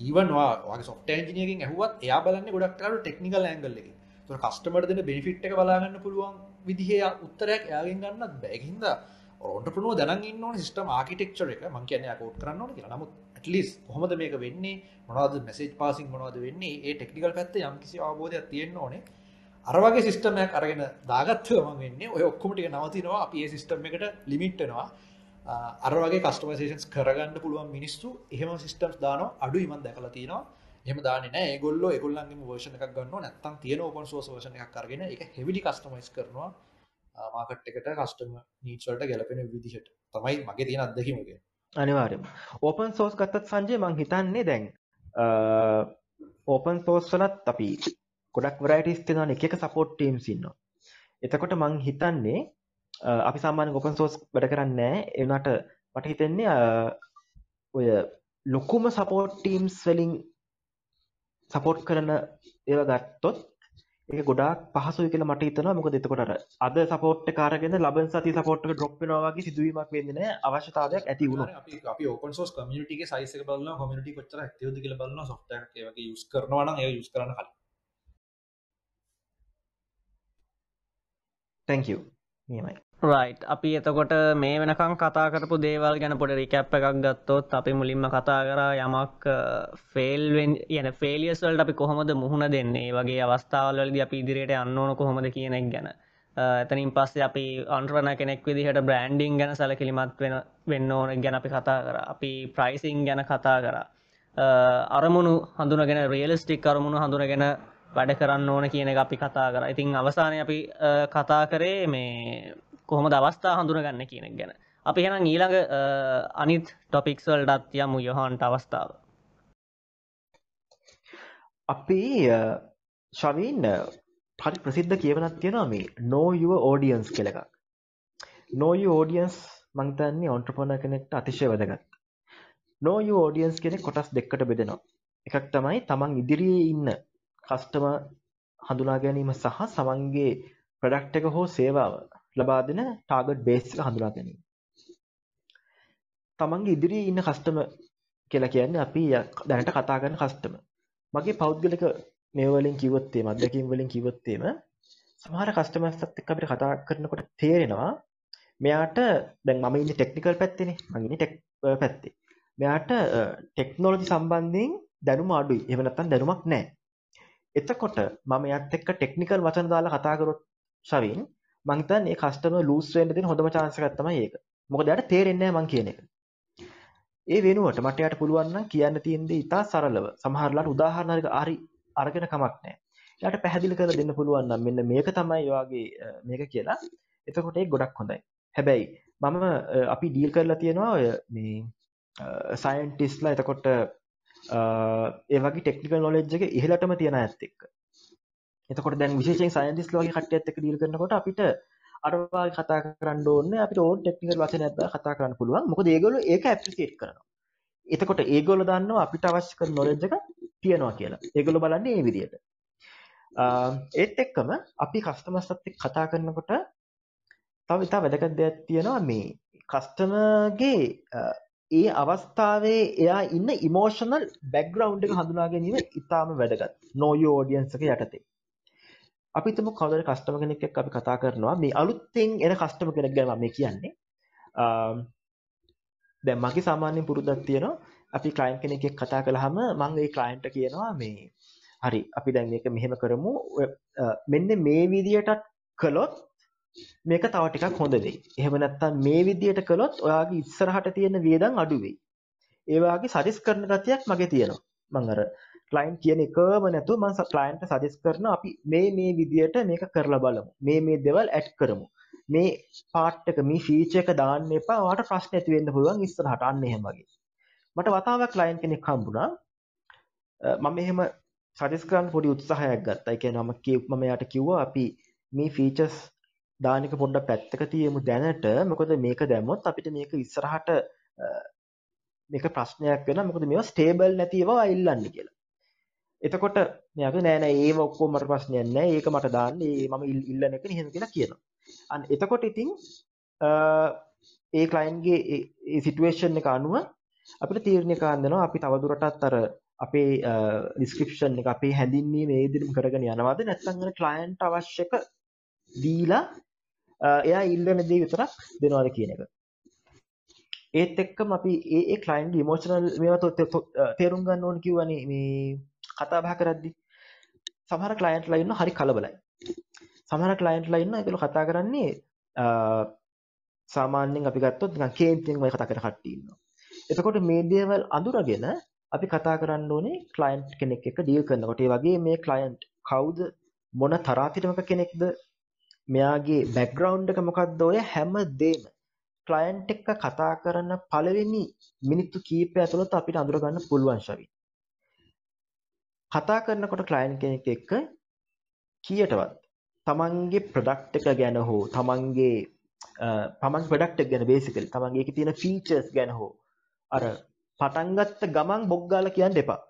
ඒවනවා වගේ සොෆ්ට ඇන්ජිනියකින් ඇහුවත් එයා බලන්න ගොඩක්ටලු ටෙක්නිකල් ඇංගල්ලකින් කස්ටමට දෙන බෙනිෆිට් එක බලාගන්න පුළුවන්. විදිහේ උත්තරයක් එයාගෙන් ගන්නත් බැගහින්ද ඔන්ටපනුව දැන ඉන්න සිස්ටම ආකිටෙක්චර එක. මං කියන කෝට් කරන්න ඕන කියලා. නමුත් ලිස් හොමද මේක වෙන්නේ? මොනවද මෙසේජ් පාසින් මොනවද වෙන්නේ? ඒ ටෙක්නිකල් පැත්ත යම් කිසි අවබෝධයක් තියෙන්න ඕනේ. අරවගේ සිස්ටමයක් අරගෙන දාගත්වම වෙන්නේ ඔය ඔක්කොමටික නවතිනවා. අපි ඒ සිස්ටම් එකට ලිමිට්ටනවා අරවගේ කස්ටමසේෂන්ස් කරගන්න පුළුවන් මිනිස්සු එහෙම සිස්ටම්ස් දාන අඩු ඉමන් දැකලා තියෙනවා. එම දාන නෑ. ගොල්ල එගොල්ලන්ගේ වර්ෂණ එකක් ගන්න නැත්තම් තියෙන ඕපන් සෝස් වර්ෂණ එකක් කරගෙන එක හෙවිඩි කස්ටමයිස් කරනවා. මාකට් එකට කස්ටම නීචල්ට ගැලපෙන විදිහට. තමයි මගේ තියෙන අත්දැකීමගේ අනිවාර්යම ඕපන් සෝස් ගත්තත් සංජය මං හිතන්නේ දැන් ඕපන් සෝස් වලත් අපි ගොඩක් වරයිටස් තියෙනවා එක එක සපෝට් ටීම්ස් ඉන්නවා. එතකොට මං හිතන්නේ අපි සාමාන්‍ය ඕපන් සෝස් වැඩ කරන්නේ එනට මට හිතෙන්නේ ඔය ලොකුම සපෝට් ටීම්ස් වලින් සපෝට් කරන ඒව ගත්තොත් ඒක ගොඩාක් පහසුයි කියලා මට හිතෙනවා. මොකද එතකොට අර අද සපෝට් එක අරගෙන ලබන සතිය සපෝට් එක ඩ්‍රොප් වෙනවා වගේ සිදුවීමක් නැහැ. අවශ්‍යතාවයක් ඇති වුණොත්. අපි ඕපන් සෝස් කමියුනිටි එකේ සයිස් එක බලනවා කමියුනිටි කොච්චර ඇක්ටිව්ද කියලා ඒ වගේ යූස් කරනවා නම් ඒක යූස් කලින්. Thank you. නියමයි රයිට් අපි එතකොට මේ වෙනකං කතා කරපු දේවල් ගැන පොඩ රිකැප් එකක් ගත්තොත් අපි මුලින්ම කතා කරා යමක් ෆෙල්ෙන් යන ෆෙලියස්වල්ට අපි කොහොමද මුහුණ දෙන්නේ? වගේ අවස්ථාවලද අපි ඉදිරියට අන්න ඕන කොහොමද කියනෙක් ගැන. එතනින් පස්සේ අපි අන්ට්‍රන කෙනෙක් විදිහට බ්‍රන්ඩිං ගැන සැලකිලිමත් වෙන වෙන්න ඕන ගැන අපි කතා කර. අපි ප්‍රයිසිං ගැන කතා කර. අරමුණු හඳුනගෙන රියලස්ටික් අරමුණු හඳුනගෙන වැඩ කරන්න ඕන කියන එක අපි කතා කර. ඉතින් අවසානය අපි කතා කරේ මේ කොහොම අවස්ථා හඳුනගන්න කියනෙක් ගැන. අපි හෙනම් ඊළඟ අනිත් ටොපික්ස්වල්ඩත් යමු යොහන්ට අවස්ථාව. අපි ශවීන් හරි ප්‍රසිද්ධ කියවනත් තියෙනවා මේ නෝයුව ඕඩියන්ස් කෙලක නෝය ඕඩියන්ස් මංතන්නේ ඔන්ට්‍රපන කෙනෙක්ට අතිශය වැදගත්. නෝය ඕඩියන්ස් කෙනෙ කොටස් දෙක්කට බෙදෙනවා. එකක් තමයි තමන් ඉදිරියේ ඉන්න කස්ටම හඳුනා ගැනීම සහ සමන්ගේ ප්‍රඩක්් එක හෝ සේවාව. ලබා දෙන ටාගට් බේස් එක හඳුනා ගැනීම. තමන්ගේ ඉදිරියේ ඉන්න කස්ටම කියලා කියන්නේ අපි දැනට කතා කරන කස්ටම. මගේ පෞද්ගලික මේ වලින් කිව්වොත් එහෙම අත්දැකීම් වලින් කිව්වොත් එහෙම සමහර කස්ටමර්ස්ත් එක්ක අපිට කතා කරනකොට තේරෙනවා මෙයාට දැන් මම ඉන්නේ ටෙක්නිකල් පැත්තේනේ මම ඉන්නේ ටෙක් පැත්තේ. මෙයාට ටෙක්නොලොජි සම්බන්ධයෙන් දැනුම අඩුයි. එහෙම නැත්නම් දැනුමක් නැහැ. එතකොට මම එයාත් එක්ක ටෙක්නිකල් වචන දාලා කතා කරොත් ශවින් මං හිතන්නේ මේ කස්ටමර් ලූස් වෙන්න දෙන හොඳම chance එකක් තමයි ඒක. මොකද එයාට තේරෙන්නේ නැහැ මං කියන එක. ඒ වෙනුවට මට එයාට පුළුවන් නම් කියන්න තියෙන දේ ඉතා සරලව සමහරලාට උදාහරණ හරි අරගෙන කමක් නැහැ. එයාට පැහැදිලි කරලා දෙන්න පුළුවන් නම් මෙන්න මේක තමයි ඔයාගේ මේක කියලා. එතකොට ඒක ගොඩක් හොඳයි. හැබැයි මම අපි ඩීල් කරලා තියෙනවා ඔය මේ සයින්ටිස්ලා එතකොට ඒ වගේ ටෙක්නිකල් නොලෙජ් එක ඉහළටම තියෙන ඇත්ත එක්ක. එතකොට දැන් විශේෂයෙන් සයින්ටිස්ට්ලා වගේ කට්ටියත් එක්ක ඩීල් කරනකොට අපිට අර වගේ කතා කරන්න ඕනේ අපිට ඕන් ටෙක්නිකල් වචනයක් දාලා කතා කරන්න පුළුවන්. මොකද ඒගොල්ලෝ ඒක ඇප්‍රීසියේට් කරනවා. එතකොට ඒගොල්ලෝ දන්නවා අපිට අවශ්‍ය කරන නොලෙජ් එක තියෙනවා කියලා. ඒගොල්ලෝ බලන්නේ මේ විදිහට. ඒත් එක්කම අපි කස්ටමර්ස්ත් එක්ක කතා කරනකොට තව ඉතා වැදගත් දෙයක් තියෙනවා මේ කස්ටමර්ගේ ඒ අවස්ථාවේ එයා ඉන්න ඉමෝෂනල් බැක්ග්‍රවුන්ඩ් එක හඳුනා ගැනීම ඉතාම වැදගත්. know your audience එක යටතේ. අපි හිතමු කවුරු හරි කස්ටමර් කෙනෙක් එක්ක අපි කතා කරනවා මේ අලුතෙන් එන කස්ටමර් කෙනෙක් ගැන මම කියන්නේ. දැන් මගේ සාමාන්‍ය පුරුද්දක් තියෙනවා අපි ක්ලයින්ට් කෙනෙක් එක්ක කතා කළාම මම ඒ ක්ලයින්ට්ට කියනවා මේ හරි අපි දැන් මේක මෙහෙම කරමු ඔය, අ, මෙන්න මේ විදියටත් කළොත් මේක තව ටිකක් හොඳ වෙයි. එහෙම නැත්නම් මේ විදියට කළොත් ඔයාගේ ඉස්සරහට තියෙන වියදම් අඩු වෙයි. ඒ වගේ සජෙස්ට් කරන ගතියක් මගේ තියෙනවා. මම අර ක්ලයින්ට් කියන එකම නැතුව මම ක්ලයින්ට්ට සජෙස්ට් කරනවා අපි මේ මේ විදියට මේක කරලා බලමු. මේ මේ දේවල් ඇඩ් කරමු. මේ පාර්ට් එක මේ ෆීචර් එක දාන්න එපා. ඔයාලට ප්‍රශ්න ඇති වෙන්න පුළුවන් ඉස්සරහට අන්න එහෙම වගේ. මට වතාවක් ක්ලයින්ට් කෙනෙක් හම්බුණා. අ, මම එහෙම සජෙස්ට් කරන්න පොඩි උත්සාහයක් ගත්තා. ඒ කියන්නේ මම කිව් මම එයාට කිව්වා අපි මේ ෆීචර්ස් දාන එක පොඩ්ඩක් පැත්තක තියමු දැනට. මොකද මේක දැම්මොත් අපිට මේක ඉස්සරහට අ, මේක ප්‍රශ්නයක් වෙනවා. මොකද මේවා ස්ටේබල් නැති ඒවා ඉල්ලන්නේ කියලා. එතකොට මෙයා කිව්වා නෑ නෑ ඒව ඔක්කොම මට ප්‍රශ්නයක් නෑ. ඒක මට දාන්න. ඒ මම ඉල්- ඉල්ලන එක නෙහෙම කියලා කියනවා. අන්න එතකොට ඉතින් අ, ඒ ක්ලයින්ට්ගේ ඒ ඒ සිටුේෂන් එක අනුව අපිට තීරණය කරන්න වෙනවා අපි තවදුරටත් අර අපේ ඩිස්ක්‍රිප්ෂන් එක අපේ හැඳින්වීම මේ විදිහටම කරගෙන යනවද නැත්නම් අර ක්ලයන්ට් අවශ්‍යක දීලා අ, එයා ඉල්ලන දේ විතරක් දෙනවද කියන එක. ඒත් එක්කම අපි ඒ ඒ ක්ලයන්ට් ඉමෝෂනල් මේවා තො- තො- තො- අ, තේරුම් ගන්න ඕන කිව්වනේ මේ කතා බහ කරද්දි. සමහර ක්ලයන්ට්ලා ඉන්න හරි කලබලයි. සමහර ක්ලයන්ට්ලා ඉන්න ඒගොල්ලෝ කතා කරන්නේ අ, සාමාන්‍යයෙන් අපි ගත්තොත් නිකන් කේන්තියෙන් වගේ කතා කරන කට්ටිය ඉන්නවා. එතකොට මේ දේවල් අඳුරගෙන අපි කතා කරන්න ඕනේ ක්ලයන්ට් කෙනෙක් එක්ක ඩීල් කරනකොට. ඒ වගේ මේ ක්ලයන්ට් කවුද මොන තරාතිරමක කෙනෙක්ද මෙයාගේ බෑග්ග්‍රවුන්ඩ් එක මොකක්ද ඔය හැම දෙම ක්ලයන්ට් එක්ක කතා කරන පළවෙනි මිනිත්තු කීපය ඇතුළත අපිට අඳුර ගන්න පුළුවන් ශවි. කතා කරනකොට ක්ලයන්ට් කෙනෙක් එක්ක කීයටවත් තමන්ගේ ප්‍රොඩක්ට් එක ගැන හෝ තමන්ගේ අ, තමන්ගේ ප්‍රොඩක්ට් එක ගැන බේසිකලි තමන්ගේ ඒකේ තියෙන ෆීචර්ස් ගැන හෝ අර පටන් ගත්ත ගමන් බොග් ගාලා කියන්න එපා.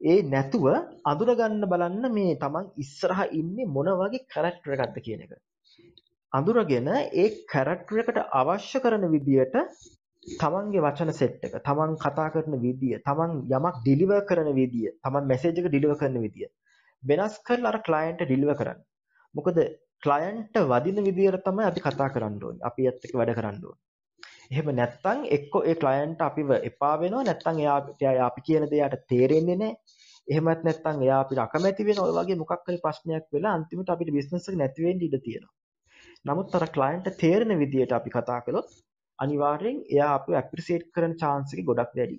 ඒ නැතුව අඳුර ගන්න බලන්න මේ තමන් ඉස්සරහා ඉන්නේ මොන වගේ කැරක්ටර් එකක්ද කියන එක. අඳුරගෙන ඒ කැරක්ටර් එකට අවශ්‍ය කරන විදියට තමන්ගේ වචන සෙට් එක, තමන් කතා කරන විදිය, තමන් යමක් ඩිලිවර් කරන විදිය, තමන් මැසේජ් එක ඩිලිවර් කරන විදිය වෙනස් කරලා අර ක්ලයන්ට් ඩිලිවර් කරන්න. මොකද ක්ලයන්ට් වදින විදියට තමයි අපි කතා කරන්න ඕනේ. අපි ඒත් එක්ක වැඩ කරන්න ඕනේ. එහෙම නැත්නම් එක්ක ඒ ක්ලයන්ට් අපිව එපා වෙනවා නැත්නම් එයා එයා අපි කියන දේ යාට තේරෙන්නේ නැහැ. එහෙමත් නැත්නම් එයා අපිට අකමැති වෙනවා. ඔය වගේ මොකක් හරි ප්‍රශ්නයක් වෙලා අන්තිමට අපිට බිස්නස් එක නැති වෙන්න ඉඩ තියෙනවා. නමුත් අර ක්ලයන්ට් තේරෙන විදියට අපි කතා කළොත් අනිවාර්යෙන් එයා අපිව ඇප්‍රීසියේට් කරන chance එක ගොඩක් වැඩි.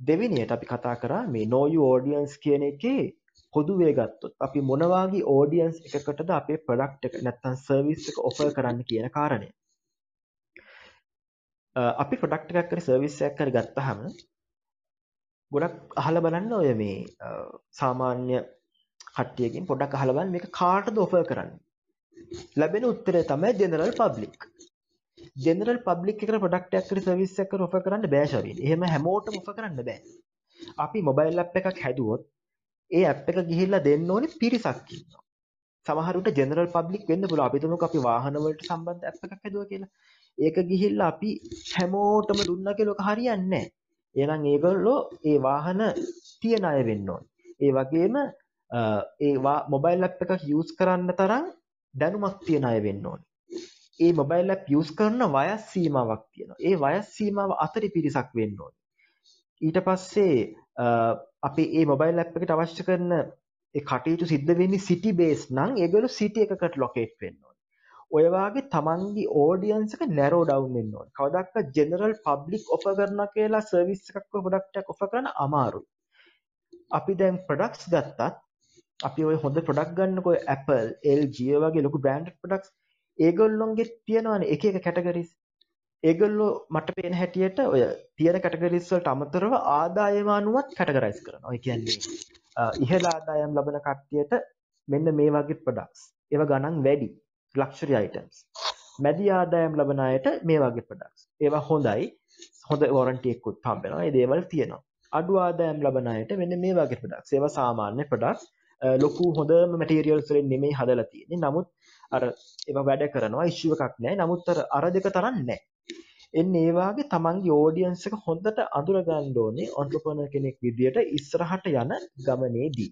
දෙවෙනියට අපි කතා කරා මේ know your audience කියන එකේ පොදුවේ ගත්තොත් අපි මොන වගේ audience එකකටද අපේ product එක නැත්නම් service එක offer කරන්න කියන කාරණය. අ, අපි ප්‍රොඩක්ට් එකක් හරි සර්විස් එකක් හරි ගත්තාම ගොඩක් අහලා බලන්න ඔය මේ අ, සාමාන්‍ය කට්ටියකින් පොඩ්ඩක් අහලා බලන්න මේක කාටද ඔෆර් කරන්නේ ලැබෙන උත්තරය තමයි ජෙනරල් පබ්ලික් ජෙනරල් පබ්ලික් එකට ප්‍රොඩක්ට් එකක් හරි සර්විස් එකක් හරි ඔෆර් කරන්න බෑ ෂවින් එහෙම හැමෝටම ඔෆර් කරන්න බෑ. අපි මොබයිල් ඇප් එකක් හැදුවොත් ඒ ඇප් එක ගිහිල්ලා දෙන්න ඕනේ පිරිසක් ඉන්නවා. සමහරුට ජෙනරල් පබ්ලික් වෙන්න පුළුවන්. අපි තුමුක අපි වාහන වලට සම්බන්ධ ඇප් එකක් හැදුවා කියලා. ඒක ගිහිල්ලා අපි හැමෝටම දුන්නා කියලා ඔක හරියන්නේ නැහැ. එහෙනම් ඒගොල්ලෝ ඒ වාහන තියන අය වෙන්න ඕනේ. ඒ වගේම අ, ඒ මොබයිල් ඇප් එකක් යූස් කරන්න තරම් දැනුමක් තියන අය වෙන්න ඕනේ. ඒ මොබයිල් ඇප් යූස් කරන වයස් සීමාවක් තියෙනවා. ඒ වයස් සීමාව අතරි පිරිසක් වෙන්න ඕනේ. ඊට පස්සේ අ, අපි ඒ මොබයිල් ඇප් එකට අවශ්‍ය කරන ඒ කටයුතු සිද්ධ වෙන්නේ සිටි බේස් නම් ඒගොල්ලෝ සිටි එකකට ලොකේට් වෙන්න ඕනේ. ඔය වාගේ තමන්ගේ ඕඩියන්ස් එක නැරෝ ඩවුන් වෙන්න ඕනේ. කවදාවත් ජෙනරල් පබ්ලික් ඔෆර් කරනවා කියලා සර්විස් එකක් ප්‍රොඩක්ට් එකක් ඔෆර් කරන්න අමාරුයි. අපි දැන් ප්‍රොඩක්ට්ස් ගත්තත් අපි ඔය හොඳ ප්‍රොඩක්ට් ගන්නකො Apple, LG ඔය වගේ ලොකු බ්‍රෑන්ඩඩ් ප්‍රොඩක්ට්ස් ඒගොල්ලොන්ගේ තියෙනවානේ එක එක කැටගරිස්. ඒගොල්ලෝ මට පේන හැටියට ඔය තියෙන කැටගරිස් වලට අමතරව ආදායම අනුවත් කැටගරයිස් කරනවා. ඒ කියන්නේ අ, ඉහළ ආදායම් ලබන කට්ටියට මෙන්න මේ වගේ ප්‍රොඩක්ට්ස්. ඒවා ගණන් වැඩි. Luxury items. මැදි ආදායම් ලබන අයට මේ වගේ ප්‍රොඩක්ට්ස්. ඒවා හොඳයි. හොඳ වොරන්ටි එකකුත් හම්බෙනවා. ඒ දේවල් තියෙනවා. අඩු ආදායම් ලබන අයට මෙන්න මේ වගේ ප්‍රොඩක්ට්ස්. ඒවා සාමාන්‍ය ප්‍රොඩක්ට්ස්. ලොකු හොඳම මැටීරියල්ස් වලින් නෙමෙයි හදලා තියෙන්නේ. නමුත් අර ඒවා වැඩ කරනවා ඉෂුව එකක් නැහැ. නමුත් අර අර දෙක තරම් නැහැ. එන්නේ ඒ වාගේ තමන්ගේ ඕඩියන්ස් එක හොඳට අඳුර ගන්න ඕනේ ඔන්ටර්ප්‍රනර් කෙනෙක් විදියට ඉස්සරහට යන ගමනේදී.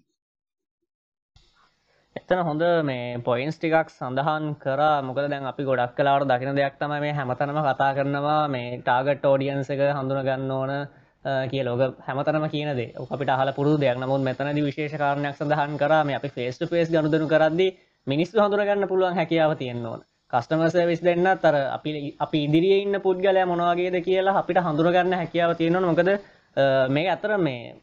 එතන හොඳ මේ පොයින්ස් ටිකක් සඳහන් කර මොකද දැන් අපි ගොඩක් කලාවට දකින දෙයක් තමයි මේ හැමතැනම කතා කරනවා මේ ටාගට් ෝඩියන්ස එක හඳුන ගන්න ඕන කිය ලෝක හැමතනම කියනද අපිට හල පුරු දෙයක්. නමුත් මෙතනද විශේෂ කාරණයක් සඳහන් කරම අපි ෆේස් පේස් ගනුදනු කරද්දි මිනිස්සු හඳුරගන්න පුළුවන් හැකියාව තියෙන්න ඕන. කස්ටම සර්විස් දෙන්න තර අපි අපි ඉදිරිය ඉන්න පුද්ගලය මොනවාගේද කියලා අපිට හඳුරගන්න හැකියාව තියෙනවා මොකද මේ අතර මේ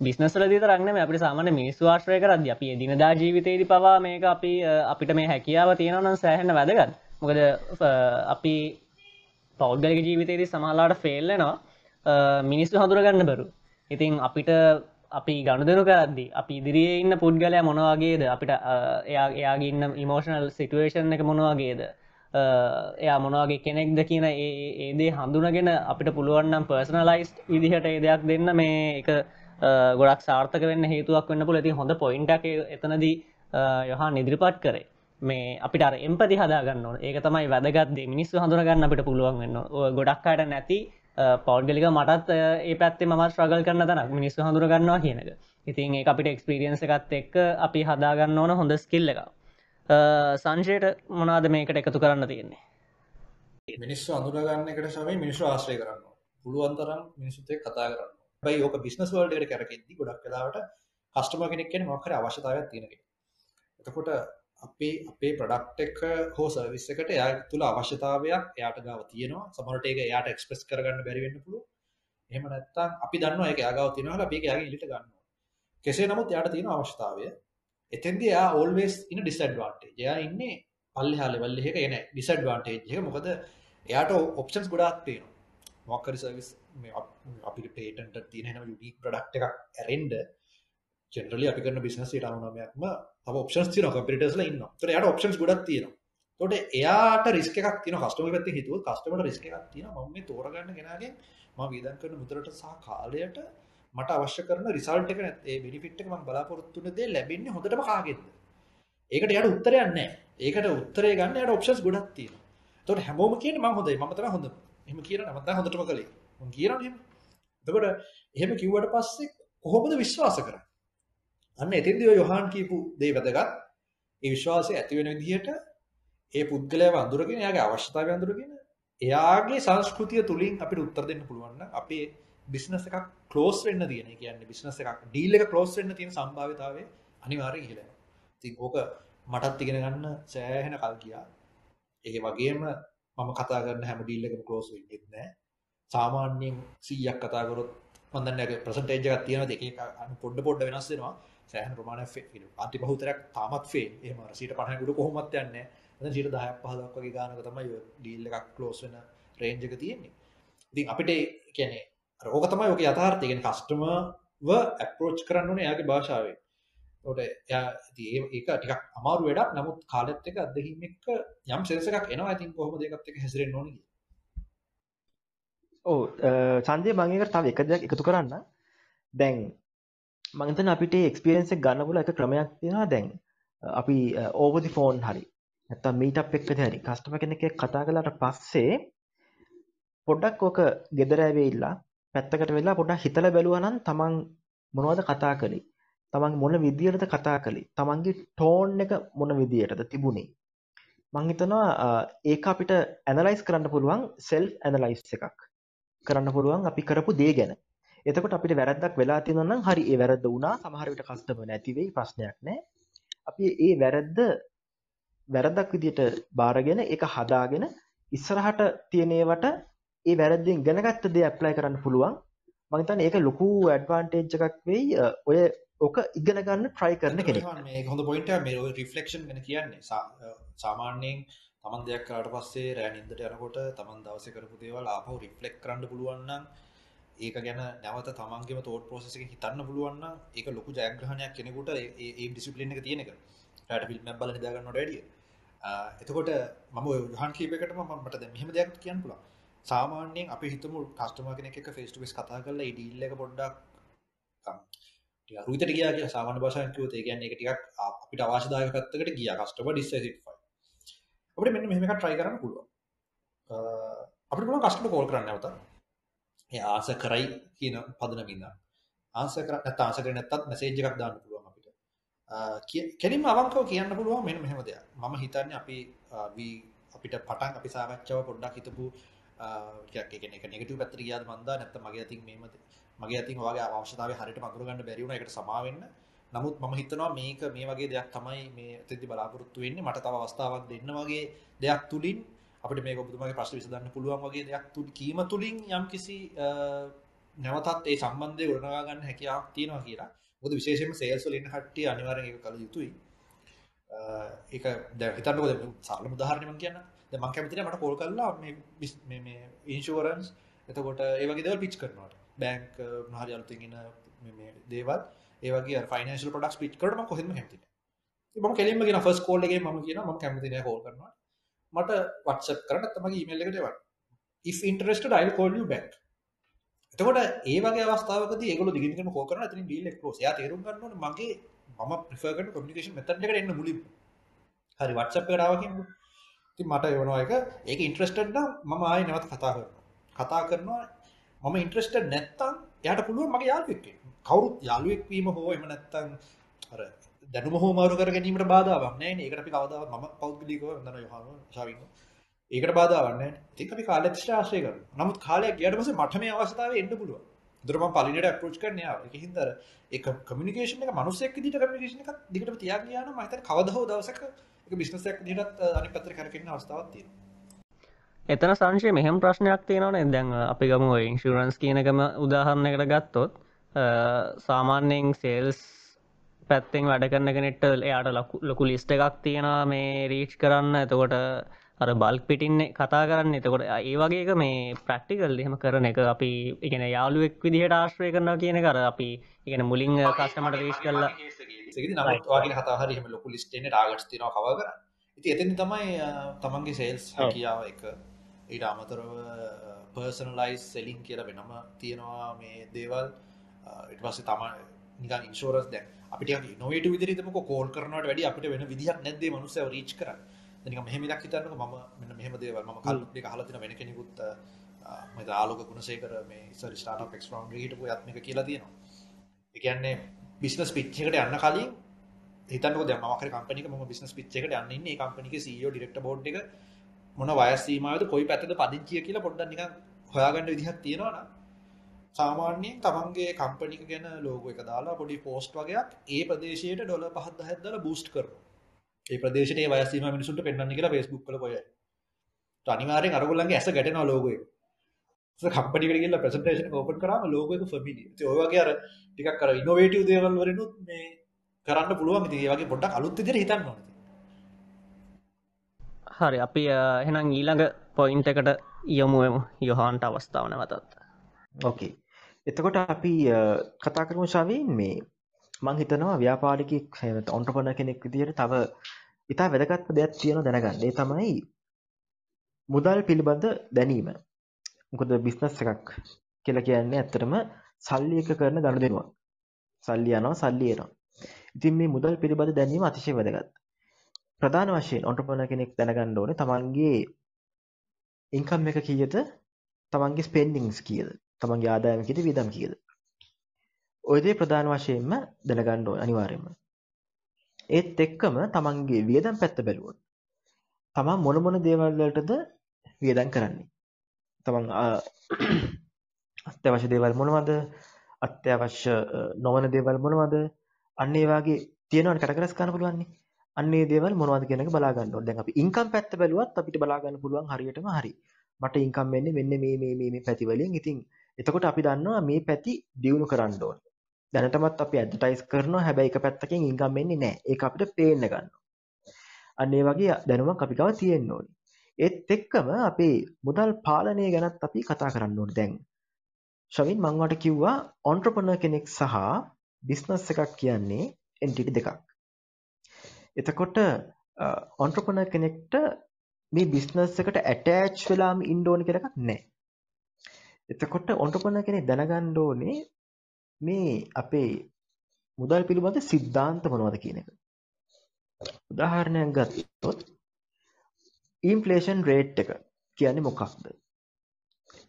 බිස්නසල තරන්න අපට සාමන මිනිස්සු ආශ්‍රය කරද අපි දිනදා ජීවිතයේදි පවා මේක අපි අපිට මේ හැකියාව තියෙනවනම් සෑහෙන්න වැදගත්. මොකද අපි පෞද්ගලික ජීවිතයේදී සමහලාට ෆෙල්ලනවා මිනිස්සු හඳුරගන්න බරු ඉතින් අපිට අපි ගණුදනු කරද්දි අපි ඉදිරියේ ඉන්න පුද්ගලය මොනවාගේද අපිට එයා එයාගන්න ඉමෝෂනල් සිටුවේෂන් එක මොනවාගේද එයා මොනවාගේ කෙනෙක්ද කියන ඒදේ හඳුනගෙන අපිට පුළුවන්නම් පර්සනලයිස්් විදිහට ඒ දෙයක් දෙන්න මේ එක ගොඩක් සාර්ථක වෙන්න හේතුවක් වෙන්න පුල ඇති හොඳ පොයින්ට එතනදී යොහා නිදිරිපට් කරේ. මේ අපිට එම්පති හදාගන්න ඒක තමයි වැදගත්දේ මිනිස්සු හඳුරගන්න අපිට පුළුවන් වෙන්න ගොඩක්කාට නැති පෞද්ගලික මටත් ඒ පැත්තේ ම ශ්‍රගල් කරන්න තනක්. මිනිස්සු හඳුරගන්නවා කියනක ඉතින් ඒ අපිට එක්ස්පිරියන්ස එකත් එක්ක අපි හදාගන්න ඕන හොඳ ස්කිල්ල එක සංශයට මොනාද මේකට එකතු කරන්න තියෙන්නේ? මිනිස්සු අඳුරගන්න එකට සමයි මිනිස්සු ආශ්‍රය කරන්න පුළුවන්තරම් මිනිසුතේ කතා කරන්න බයි ඕක බිස්නස් වල්ඩට කැරකෙද්දි ගොඩක් කලාවට කස්ටම කෙනෙක්ෙන් මොකර අවශ්‍යතාවයක් තියෙනක එතකොට අපේ අපේ ප්‍රඩක්් එක හෝ සර්විස් එකට එයා තුළ අවශ්‍යතාවයක් එයාට ගාව තියෙනවා. සමරට ඒක එයාට එක්ස්පෙස් කරගන්න බැරිවෙන්න පුළුව එහම නැත්තම් අපි දන්න එක යාගාව තිනවල අපේ යාගේ ඉලිට ගන්න කෙසේ නමුත් යාට තියෙන අවශ්‍යතාවය එතන්ද යා ඕල්වේස් ඉන්න ඩිසඩ්වාන්ටේ එයා ඉන්නේ පල්ලහා ලෙවල් එක එන ඩිසඩ්වාන්ටේජ් එක. මොකද එයාට ඔප්ෂන්ස් ගොඩාක් තියෙනවා මොක්කරි සර්විස් අපිට පේටන්ට තියෙන යුනික් ප්‍රඩක්් එකක් ඇරෙන්ඩ ජෙනරලි අපි කරන බිස්නස් ට අනුනමයක්ම තම ඔප්ෂන්ස් තින කම්පිටස්ල ඉන්න තොට යට ඔප්ෂන්ස් ගොඩක් තියෙනවා. තොට එයාට රිස්ක එකක් තින කස්ටම පැති හිතුව කස්ටමට රිස්ක එකක් තින ම තෝරගන්න ගෙනගේ ම වීදන් කරන මුදරට සහ කාලයට මට අවශ්‍ය කරන රිසල්ට එක නැේ බිනිිට් ම බලාපොරත්තුන දේ ලැබෙන්නේ හොඳටම කාගෙද ඒකට යට උත්තරයන්න ඒකට උත්තරේ ගන්න යට ඔප්ෂස් ගොඩක් තියෙන තොට හැමෝම කියන ම හොඳයි මතම හොඳ එම කියන නමතා හොඳටම කළේ. කියරන එතකොට එහෙම කිව්වට පස්සේ කොහොමද විශ්වාස කරන්න? අන්න එතින්දි යොහන් කියපු දේ වැදගත් ඒ විශ්වාසය ඇතිවෙන විදිහට ඒ පුද්ගලයව අඳුරගෙන යාගේ අවශ්‍යතාවය අඳුරගෙන එයාගේ සංස්කෘතිය තුළින් අපිට උත්තර දෙන්න පුළුවන් අපේ බිස්නස් එකක් ක්ලෝස් වෙන්න තියෙන කියන්නේ බිස්නස් එකක් ඩීල් එක ක්ලෝස් වෙන්න තියෙන සම්භාවිතාවය අනිවාර්යෙන් ඉහළ යනවා. ඉතින් ඕක මටත් ඉගෙන ගන්න සෑහෙන කල් ගියා. ඒ වගේම මම කතා කරන හැම ඩීල් එකම ක්ලෝස් වෙන්නේ නැහැ. සාමාන්‍යයෙන් 100ක් කතා කරොත් මම දන්නේ ප්‍රසන්ටේජ් එකක් තියෙනවා දෙකේ පොඩ පොඩ වෙනස් වෙනවා. සෑහන ප්‍රමාණයක් අති බහුතරයක් තාමත් ෆේ. එහම සිට පහකුට කොහොමත් යන්න සිට දහයක් පහදක් වගේ ගානක තමයි ඩීල්ල එකක් ලෝස් වෙන රේන්ජක තියෙන්නේ. ඉතින් අපිට කියැනෙ රෝක තමයි ඕක යථාර්ථයගෙන කස්ටමව ඇප්‍රෝච් කරන්න ඕනේ යාගේ භාෂාවේ ොට ඒක ටික අමාරු වැඩක්. නමුත් කාලෙත් එක අදහිම එක්ක යම් සෙසකක් එනවා. ඇතින් කොහොම දෙකත් එක හැසිරෙන් නොන ඕ සන්දය මංගේකට තව එක දෙයක් එකතු කරන්න. දැන් මංතන අපිට එක්ස්පිරෙන්න්ස ගන්න පුල එක ක්‍රමයක් තියෙනවා දැන්. අපි ඕවදි ෆෝන් හරි ඇත්ත මීට එක්ක හරි කස්ටම කෙනෙක කතා කලාට පස්සේ පොඩ්ඩක් ඕක ගෙදරඇවෙඉල්ලා පැත්තකට වෙලා පොඩක් හිතල බැලුවනන් තමන් මොනවද කතා කළේ? තමන් මොන විදියටද කතා කළේ? තමන්ගේ ටෝන් එක මොන විදියටද තිබුණේ? මංහිතනවා ඒක අපිට ඇනලයිස් කරන්න පුළුවන් සෙල් ඇනලයිස් එකක්. කරන්න පුළුවන් අපි කරපු දේ ගැන. එතකොට අපිට වැරද්දක් වෙලා තියෙනවා නම් හරි ඒ වැරද්ද වුණා සමහර විට කස්ටමර් නැති වෙයි ප්‍රශ්නයක් නැහැ. අපි ඒ වැරද්ද වැරද්දක් විදියට බාරගෙන ඒක හදාගෙන ඉස්සරහට තියෙන ඒවට ඒ වැරද්දෙන් ඉගෙනගත්ත දේ ඇප්ලයි කරන්න පුළුවන්. මම හිතන්නේ ඒක ලොකු ඇඩ්වාන්ටේජ් එකක් වෙයි ඔය ඕක ඉගෙන ගන්න try කරන කෙනෙක්. මේක හොඳ පොයින්ට් එකක් මේ ඔය රිෆ්ලෙක්ෂන් ගැන කියන්නේ. සාමාන්‍යයෙන් තමන් දෙයක් කරාට පස්සේ රෑ නිින්දට යනකොට තමන් දවසේ කරපු දේවල් ආපහු රිෆ්ලෙක්ට් කරන්න පුළුවන් නම් ඒක ගැන නැවත තමන්ගේම තෝට පෝසෙස එක හිතන්න පුළුවන්න ඒක ලොකු ජයග්‍රහණයක් කෙනෙකුට ඒ ඩිසිපලින් එක තියෙනක රට ිල්ම බල නිදාගන්නට වැඩිය. එතකොට මම යහන් කීපකට මට ද මෙහම දෙයක් කියන්න පුලා සාමාන්‍යයෙන් අපි හිතම කස්ටම කෙනෙ එක ෆෙස්ටුවස් කතා කරලා ඉඩිල්ල එක පොඩ්ඩක් රුත ගිය කිය සාමාන භාෂයකව ඒගන්න එක ටිකක් අපිට අවශ්‍යදාය පැත්තකට ගිය. කස්ටම ඩිස්සයි අපට මෙන්න මෙහම ට්‍රයි කරන්න පුළුව අපිට කස්ටම කෝල් කරන්න නැවත ආස කරයි කියන පදනමින්න ආස කර නැත ආස කර නැත්තත් මැසේජ් එකක් දාන්න පුළුවන් අපිට. කෙලින්ම අවංකව කියන්න පුළුවන් මෙන්න මෙහෙම දෙයක්. මම හිතන්නේ අපි අපිට පටන් අපි සාකච්ඡාව පොඩ්ඩක් හිතපු එක නෙගට පැත්‍ර ගියාද මන්දා? නැත්ත මගේ අතින් මේම මගේ අතින් වගේ අවශ්‍යතාව හරිට මගුරගන්න බැරිවුණ එකට සමාවෙන්න නමුත් මම හිතනවා මේක මේ වගේ දෙයක් තමයි මේ තෙදි බලාපොරොත්තු වෙන්නේ. මට තව අවස්ථාවක් දෙන්න වගේ දෙයක් තුළින් අපට මේ ඔබතුමගේ ප්‍රශ්න විසඳන්න පුළුවන් වගේ දෙයක් තු කීම තුළින් යම් කිසි නැවතත් ඒ සම්බන්ධය ගොඩනගා ගන්න හැකියාවක් තියෙනවා කියලා. මොකද විශේෂයෙන්ම සේල්ස් වලින් කට්ටිය අනිවාර්යෙන් ඒක කළ යුතුයි. ඒක දැන් හිතන්නකෝ දැන් සරලම උදාහරණයක් මම කියන්න. දැන් මම කැමතියි මට කෝල් කරලා මේ මේ මේ ඉන්ෂුරන්ස් එතකොට ඒ වගේ දේවල් පිච් කරනවා. බැංක් මොනවාරි අලුතින් එන මේ මේ දේවල්. ඒ වගේ ෆයිනන්ෂියල් ප්‍රොඩක්ට්ස් පිච් කරනවා මම කොහෙන්ම කැමති නැහැ මම කෙලින්ම කියන ෆස්ට් කෝල් එකේ මම කියනවා මම කැමති නැහැ කෝල් කරනවා මට WhatsApp කරන්න නැත්නම් මගේ email එකට එවන්න. If interested i'll call you back. එතකොට ඒ වගේ අවස්ථාවකදී ඒගොල්ලෝ දිගින් දිගටම කෝල් කරනවා. එතනින් ඩීල් එක ක්ලෝස් එයා තේරුම් ගන්න ඕනේ මගේ මම ප්‍රිෆර් කරන කමියුනිකේෂන් මෙතඩ් එකට එන්න මුලින්ම. හරි WhatsApp එකට ආවා කියමුකෝ. ඉතින් මට එවනවා එක ඒක ඉන්ට්‍රෙස්ටඩ් නම් මම ආයෙ නැවත කතා කරනවා. කතා කරනවා මම ඉන්ට්‍රෙස්ටඩ් නැත්තම් එයාට පුළුවන් මගේ යාළුවෙක් වෙන්න කවුරුත් යාළුවෙක් වීම හෝ එහෙම නැත්තම් අර දැනුම හෝ මාරු කර ගැනීමට බාධාවක් නැහැ නේ. ඒකට අපි කවදාවත් මම පෞද්ගලිකව නේද යොහාම ශාවින් ඒකට බාධාවක් නැහැ. ඉතින් අපි කාලෙත් ආශ්‍රය කරනවා නමුත් කාලයක් ගියාට පස්සේ මට මේ අවස්ථාවේ එන්න පුළුවන්. ඒතර මම පලිනට අප්‍රෝච් කරන්නේ ආවා. ඒක හින්දා අර ඒ කමියුනිකේෂන් එක මිනිස්සෙක් විදිහට කමියුනිකේෂන් එකක් දිගටම තියාගෙන ගියා නම් මම හිතන්නේ කවදා හෝ දවසක ඒක බිස්නස් එකක් විදිහට අනිත් පැත්තට කරකෙන්න අවස්ථාවක් තියෙනවා. එතන සංශය මෙහෙම ප්‍රශ්නයක් තියෙනවනේ දැන් අපි ගමු ඉන්ශුරන්ස් කියනකම උදාහරණයකට ගත්තොත් සාමාන්‍යයෙන් සේල්ස් පැත්තෙන් වැඩ කරන කෙනෙට එයාට ලොකු ලිස්ට එකක් තියෙනවා මේ රීච් කරන්න. එතකොට අර බල්ක් පිටින්නේ කතා කරන්න. එතකොට ඒ වගේක මේ ප්‍රක්ටිකල් එහෙම කරන එක අපි ඉගෙන යාළුවෙක් විදිහට ආශ්‍රය කරනවා කියන කර අපි ඉගෙන මුලින් කස්ටමට රීච් කරලා නමුත්වාගේ කතාහරි හම ලොකු ලිස්ටේන ටාගට් තින කව කර ඉති එතනි තමයි තමන්ගේ සේල්ස් හැකියාව එක ඊට අමතරව පර්සනලයිස් සෙලින් කියලා වෙනම තියෙනවා මේ දේවල්. ඉට පස්සේ නිකන් ඉන්ශෝරස් දැ අපිට නොවට විදිරිතමක කෝල් කරනට වැඩි අපිට වෙන විදිහක් නැද්දේ මනුසය රීච් කර නික මෙහෙම දක් හිතන්නක ම මෙන්න මෙහෙම දේවල් ම කල්පි හලතින වෙන කෙනෙකුත් මෙ ආලෝක ගුණසේකර මේ සරි ස්ටාට පෙක්ස් රවන්් හිටපු ඇත්මික කියලා තියෙනවා. එකන්නේ බිස්නස් පිච්චකට යන්න කලින් හිතන දමක කම්පනික ම බිස්නස් පිච්චකට යන්න කම්පනික සෝ ඩිරෙක්ට බෝඩ් එක මොන වයසීමද කොයි පැත්තද පදිංචිය කියලා පොඩ්ඩ නික හොයාගන්න විදිහක් තියෙනවා සාමාන්‍යයෙන් තමන්ගේ කම්පනික ගැන ලෝග එක දාලා පොඩි පෝස්ට් වගේයක් ඒ ප්‍රදේශයට ඩොල පහත් හැදල බූස්ට් කර ඒ ප්‍රදේශයේ වයසීම මිනිසුන්ට පෙන්න්න කියලා ෆෙස්බුක් කල පොය අනිවාරෙන් අරගොල්ලන්ගේ ඇස ගැටෙන ලෝගය කම්පනිකට කියල ප්‍රසටේෂන ඕපන් කරම ලෝගක ෆමිලි ඔයගේ අර ටිකක් කර ඉනොවේටව දේවල් වරනුත් මේ කරන්න පුළුවන්. ති වගේ පොඩ්ඩක් අලුත් දිර හිතන්න නො හරි අපි එහෙනම් ඊළඟ පොයින්ට එකට යොමුුවම යොහන්ට අවස්ථාව නැවතත්. ඕකේ එතකොට අපි කතා කරමු ශවීන් මේ මං හිතනවා ව්‍යාපාරිකෙක් ඔන්ට්‍රපන කෙනෙක් විදිහට තව ඉතා වැදගත්ම දෙයක් තියෙන දැනගන්න. ඒ තමයි මුදල් පිළිබඳ දැනීම. මොකද බිස්නස් එකක් කියලා කියන්නේ ඇත්තටම සල්ලි එක කරන ගණු දෙනවා සල්ලි යනවා සල්ලි එනවා. ඉතින් මේ මුදල් පිළිබඳ දැනීම අතිශය වැදගත්. ප්‍රධාන වශයෙන් ඔන්ට්‍රපන කෙනෙක් දැනගන්න ඕනේ තමන්ගේ ඉන්කම් එක කීයද? තමන්ගේ ස්පෙන්ඩිංස් කියද? තමන්ගේ ආදායම කීයද වියදම් කීයද? ඔය දේ ප්‍රධාන වශයෙන්ම දැනගන්න ඕන අනිවාර්යයෙන්ම ඒත් එක්කම තමන්ගේ වියදම් පැත්ත බැලුවොත් තමන් මොන මොන දේවල් වලටද වියදම් කරන්නේ? තමන් අත්‍යවශ්‍ය දේවල් මොනවද? අත්‍යවශ්‍ය නොවන දේවල් මොනවද? අන්න ඒ වගේ තියෙනවනේ කටකරස් ගන්න පුළුවන්නේ අන්න ඒ දේවල් මොනවද කියන එක බලා ගන්න ඕනේ. දැන් අපි ඉන්කම් පැත්ත බැලුවත් අපිට බලා ගන්න පුළුවන් හරියටම හරි. මට ඉන්කම් වෙන්නේ මෙන්න මේ මේ මේ මේ පැති වලින්. ඉතින් එතකොට අපි දන්නවා මේ පැති දියුණු කරන්න ඕනේ. දැනටමත් අපි ඇඩ්වර්ටයිස් කරනවා හැබැයි එක පැත්තකින් ඉන්කම් එන්නේ නැහැ. ඒක අපිට පේන්න ගන්නවා. අන්න ඒ වගේ දැනුමක් අපි ගාව තියෙන්න ඕනේ. ඒත් එක්කම අපේ මුදල් පාලනය ගැනත් අපි කතා කරන්න ඕනේ දැන්. ශවින් මං වට කිව්වා ඔන්ට්‍රපනර් කෙනෙක් සහ බිස්නස් එකක් කියන්නේ එන්ටිටි දෙකක්. එතකොට ඔන්ට්‍රපනර් කෙනෙක්ට මේ බිස්නස් එකට ඇටෑච් වෙලාම ඉන්න ඕනේ කියලා එකක් නැහැ. එතකොට ඔන්ටර්ප්‍රනර් කෙනෙක් දැනගන්න ඕනේ මේ අපේ මුදල් පිළිබඳ සිද්ධාන්ත මොනවද කියන එක. උදාහරණයක් ගත්තොත් ඉන්ෆ්ලේෂන් රේට් එක කියන්නේ මොකක්ද?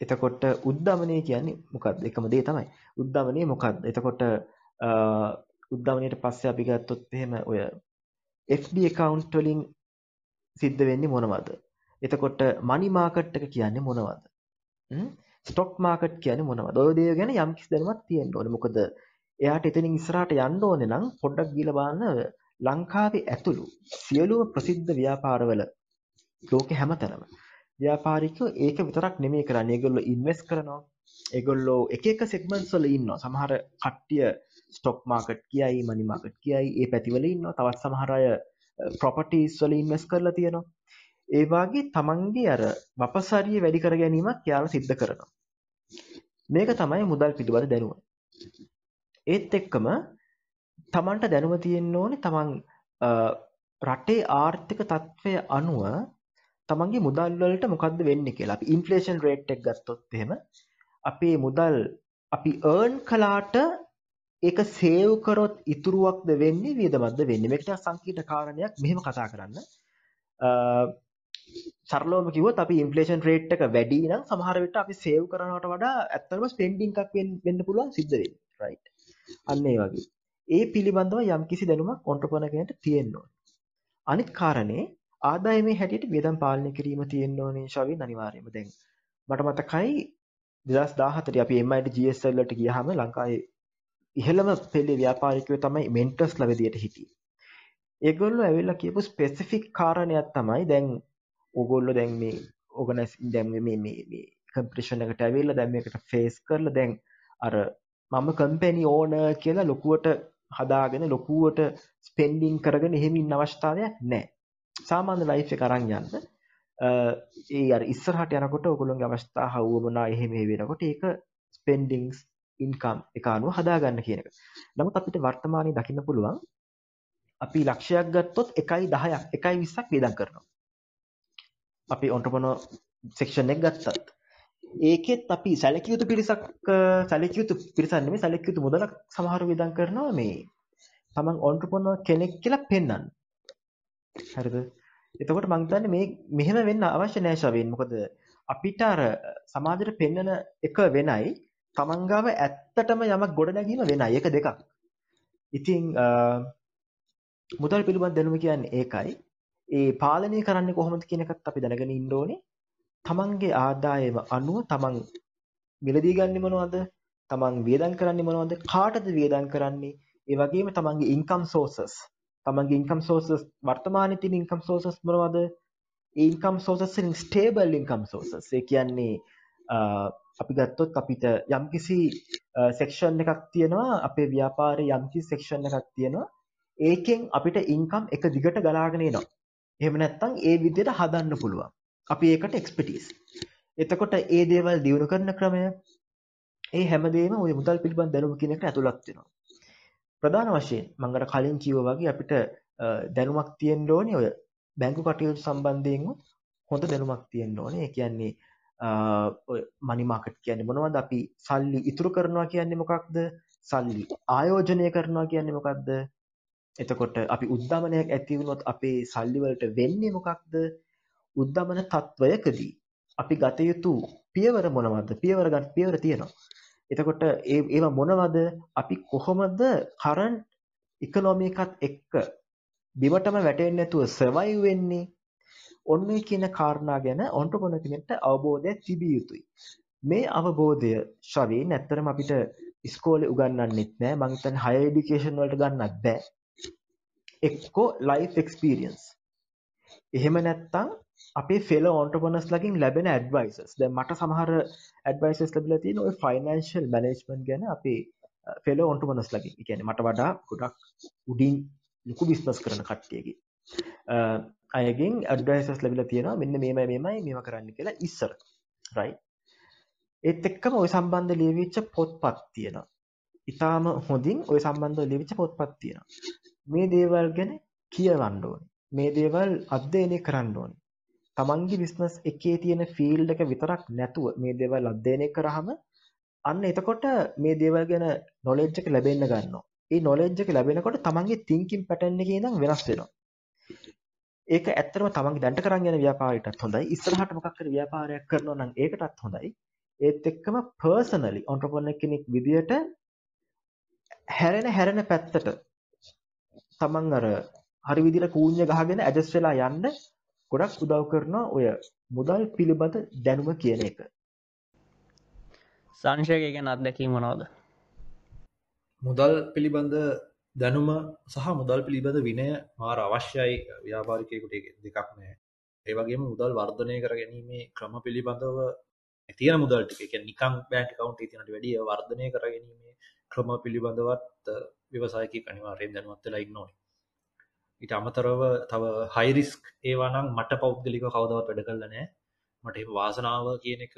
එතකොට උද්දමනය කියන්නේ මොකක්ද? එකම දේ තමයි. උද්දමනය මොකක්ද? එතකොට උද්දමනයට පස්සේ අපි ගත්තොත් එහෙම ඔය FD account වලින් සිද්ධ වෙන්නේ මොනවද? එතකොට මනි මාකට් එක කියන්නේ මොනවද? ස්ටොක් මාකට් කියන්නේ මොනවද? ඔය දේ ගැන යම්කිසි දැනුමක් තියෙන්න ඕනේ. මොකද එයාට එතනින් ඉස්සරහට යන්න ඕනේ නම් පොඩ්ඩක් ගිහලා බලන්න ලංකාවේ ඇතුළු සියලුම ප්‍රසිද්ධ ව්‍යාපාරවල ලෝකෙ හැමතැනම ව්‍යාපාරිකයෝ ඒක විතරක් නෙමෙයි කරන්නේ. ඒගොල්ලෝ ඉන්වෙස්ට් කරනවා. ඒගොල්ලෝ එක එක සෙග්මන්ට්ස් වල ඉන්නවා. සමහර කට්ටිය ස්ටොක් මාකට් කියයි, මනි මාකට් කියයි, ඒ පැතිවල ඉන්නවා. තවත් සමහර අය eh, ප්‍රොපර්ටිස් වල ඉන්වෙස්ට් කරලා තියෙනවා. ඒ වාගේ තමන්ගේ අර වපසරිය වැඩි කර ගැනීමක් යාලා සිද්ධ කරනවා. මේක තමයි මුදල් පිළිබඳ දැනුම. ඒත් එක්කම තමන්ට දැනුම තියෙන්න ඕනේ තමන් රටේ ආර්ථික තත්ත්වය අනුව තමන්ගේ මුදල් වලට මොකද්ද වෙන්නේ කියලා. අපි ඉන්ෆ්ලේෂන් රේට් එක ගත්තොත් එහෙම අපේ මුදල් අපි earn කළාට ඒක සේව් කරොත් ඉතුරුවක්ද වෙන්නේ වියදමක්ද වෙන්නේ. මේක ටිකක් සංකීර්ණ කාරණයක්. මෙහෙම කතා කරන්න. සරලවම කිව්වොත් අපි ඉන්ෆ්ලේෂන් රේට් එක වැඩි නම් සමහර විට අපි සේව් කරනවට වඩා ඇත්තටම ස්පෙන්ඩින් එකක් වෙන්න පුළුවන් සිද්ධ වෙන්නේ. රයිට්. අන්න ඒ වගේ. ඒ පිළිබඳව යම්කිසි දැනුමක් ඔන්ටර්ප්‍රනර් කෙනෙක්ට තියෙන්න ඕනේ. අනිත් කාරණේ ආදායමේ හැටියට වියදම් පාලනය කිරීම තියෙන්න ඕනේ ශවින් අනිවාර්යයෙන්ම. දැන් මට මතකයි 2017 අපි MIT GSL වලට ගියාම ලංකාවේ ඉහළම පෙළේ ව්‍යාපාරිකයෝ තමයි මෙන්ටර්ස්ලා විදියට හිටියේ. ඒගොල්ලෝ ඇවිල්ලා කියපු ස්පෙસિෆික් කාරණයක් තමයි දැන් ඕගොල්ලෝ දැන් මේ ඕගනයිස් දැන් මේ මේ මේ කම්පිටිෂන් එකට ඇවිල්ලා දැන් මේකට ෆේස් කරලා දැන් අර මම කම්පැනි ඕනර් කියලා ලොකුවට හදාගෙන ලොකුවට ස්පෙන්ඩින් කරගෙන එහෙම ඉන්න අවස්ථාවක් නැහැ. සාමාන්‍ය ලයිෆ් එක අරන් යන්න ඒ අර ඉස්සරහට යනකොට ඔයගොල්ලෝගේ අවස්ථා හවුවමනා එහෙම වෙනකොට ඒක ස්පෙන්ඩින්ග්ස් ඉන්කම් එක අනුව හදාගන්න කියන එක. නමුත් අපිට වර්තමානයේ දකින්න පුළුවන් අපි ලක්ෂයක් ගත්තොත් 1.10ක් 1.20ක් වේදම් කරනවා. අපි ඔන්ටර්ප්‍රනර් සෙක්ෂන් එක ගත්තත් ඒකෙත් අපි සැලකිය යුතු පිරිසක් සැලකිය යුතු පිරිසක් නෙමෙයි සැලකිය යුතු මුදලක් සමහර වේදම් කරනවා මේ තමන් ඔන්ටර්ප්‍රනර් කෙනෙක් කියලා පෙන්වන්න. හරිද? එතකොට මං හිතන්නේ මේ මෙහෙම වෙන්න අවශ්‍ය නැහැ ෂවෙන්. මොකද අපිට අර සමාජයට පෙන්වන එක වෙනයි තමන් ගාව ඇත්තටම යමක් ගොඩ නැගීම වෙනයි. ඒක දෙකක්. ඉතින් මුදල් පිළිබඳ දැනුම කියන්නේ ඒකයි. ඒ පාලනය කරන්නේ කොහොමද කියන එකත් අපි දැනගෙන ඉන්න ඕනේ. තමන්ගේ ආදායම අනුව තමන් මිලදී ගන්නේ මොනවද? තමන් වියදම් කරන්නේ මොනවද? කාටද වියදම් කරන්නේ? ඒ වගේම තමන්ගේ ඉන්කම් සෝසස් තමන්ගේ ඉන්කම් සෝසස් වර්තමානයේ තියෙන ඉන්කම් සෝසස් මොනවද? ඒ ඉන්කම් සෝසස් වලින් ස්ටේබල් ඉන්කම් සෝසස්. ඒ කියන්නේ අපි ගත්තොත් අපිට යම්කිසි සෙක්ෂන් එකක් තියෙනවා අපේ ව්‍යාපාරයේ යම්කිසි සෙක්ෂන් එකක් තියෙනවා. ඒකෙන් අපිට ඉන්කම් එක දිගට ගලාගෙන එනවා. එහෙම නැත්නම් ඒ විදිහට හදන්න පුළුවන්. අපි ඒකට එක්ස්පර්ටිස්. එතකොට ඒ දේවල් දියුණු කරන ක්‍රමය ඒ හැමදේම ওই මුදල් පිළිබඳ දැනුම කියන එකට ඇතුළත් වෙනවා. ප්‍රධාන වශයෙන් මම අර කලින් කිව්වා වගේ අපිට දැනුමක් තියෙන්න ඕනේ ඔය බැංකු කටයුතු සම්බන්ධයෙන් හොඳ දැනුමක් තියෙන්න ඕනේ. ඒ කියන්නේ ඔය මනි මාකට් කියන්නේ මොනවද? අපි සල්ලි ඉතුරු කරනවා කියන්නේ මොකක්ද? සල්ලි ආයෝජනය කරනවා කියන්නේ මොකක්ද? එතකොට අපි උද්ධමනයක් ඇති වුණොත් අපේ සල්ලි වලට වෙන්නේ මොකක්ද? උද්ධමන తত্ত্বයකදී අපි ගත යුතු පියවර මොනවද? පියවර ගන්න පියවර තියෙනවා. එතකොට ඒ ඒවා මොනවද? අපි කොහොමද කරන්ට් ඉකොනොමි එකත් එක්ක බිමටම වැටෙන්නේ නැතුව සර්වයිව් වෙන්නේ? ඔන්න කියන කාරණා ගැන ඔන්ට්‍රප්‍රනර් කෙනෙක්ට අවබෝධය තිබිය යුතුයි. මේ අවබෝධය ශරීරයෙන් ඇත්තටම අපිට ඉස්කෝලේ උගන්වන්නෙත් නෑ මං හිතන්නේ හයර් এডুকেෂන් වලට ගන්නත් බෑ එක්කෝ ලයිෆ් එක්ස්පීරියන්ස් එහෙම නැත්තං අපේ ෆෙල ඕන්ටපනස් ලකින් ලැබෙන ඇඩ්වයිසස් ද මට සමහර ඇඩවයිසස් ලැබල තින ඔය ෆයිනන්ශල් මනේජ්මන් ගැන අපේ ෆෙල ඔන්ටමනස් ලකින් එකැන මට වඩා ගොඩක් උඩින් ලොකු බිස්නස් කරන කට්ටියකි අයගෙන් ඇඩ්ගයිසස් ලැබිල තියෙනවා මෙන්න මේම මේමයි මෙම කරන්න කියලා ඉස්සර. රයි ඒත් එක්කම ඔය සම්බන්ධ ලියවිච්ච පොත් පත් තියෙනවා. ඉතාම හොඳින් ඔය සම්බන්ධ ලිවිච පොත්පත් තියෙන මේ දේවල් ගැන කියවන්න ඕනේ. මේ දේවල් අධ්‍යයනය කරන්න ඕනේ. තමන්ගේ බිස්නස් එකේ තියෙන ෆීල්ඩ් එක විතරක් නැතුව මේ දේවල් අධ්‍යයනය කරාම අන්න එතකොට මේ දේවල් ගැන නොලෙජ් එක ලැබෙන්න ගන්නවා. ඒ නොලෙජ් එක ලැබෙනකොට තමන්ගේ thinking pattern එකේ ඉඳන් වෙනස් වෙනවා. ඒක ඇත්තටම තමන්ගේ දැනට කරන් යන ව්‍යාපාරයටත් හොඳයි. ඉස්සරහට මොකක් හරි ව්‍යාපාරයක් කරනවා නම් ඒකටත් හොඳයි. ඒත් එක්කම පර්සනලි ඔන්ටර්ප්‍රනර් කෙනෙක් විදියට හැරෙන හැරෙන පැත්තට තමන් අර හරි විදිහට කූඤ්ඤ ගහගෙන ඇඩ්ජස්ට් වෙලා යන්න ගොඩක් උදව් කරනවා ඔය මුදල් පිළිබඳ දැනුම කියන එක. සංශයක ගැන අත්දැකීම නොද මුදල් පිළිබඳ දැනුම සහ මුදල් පිළිබඳ විනය මාර අවශ්‍යයි ව්‍යාපාරිකයකුට දෙකක් නෑ. ඒවගේම මුදල් වර්ධනය කර ගැනීමේ ක්‍රම පිළිබඳව තියන මුදල්ට නිකං බෑන්ක් කවන්් තිනට වැඩිය වර්ධනය කර ගැනීමේ ක්‍රම පිළිබඳවත් ව්‍යවසායක කනිවාරයෙන් දැනුවත්තලා ඉන්නෝයි ඉට අමතරව තව හයිරිස්ක් ඒවානම් මට පෞද්ගලික කවදවත් වැඩ කරලනෑ මට එම වාසනාව කියන එක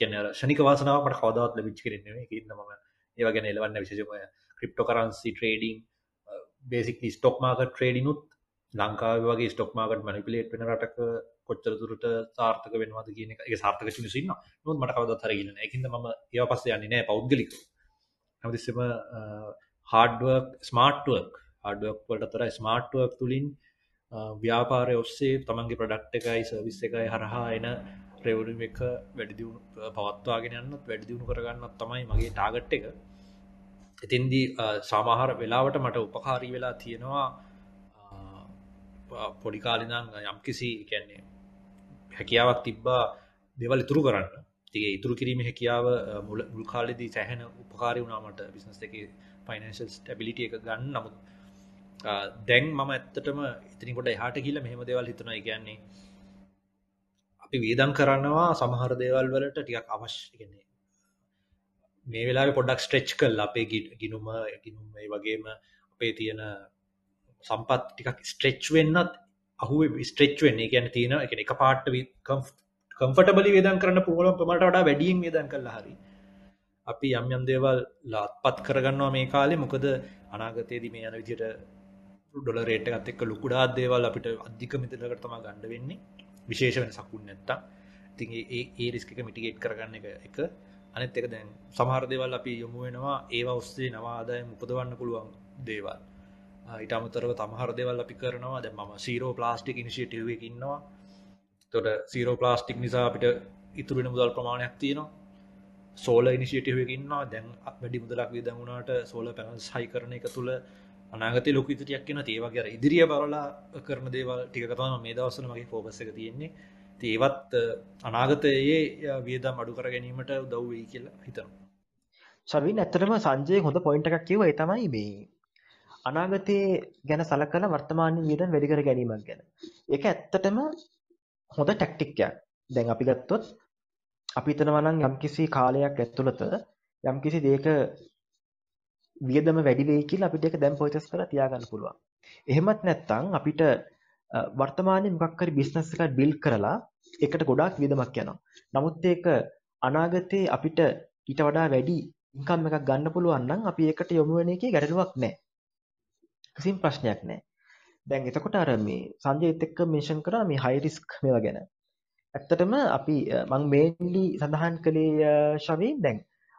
කියන ෂනික වාසනාවට කවදවත් ලබිච් කරන්නේ ඉන්න ම ඒව ගැන එලවන්න විශෂමය cryptocurrency trading basic stock market ට්‍රේඩිනුත් ලංකාව වගේ ස්ටොක් මාකට මනිපිලේට් වෙන රටක කොච්චර දුරට සාර්ථක වෙනවාද කියන එක. සාර්ථක සින්න නොත් මට කවද තරගෙන එකද ම ඒව පස්ස යන්නේ නෑ පෞද්ගලික හැමතිස්සම හාඩුවක් ස්මාර්ට්ුවක් හඩුවක් වලට තර ස්මාර්ට්ුවක් තුළින් ව්‍යාපාරය ඔස්සේ තමන්ගේ ප්‍රඩක්් එකයි සවිස් එකයි හරහා එන ප්‍රෙවරුම් එක වැඩිදිුණු පවත්වාගෙන යන්නත් වැඩිදිුණු කරගන්නත් තමයි මගේ ටාගට් එක. ඉතින්දී සාමහර වෙලාවට මට උපකාරී වෙලා තියෙනවා පොඩිකාලිනං යම්කිසි කැන්නේ හැකියාවක් තිබ්බා දෙවල් ඉතුරු කරන්න. තිගේ ඉතුරු කිරීම හැකියාව මුල මුල් කාලෙදී සැහෙන උපකාරය වුණාමට බිස්නස් එක ෆයිනන්ශල් ටැබිලිට එක ගන්න. නමුත් දැන් මම ඇත්තටම ඉතිනිකොට එහට කියල මෙහෙම දෙවල් හිතනයි කියන්නේ අපි වේදන් කරන්නවා සමහර දේවල් වලට ටිකක් අවශ්‍ය කෙනෙ මේ වෙලා පොඩක් ස්ට්‍රෙච් කල් අපේ ගිනුම ගිනුම් වගේම අපේ තියෙන සම්පත් ටිකක් ස්ට්‍රෙච් වෙන්නත් අහුව ස්ට්‍රෙච් වෙන්නේ. ගැන තියෙන එක එක පාට්ට කම්ෆටබලි වේදන් කරන්න පුහුණ පමට වඩා වැඩියෙන් වේදන් කළ හරි. අපි යම් යම් දේවල් ලාත්පත් කරගන්නවා මේ කාලේ. මොකද අනාගතයේදී මේ යන විදියට ඩොල රේට්ගත් එක්ක ලොකුඩා දේවල් අපිට අධික මිතරකට තම ගණඩ වෙන්නේ. විශේෂ වෙන සකුන් නැත්තා ඉතින් ඒ ඒ රිස්ක මිටිගේට් කරගන්න එක එක. අනෙත් එක දැන් සමහර දේවල් අපි යොමු වෙනවා. ඒවා ඔස්සේ නවාදාය මුපදවන්න පුළුවන් දේවල්. ඊට අමතරව තමහර දෙවල් අපි කරනවා. දැ ම සීරෝ ප්ලාස්ටික් ඉනිශිටව ඉන්නවා. තොට සීරෝ ප්ලාස්ටික් නිසා අපිට ඉතුරෙන මුදල් ප්‍රමාණයක් තියෙනවා. සෝල ඉනිශිටව ඉන්නවා. දැන් වැඩි මුදලක් විදමුණට සෝල පැනල් සහි කරන එක තුළ අනාගත ලොක ඉතිරියක් කියෙන ඒවගේ ඉදිරිය බරලා කරන දේවල් ටිකතම මේ දවසන මගේ ෆෝබස් එක තියෙන්නේ. ඒවත් අනාගතයේ වියදම් අඩු කර ගැනීමට උදව්වෙයි කියලා හිතනවා. සර්වින් ඇත්තටම සංජය හොඳ පොයින්ට එකක් කිව තමයි මේ අනාගතයේ ගැන සලකලා වර්තමාන වියදම් වැඩි කර ගැනීමක් ගැන. ඒක ඇත්තටම හොඳ ටැක්ටික්යක්. දැන් අපි ගත්තොත් අපි හිතනවා නම් යම්කිසි කාලයක් ඇතුළත යම්කිසි දෙයක වියදම වැඩි වෙයි කියලා අපිට ඒක දැන් පර්චේස් කරලා තියාගන්න පුළුවන්. එහෙමත් නැත්නම් අපිට වර්තමානයේ මොකක් හරි බිස්නස් එකක් බිල්ඩ් කරලා ඒකට ගොඩාක් වියදමක් යනවා. නමුත් ඒක අනාගතේ අපිට ඊට වඩා වැඩි ඉන්කම් එකක් ගන්න පුළුවන් නම් අපි ඒකට යොමු වෙන එකේ ගැටලුවක් නැහැ. කිසිම ප්‍රශ්නයක් නැහැ. දැන් එතකොට අර මේ සංජයත් එක්ක මෙන්ෂන් කරා මේ හයි රිස්ක් මේවා ගැන. ඇත්තටම අපි මම මේන්ලි සඳහන් කළේ ශවීන් දැන්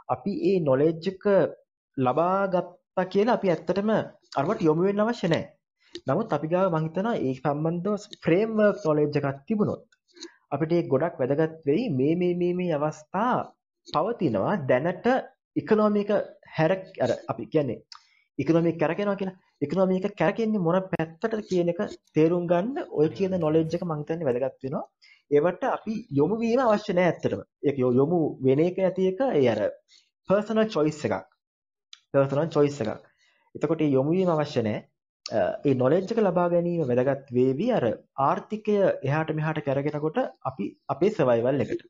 අපි ඒ නොලෙජ් එක ලබා ගත්තා කියලා අපි ඇත්තටම අරවට යොමු වෙන්න අවශ්‍ය නැහැ. නමුත් අපි ගාව මම හිතනවා ඒ සම්බන්ධව ෆ්‍රේම්වර්ක් නොලෙජ් එකක් තිබුණොත් අපිට ඒක ගොඩක් වැදගත් වෙයි මේ මේ මේ මේ අවස්ථා පවතිනවා දැනට ඉකොනොමික හැර අර අපි කියන්නේ ඉකොනොමික කැරකෙනවා කියලා ඉකොනොමි එක කැරකෙන්නේ මොන පැත්තටද කියන එක තේරුම් ගන්න ඔය කියන නොලෙජ් එක මම හිතන්නේ වැදගත් වෙනවා. ඒවට අපි යොමු වීම අවශ්‍ය නැහැ ඇත්තටම. ඒක යොමු වෙන එක ඇති එක ඒ අර personal choice එකක්. personal choice එකක්. එතකොට මේ යොමු වීම අවශ්‍ය නැහැ. ඒ නොලෙජ් එක ලබා ගැනීම වැදගත් වේවි අර ආර්ථිකය එහාට මෙහාට කැරගෙනකොට අපි අපේ සර්වයිවල් එකට.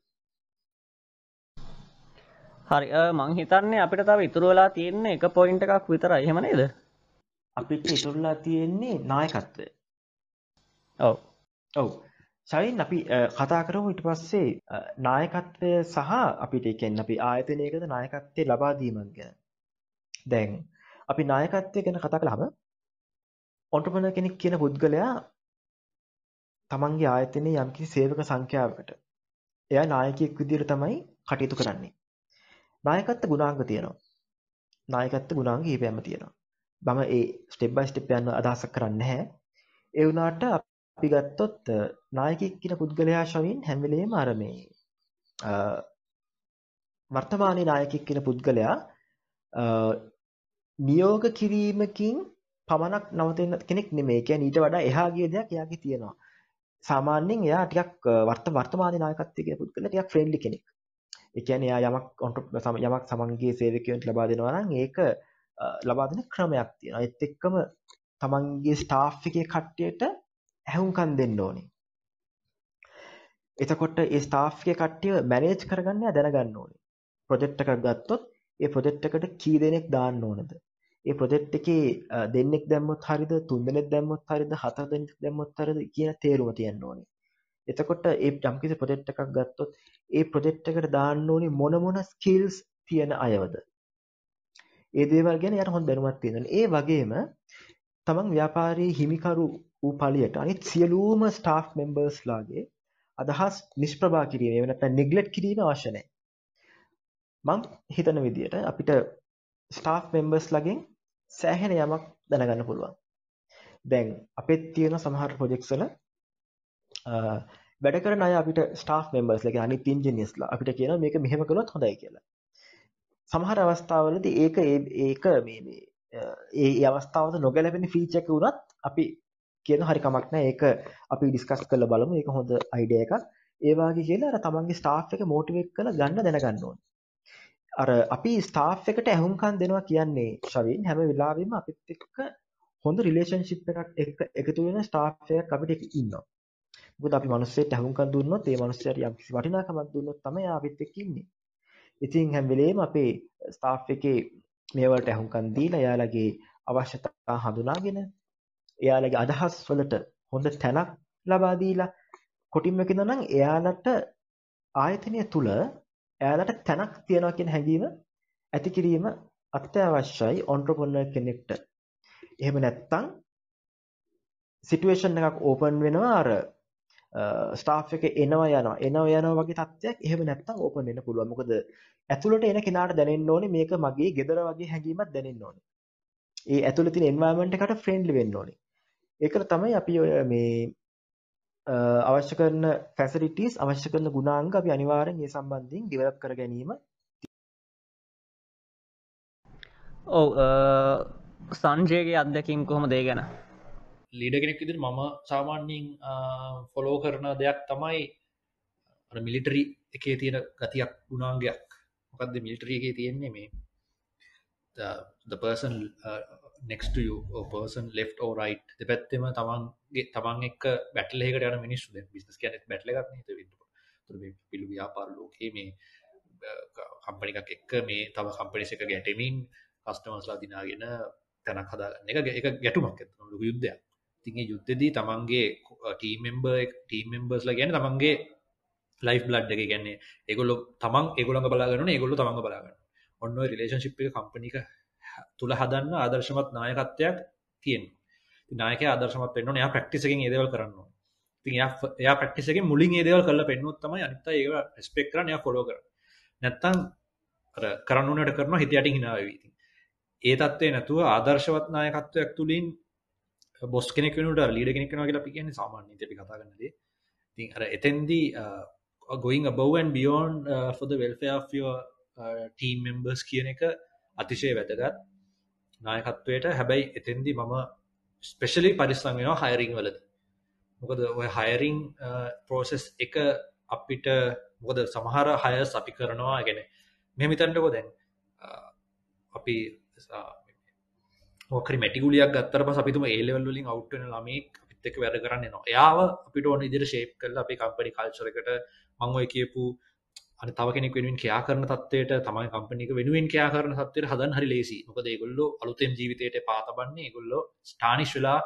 හරි මං හිතන්නේ අපිට තව ඉතුරු වෙලා තියෙන්නේ එක පොයින්ට් එකක් විතරයි එහෙම නේද? අපිට ඉතුරුලා තියෙන්නේ නායකත්වය. ඔව්. ඔව්. සයින් අපි කතා කරමු ඊට පස්සේ නායකත්වය සහ අපිට කියන්නේ අපි ආයතනයකද නායකත්වය ලබා දීමක් ගැන. දැන් අපි නායකත්වය ගැන කතා කළාම ඔන්ටර්ප්‍රනර් කෙනෙක් කියන පුද්ගලයා තමන්ගේ ආයතනයේ යම්කිසි සේවක සංඛ්‍යාවකට එයා නායකයෙක් විදිහට තමයි කටයුතු කරන්නේ. නායකත්ව ගුණාංග තියෙනවා. නායකත්ව ගුණාංග කීපයක්ම තියෙනවා. මම ඒ ස්ටෙප් බයි ස්ටෙප් යන අදහසක් කරන්නේ නැහැ. ඒ වුණාට අපි ගත්තොත් නායකයෙක් කියන පුද්ගලයා ශවින් හැම වෙලේම අර මේ වර්තමානයේ නායකයෙක් කියන පුද්ගලයා නියෝග කිරීමකින් පමණක් නවතින කෙනෙක් නෙමෙයි. කියන්නේ ඊට වඩා එහා ගිය දෙයක් එයාගේ තියෙනවා. සාමාන්‍යයෙන් එයා ටිකක් වර්ත වර්තමානයේ නායකත්වයේ කියන පුද්ගලයා ටිකක් ෆ්‍රෙන්ඩ්ලි කෙනෙක්. එකන යා යමක් ඔොන්ට සම යමක් සමන්ගේ සේවකයන්ට ලබා දෙනවනම් ඒක ලබා දෙන ක්‍රමයක් තියෙන එත් එක්කම තමන්ගේ ස්ටාෆ් එක කට්ටියට ඇහුම්කන් දෙන්න ඕනේ. එතකොට ඒ ස්ටාෆ් එක කට්ටිය මැනේජ් කරගන්න දැනගන්න ඕනේ? ප්‍රොජෙක්ට් එකක් ගත්තොත් ඒ ප්‍රොජෙක්ට් එකට කී දෙනෙක් දාන්න ඕනද? ඒ ප්‍රොජෙක්ට් එකේ දෙන්නෙක් දැම්මොත් හරිද? තුන් දෙනෙක් දැම්මොත් හරිද? හතර දෙනෙක් දැම්මොත් හරිද? කියන තේරුම තියෙන්න ඕනේ. එතකොට ඒ යම්කිසි ප්‍රොජෙක්ට් එකක් ගත්තොත් ඒ ප්‍රොජෙක්ට් එකට දාන්න ඕනේ මොන මොන ස්කිල්ස් තියෙන අයවද? ඒ දේවල් ගැන යට හොඳ දැනුමක් තියෙනවා ඒ වගේම තමන් ව්‍යාපාරයේ හිමිකරු වූ පළියට අනිත් සියලුම ස්ටාෆ් මෙම්බර්ස්ලාගේ අදහස් නිෂ්ප්‍රභා කිරීම එහෙම නැත්නම් නිග්ලෙක්ට් කිරීම අවශ්‍ය නැහැ. මං හිතන විදිහට අපිට ස්ටාෆ් මෙම්බර්ස් ලගෙන් සෑහෙන යමක් දැනගන්න පුළුවන්. දැන් අපිත් තියෙන සමහර ප්‍රොජෙක්ට්ස් වල වැඩ කරන අය අපිට ස්ටාෆ් මෙම්බර්ස්ලා කියන්නේ අනිත් ඉන්ජිනියර්ස්ලා අපිට කියනවා මේක මෙහෙම කළොත් හොඳයි කියලා. සමහර අවස්ථාවලදී ඒක ඒක මේ මේ ඒ අවස්ථාවද නොගැලපෙන ෆීචර් එක වුණත් අපි කියන හරි කමක් නැහැ ඒක අපි ඩිස්කස් කරලා බලමු ඒක හොඳ අයිඩියා එකක්. ඒ වගේ කියලා අර තමන්ගේ ස්ටාෆ් එක මොටිවේට් කරලා ගන්න දැනගන්න ඕනේ. අර අපි ස්ටාෆ් එකට ඇහුම්කන් දෙනවා කියන්නේ ශවින් හැම වෙලාවෙම අපිත් එක්ක හොඳ රිලේෂන්ෂිප් එකක් එක්ක එකතු වෙන ස්ටාෆ් එකක් අපිට ඉන්නවා. මොකද අපි මිනිස්සෙට ඇහුම්කන් දුන්නොත් ඒ මිනිස්සයාට යම්කිසි වටිනාකමක් දුන්නොත් තමයි අපිත් එක්ක ඉන්නේ. ඉතින් හැම වෙලේම අපේ ස්ටාෆ් එකේ මේවලට ඇහුම්කන් දීලා එයාලගේ අවශ්‍යතා හඳුනාගෙන එයාලගේ අදහස් වලට හොඳ තැනක් ලබා දීලා කොටින්ම කියනවා නම් එයාලට ආයතනය තුල එයාලට තැනක් තියනවා කියන හැඟීම ඇති කිරීම අත්‍යවශ්‍යයි ඔන්ට්‍රප්‍රනර් කෙනෙක්ට. එහෙම නැත්නම් සිටුේෂන් එකක් ඕපන් වෙනවා අර ස්ටාෆ් එක එනවා යනවා එනවා යනවා වගේ තත්ත්වයක් එහෙම නැත්නම් ඕපන් වෙන්න පුළුවන්. මොකද ඇතුළට එන කෙනාට දැනෙන්න ඕනේ මේක මගේ ගෙදර වගේ හැඟීමක් දැනෙන්න ඕනේ. ඒ ඇතුළේ තියෙන එන්වයරන්මන්ට් එකට ෆ්‍රෙන්ඩ්ලි වෙන්න ඕනේ. ඒකට තමයි අපි ඔය මේ අවශ්‍ය කරන ෆැසිලිටිස් අවශ්‍ය කරන ගුණාංග අපි අනිවාර්යෙන් ඒ සම්බන්ධයෙන් ඩෙවලොප් කර ගැනීම ඔව් සංජයගේ අත්දැකීම් කොහොම දේ ගැන ලීඩ කෙනෙක් විදිර මම සාමාන්‍යයෙන් ෆොලෝ කරන දෙයක් තමයි මිලිටරි එකේ තියෙන ගතියක් ගුණාන්ගයක් මොකක්ද මිලිටරී එකේ තියෙන්නේ මේ? The person uh, next to you or person left or right. දෙපැත්තෙම තමන්ගේ තමන් එක්ක බැටලේකට යන මිනිස්සු. දැන් බිස්නස් කියන්නේ බැටල එකක් නේ. ඒක විතර පිළු ව්‍යාපාර ලෝකයේ මේ කම්පැනි එකක් එක්ක මේ තව කම්පැනිස් එක ගැටෙමින් කස්ටමර්ස්ලා දිනාගෙන තැනක් හදාගන්න එක ඒක ගැටුමක්. ඇත්තම ලොකු යුද්ධයක්. ඉතින් ඒ යුද්ධෙදී තමන්ගේ ටීම් මෙම්බර් ටීම් මෙම්බර්ස්ලා කියන්නේ තමන්ගේ ලයිෆ් බ්ලඩ් එක කියන්නේ ඒගොල්ලෝ තමන් ඒගොල්ලන්ව බලා ගන්නවා ඒගොල්ලෝ තමන්ව බලා ගන්නවා. ඔන්න ඔය රිලේෂන්ෂිප් එක කම්පැනි එක තුල හදන්න ආදර්ශමත් නායකත්වයක් තියෙනවා. ඉතින් නායකයා ආදර්ශමත් වෙන්න ඕනේ. එයා ප්‍රැක්ටිස් එකෙන් ඒ දේවල් කරන්න ඕනේ. ඉතින් එයා එයා ප්‍රැක්ටිස් එකෙන් මුලින් ඒ දේවල් කරලා පෙන්නුවොත් තමයි අනිත් අය ඒක රෙස්පෙක්ට් කරන්න එයා ෆලෝ කරන්නේ. නැත්තම් අර කරන්න ඕනට කරනවා හිත යටින් hina වෙවි. ඉතින් ඒ தත්ත්වේ නැතුව ආදර්ශවත් නායකත්වයක් තුලින් බොස් කෙනෙක් වෙනුවට ලීඩර් කෙනෙක් වෙනවා කියලා අපි කියන්නේ සාමාන්‍ය ඉතින් අපි කතා කරන දේ. ඉතින් අර එතෙන්දී going above and beyond uh, for the welfare of your team members කියන එක අතිශය වැදගත්. නායකත්වයට හැබැයි එතෙන්දි මම ස්පෙශලි පරිස්සම් වෙනවා හයරිං වලද. මොකද ඔය හයරිං පෝසෙස් එක අපිට මොකද සමහර හයස් අපි කරනවා. ගැන මෙමිතන්ටකෝ දැන් අපි මොකරි මැටිකුලියක් ගත්තර පස අපිතුම ඒලෙවල් වලින් අවට්න ළමෙක් අපිත් එක වැඩ කරන්න නවා යාව අපිට ඕන ඉදිර ශේප් කරලා අපි කම්පනි කල්චරකට මංඔය කියපු අන තව කෙනෙක් වෙනුවෙන් කයා කරන තත්වයට තමයි කම්පනික වෙනුවෙන් කයා කරන තත්වයට හදන් හරි ලේසි මොකද ඒගොල්ලෝ අලුතෙන් ජීවිතයට පාතබන්නේ ඒගොල්ලෝ ස්ටානිශ් වෙලා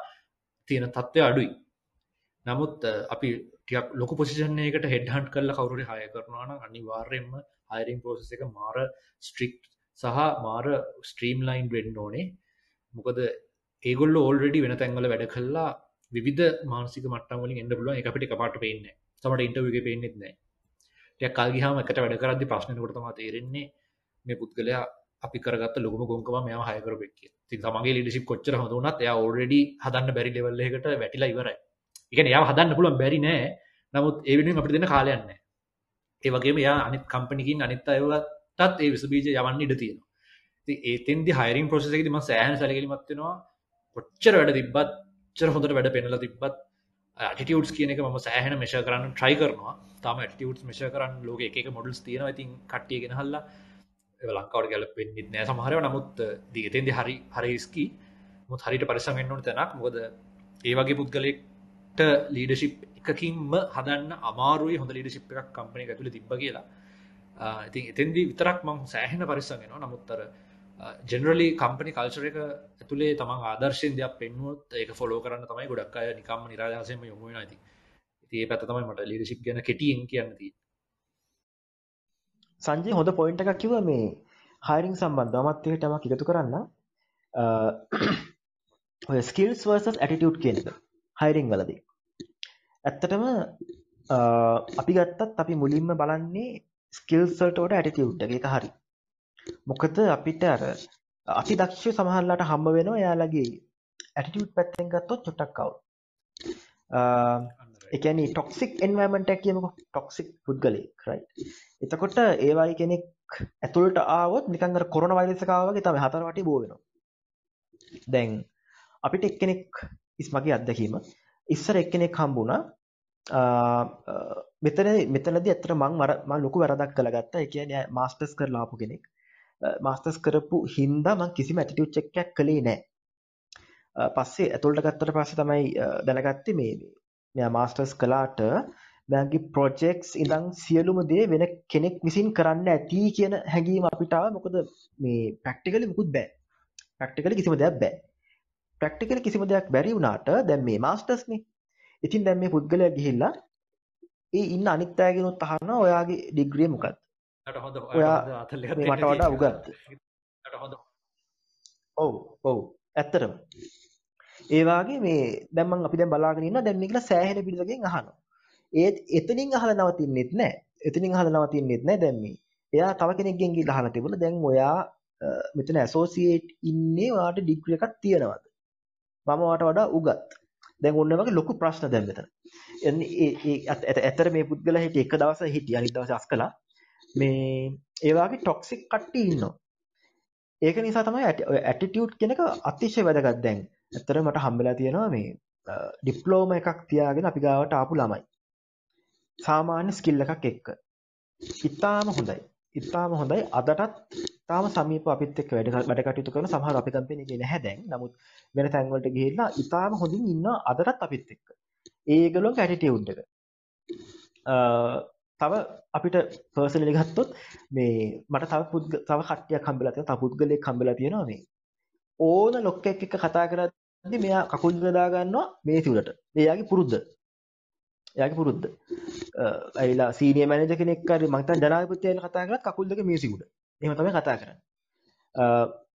තියෙන තත්ත්වය අඩුයි. නමුත් අපි ටියක් ලොක පොසිෂන්යකට හෙඩ්හන්ට් කරලා කවරුරි හය කරනවාන අනිවාර්යෙන්ම හයිරින් පෝසෙස එක මාර ස්ට්‍රික් සහ මාර ස්ට්‍රීම් ලයින් වෙන්න ඕනේ. මොකද ඒගොල්ල ඕල්රෙඩි වෙන තැන්වල වැඩ කල්ලා විධ මානසික මට්ටමලින් එන්න පුළුවන් එක අපිට කපාට පේන්න සමට ඉන්ටවගේ පේනෙත් නෑ ටියක් කල් ගියාම එකට වැඩ කරද්දි ප්‍රශ්නයකට තමයි තේරෙන්නේ මේ පුද්ගලයා අපි කරගත්ත ලොකුම ගොංකම මෙයා හය කරපු එක්ක. ඉතින් තමන්ගේ ලීඩර්ෂිප් කොච්චර හොඳ වුණත් එයා ඕල්රෙඩි හදන්න බැරි ලෙවල් එකකට වැටිලා ඉවරයි. ඒ කියන්නේ එයාව හදන්න පුළුවන් බැරි නෑ. නමුත් ඒ වෙනුවෙන් අපිට දෙන්න කාලයක් නෑ. ඒ වගේම එයා අනිත් කම්පැනිකින් අනිත් අයවටත් ඒ විස බීජ යවන්න ඉඩ තියෙනවා. ඉතින් ඒතෙන්දි හයරින් ප්‍රොසෙස් එකේදී මම සෑහෙන සැලකිලිමත් වෙනවා. කොච්චර වැඩ තිබ්බත්, කොච්චර හොඳට වැඩ පෙන්නලා තිබ්බත් ටියටස් කියන එක ම සෑහන මෙෂ කරන්න ට්‍රයි කරනවා. තම ටියටස් මෙෂ කරන්න ලෝක එක මොඩල්ස් තියෙන ඉතින් කට්ටියගෙන හල්ලා ලංකාවට ගැල පෙන්න්නෙත් නෑ සමහරව නමුත් දිගතෙන්දි හරි හරිස්කි මුත් හරිට පරිසගෙන්න්නට තැනක්. මොකද ඒ වගේ පුද්ගලෙක්ට ලීඩශිප් එකකින්ම හදන්න අමාරුවේ හොඳ ලීඩශිප් එකක් කම්පනය ඇතුළ තිබ කියලා. ඉතින් එතෙන්දී විතරක් මං සෑහෙන පරිසගෙනවා නමුත්තර ජෙනරලි කම්පනි කල්චර එක ඇතුළේ තමන් ආදර්ශයෙන් දෙයක් පෙන්ුවොත් ඒක ෆොලෝ කරන්න තමයි ගොඩක් අය නිකම්ම නිරාදසයම යොමුුව නති ඒ පැත තමයි මට ලීඩශිප් ගැන කෙටියෙන් කියන්නති සංජය හොඳ පොයින්ට එකක් කිව මේ හයිරිං සම්බන්ධ මත්වයට තමක් එකතු කරන්න. Uh, ඔය ස්කිල්ස් වර්සස් ඇටිටියුට් කියනක හයිරිං වලදී. ඇත්තටම uh, අපි ගත්තත් අපි මුලින්ම බලන්නේ ස්කිල්සල්ටෝට ඇටිටියුට් එක. හරි. මොකද අපිට අර අපි දක්ෂ සමහරලාට හම්බ වෙනවා එයාලගේ ඇටිටියුට් පැත්තෙන් ගත්තොත් චුට්ටක් කවු එකන ටොක්සික් එන්වමට කියමක. ටොක්සික් පුද්ගලෙක් රයි එතකොට ඒවායි කෙනෙක් ඇතුළට ආවත් නිකංගර කොරන වෛදසකාවගේ තම හතර වටි බෝවෙනවා දැන් අපිට එක්කෙනෙක් ඉස්මගේ අත්දැකීම. ඉස්සර එක්කෙනෙක් හම්බුණා. මෙතන මෙතනද ඇතර මං මර ම ලොකු වැරදක් කළ ගත්තා. එකන මාස්ටස් කරලාපු කෙනෙක්. මාස්ටර්ස් කරපු හින්දා මං කිසිම ඇටිටියුඩ් චෙක් එකක් කළේ නැහැ. පස්සේ ඇතුළට ගත්තට පස්සේ තමයි දැනගත්තේ මේ මෙයා මාස්ටර්ස් කළාට මෙයාගේ ප්‍රොජෙක්ට්ස් ඉඳන් සියලුම දේ වෙන කෙනෙක් විසින් කරන්න ඇති කියන හැඟීම අපිට ආවා. මොකද මේ ප්‍රැක්ටිකලි මුකුත් බෑ. ප්‍රැක්ටිකලි කිසිම දෙයක් බෑ. ප්‍රැක්ටිකලි කිසිම දෙයක් බැරි වුණාට දැන් මේ මාස්ටර්ස්නේ. ඉතින් දැන් මේ පුද්ගලයා ගිහිල්ලා ඒ ඉන්න අනිත් අයගෙනුත් අහනවා ඔයාගේ ඩිග්‍රිය මොකක්ද? ඔයා මට වඩා උගත් ඔව් ඔව්. ඇත්තරම ඒවාගේ මේ දැම්මන් අපි දැන් බලාගෙන ඉන්න දැන් මේකලා සෑහෙන පිටසකින් අහනවා. ඒත් එතනින් අහලා නවතින්නෙත් නෑ. එතනින් අහලා නවතින්නෙත් නෑ දැන් මේ. එයා තව කෙනෙක්ගෙන් ගිහලා අහලා තිබුණා. දැන් ඔයා මෙතන ඇසෝසියේට් ඉන්නේ ඔයාට ඩිග්‍රී එකක් තියෙනවද? මම ඔයාට වඩා උගත්. දැන් ඔන්න වගේ ලොකු ප්‍රශ්න දැන් මෙතන. ඒ ඇතර මේ පුද්ගලයා හිටිය එක දවසක් හිටිය. අනිත් දවසේ අස්කලා මේ ඒවාගේ ටොක්සික් කට්ටි ඉන්නවා. ඒක නිසා තමයි ඇටිටියුට් කෙනක අතිශය වැදගත්. දැන් ඇත්තට මට හම්බෙලා තියෙනවා මේ ඩිප්ලෝම එකක් තියාගෙන අපි ගාවට ආපු ළමයි. සාමාන්‍ය ස්කිල් එකක් එක්ක. ඉතාම හොඳයි. ඉතාම හොඳයි. අදටත් තාම සමීප අපිත් එක්ක වැඩ වැඩ කටයුතු කරන සමහර අපේ කම්පැනි එකේ නැහැ දැන්. නමුත් වෙන තැන් වලට ගිහිල්ලා ඉතාම හොඳින් ඉන්නවා අදටත් අපිත් එක්ක. ඒගොල්ලෝගේ ඇටිටියුඩ් එක. තව අපිට පර්සනලි ගත්තොත් මේ මට තව පුද්ග තව කට්ටියක් හම්බෙලා තියෙනවා. තව පුද්ගලයෙක් හම්බෙලා තියෙනවා මේ. ඕන ලොක්කෙක් එක්ක කතා කරද්දි මෙයා කකුල් ගදා ගන්නවා මේසි උඩට එයාගේ පුරුද්ද. එයාගේ පුරුද්ද. ඇයිලා සීනියර් මැනේජර් කෙනෙක් හරි මං හිතන්නේ ජනාධිපතියලා කතා කරත් කකුල් දෙක මේසි උඩ. එහෙම තමයි කතා කරන්නේ.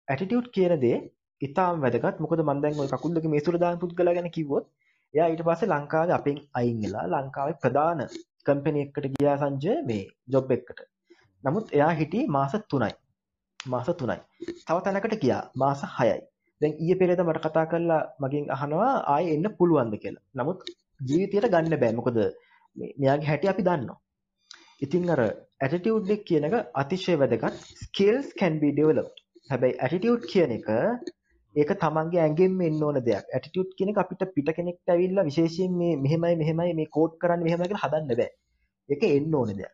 ඇටිටියුඩ් කියන දේ ඉතාම වැදගත්. මොකද මම දැන් ওই කකුල් දෙක මේසි උඩ දාන පුද්ගලයා ගැන කිව්වොත් එයා ඊට පස්සේ ලංකාවේ අපෙන් අයින් වෙලා ලංකාවේ ප්‍රධාන කම්පැනි එකකට ගියා සංජය මේ ජොබ් එකකට. නමුත් එයා හිටියේ මාස 3යි. මාස 3යි. තව තැනකට ගියා මාස 6යි. දැන් ඊයේ පෙරේද මට කතා කරලා මගෙන් අහනවා ආයෙ එන්න පුළුවන්ද කියලා. නමුත් ජීවිතයට ගන්න බෑ. මොකද මෙයාගේ හැටි අපි දන්නවා. ඉතින් අර ඇටිටියුඩ් එක කියන එක අතිශය වැදගත්. skills can be developed. හැබැයි ඇටිටියුඩ් කියන එක ඒක තමන්ගේ ඇඟෙන්ම එන්න ඕන දෙයක්. ඇටිටියුඩ් කියන එක අපිට පිට කෙනෙක්ට ඇවිල්ලා විශේෂයෙන් මේ මෙහෙමයි මෙහෙමයි මේ කෝඩ් කරන්න මෙහෙමයි කියලා හදන්න බෑ. ඒක එන්න ඕන දෙයක්.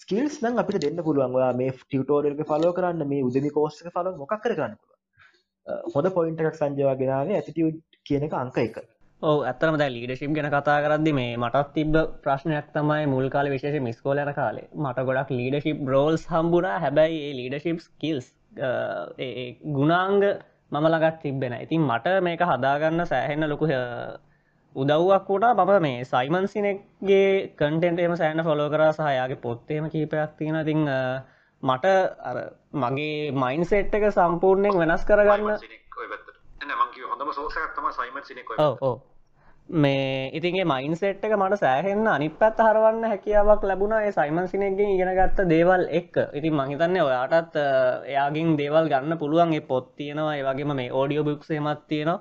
ස්කිල්ස් නම් අපිට දෙන්න පුළුවන්. ඔයා මේ ටියුටෝරියල් එක ෆලෝ කරන්න, මේ උදෙමි කෝස් එක ෆලෝ මොකක් කර කරන්න පුළුවන්. හොඳ පොයින්ට් එකක් සංජයවා ගෙනාවේ ඇටිටියුඩ් කියන එක අංක 1. ඔව ඇත්තම දැ ලීඩශිප් ගැන කතා කරදදි මේ මටත් තිබ ප්‍රශ්නයක් තමයි මුල් කාල විශේෂ මිස්කෝල යන කාලේ මට ගොඩක් ලීඩශිප් රෝල්ස් හම්බුණ හැබැයි ඒ ලීඩශිප් ස්කිල්ස් ගුණාංග මම ළඟත් තිබෙන ඉතින් මට මේක හදාගන්න සෑහෙන්න ලොකු උදව්වක් වුණා. බම මේ සයිමන් සිනෙක්ගේ කන්ටෙන්ටේම සෑන ෆොලෝ කර සහයාගේ පොත්තේම කීපයක් තියෙන තිං මට අර මගේ මයින් සෙට් එක සම්පූර්ණයෙන් වෙනස් කරගන්න ඕ මේ ඉතින්ගේ මයින්සෙට් එක මට සෑහෙන්න අනි පැත් හරවන්න හැකියාවක් ලැබුණ ඒ සයිමන් සිනෙක්ගෙන් ඉගෙන ගත්ත දේවල් එක් ඉතින් මහිතන්න ඔයාටත් එයාගින් දේවල් ගන්න පුළුවන් ඒ පොත් තියෙනවා. ඒවගේම මේ ඕඩියෝ බුක්සේමත් තියෙනවා.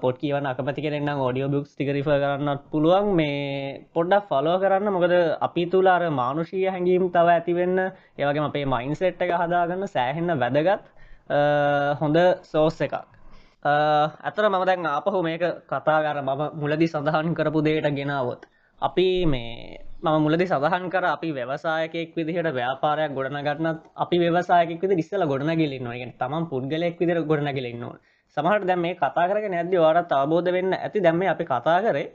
පොට් කියවන අකපති කෙනෙන්නම් ෝඩියෝ බුක්ස් ටිකරිෆ කරන්නත් පුළුවන්. මේ පොඩ්ඩක් ෆලෝ කරන්න. මොකද අපි තුලාර මානුෂීය හැඟීම් තව ඇතිවෙන්න ඒවගේ අපේ මයින්සෙට් එක හදාගන්න සෑහෙන්න වැදගත් හොඳ සෝස් එකක්. ඇතර මම දැන් ආපහු මේක කතාගර මම මුලදි සඳහන් කරපු දේට ගෙනාවොත් අපි මේ මම මුලදි සඳහන් කර අපි ව්‍යවසායකෙක් විදිහට ව්‍යාපාරයක් ගොඩනගන්නත් අපි ව්‍යවසායකෙක් විදි ඉස්සල ගොඩනගලින්න ගෙන තමන් පුද්ගලෙක් විදිර ගොඩනගලින්න ඕන සමහට දැම් මේ කතා කරගෙන නැද්දි වාරත් අවබෝධ වෙන්න ඇති දැම්ම අපි කතා කරේ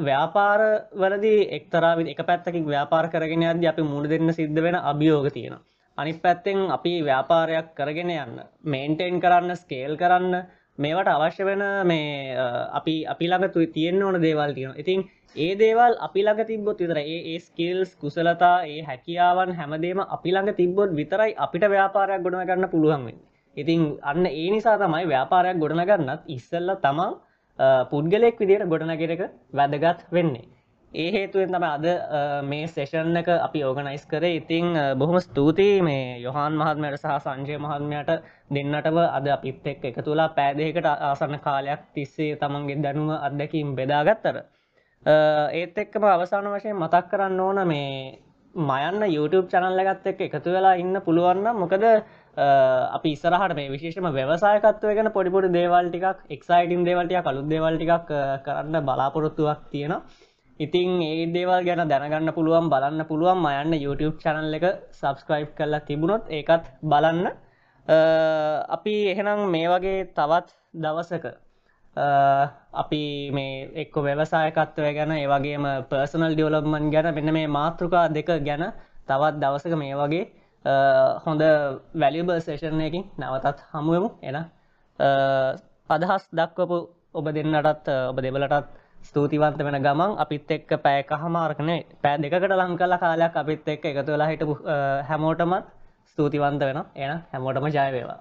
ව්‍යාපාර වලදී එක්තරාවි එක පැත්තකින් ව්‍යාපාර කරගෙන අද අපි මුණ දෙන්න සිද්ධ වෙන අභියෝග තියෙන අනිත් පැත්තෙන් අපි ව්‍යාපාරයක් කරගෙන යන්න මේන්ටෙන් කරන්න ස්කේල් කරන්න මේවට අවශ්‍ය වෙන මේ අපි අපි ළඟ තු තියෙන්න්න ඕන දේවල් තියෙන ඉතින් ඒ දේවල් අපි ළඟ තිබොත් විතර ඒ ස්කිල්ස් කුසලතා ඒ හැකියාවන් හැමදේම අපි ළඟ තිබ්බොත් විතරයි අපිට ව්‍යාපාරයක් ගොඩන ගන්න පුළුවන්වෙන්න ඉතින් අන්න ඒ නිසා තමයි ව්‍යාපාරයක් ගොඩනගන්නත් ඉස්සල්ල තමන් පුද්ගලෙක් විදියට ගොඩනගෙරක වැදගත් වෙන්නේ. ඒ හේතුවෙන් තම අද මේ සෙෂන් එක අපි ඕගනයිස් කරේ. ඉතිං බොහොම ස්තුතියි මේ යොහන් මහත්මයට සහ සංජය මහත්මයට දෙන්නටව අද අපිත් එක් එක තුලා පෑදයකට ආසන්න කාලයක් තිස්සේ තමන්ගේ දැනුව අත්දැකීම් බෙදාගත්තර ඒත් එක්කම අවසාන වශයෙන් මතක් කරන්න ඕන මේ මයන්න YouTube චනල්ල ගත්ත එක් එකතු වෙලා ඉන්න පුළුවන්න මොකද අපි ඉස්සරහට මේ විශේෂම ව්‍යවසායකත්වය ගැන පොඩිපොඩි දේවල් ටිකක් එක්සයිටන් දේවල්ටිය කළුත් දේවල් ටිකක් කරන්න බලාපොරොත්තුවක් තියෙනවා. ඉතින් ඒ දේවල් ගැන දැනගන්න පුළුවන් බලන්න පුළුවන් මයන්න YouTube චැනල් එක සබස්ක්‍රයිබ් කරලා තිබුණොත් ඒකත් බලන්න. අපි එහෙනම් මේ වගේ තවත් දවසක අපි මේ එක්ක ව්‍යවසායකත්වය ගැන ඒවගේම පර්සනල් ඩියවලොප්මන් ගැන මෙන්න මේ මාතෘකා දෙක ගැන තවත් දවසක මේ වගේ හොඳ වැලිබල් සේෂණයකින් නැවතත් හමුවමු එන අදහස් දක්වපු ඔබ දෙන්නටත් ඔබ දෙවලටත් ස්තුතිවන්ත වෙන ගමන් අපිත් එක්ක පෑක හමාරකනේ පෑ දෙකට ලං කල කාලයක් අපිත් එක්ක එකතු වෙලා හිටපු හැමෝටමත් ස්තුතිවන්ත වෙන එන හැමෝටම ජයවේවා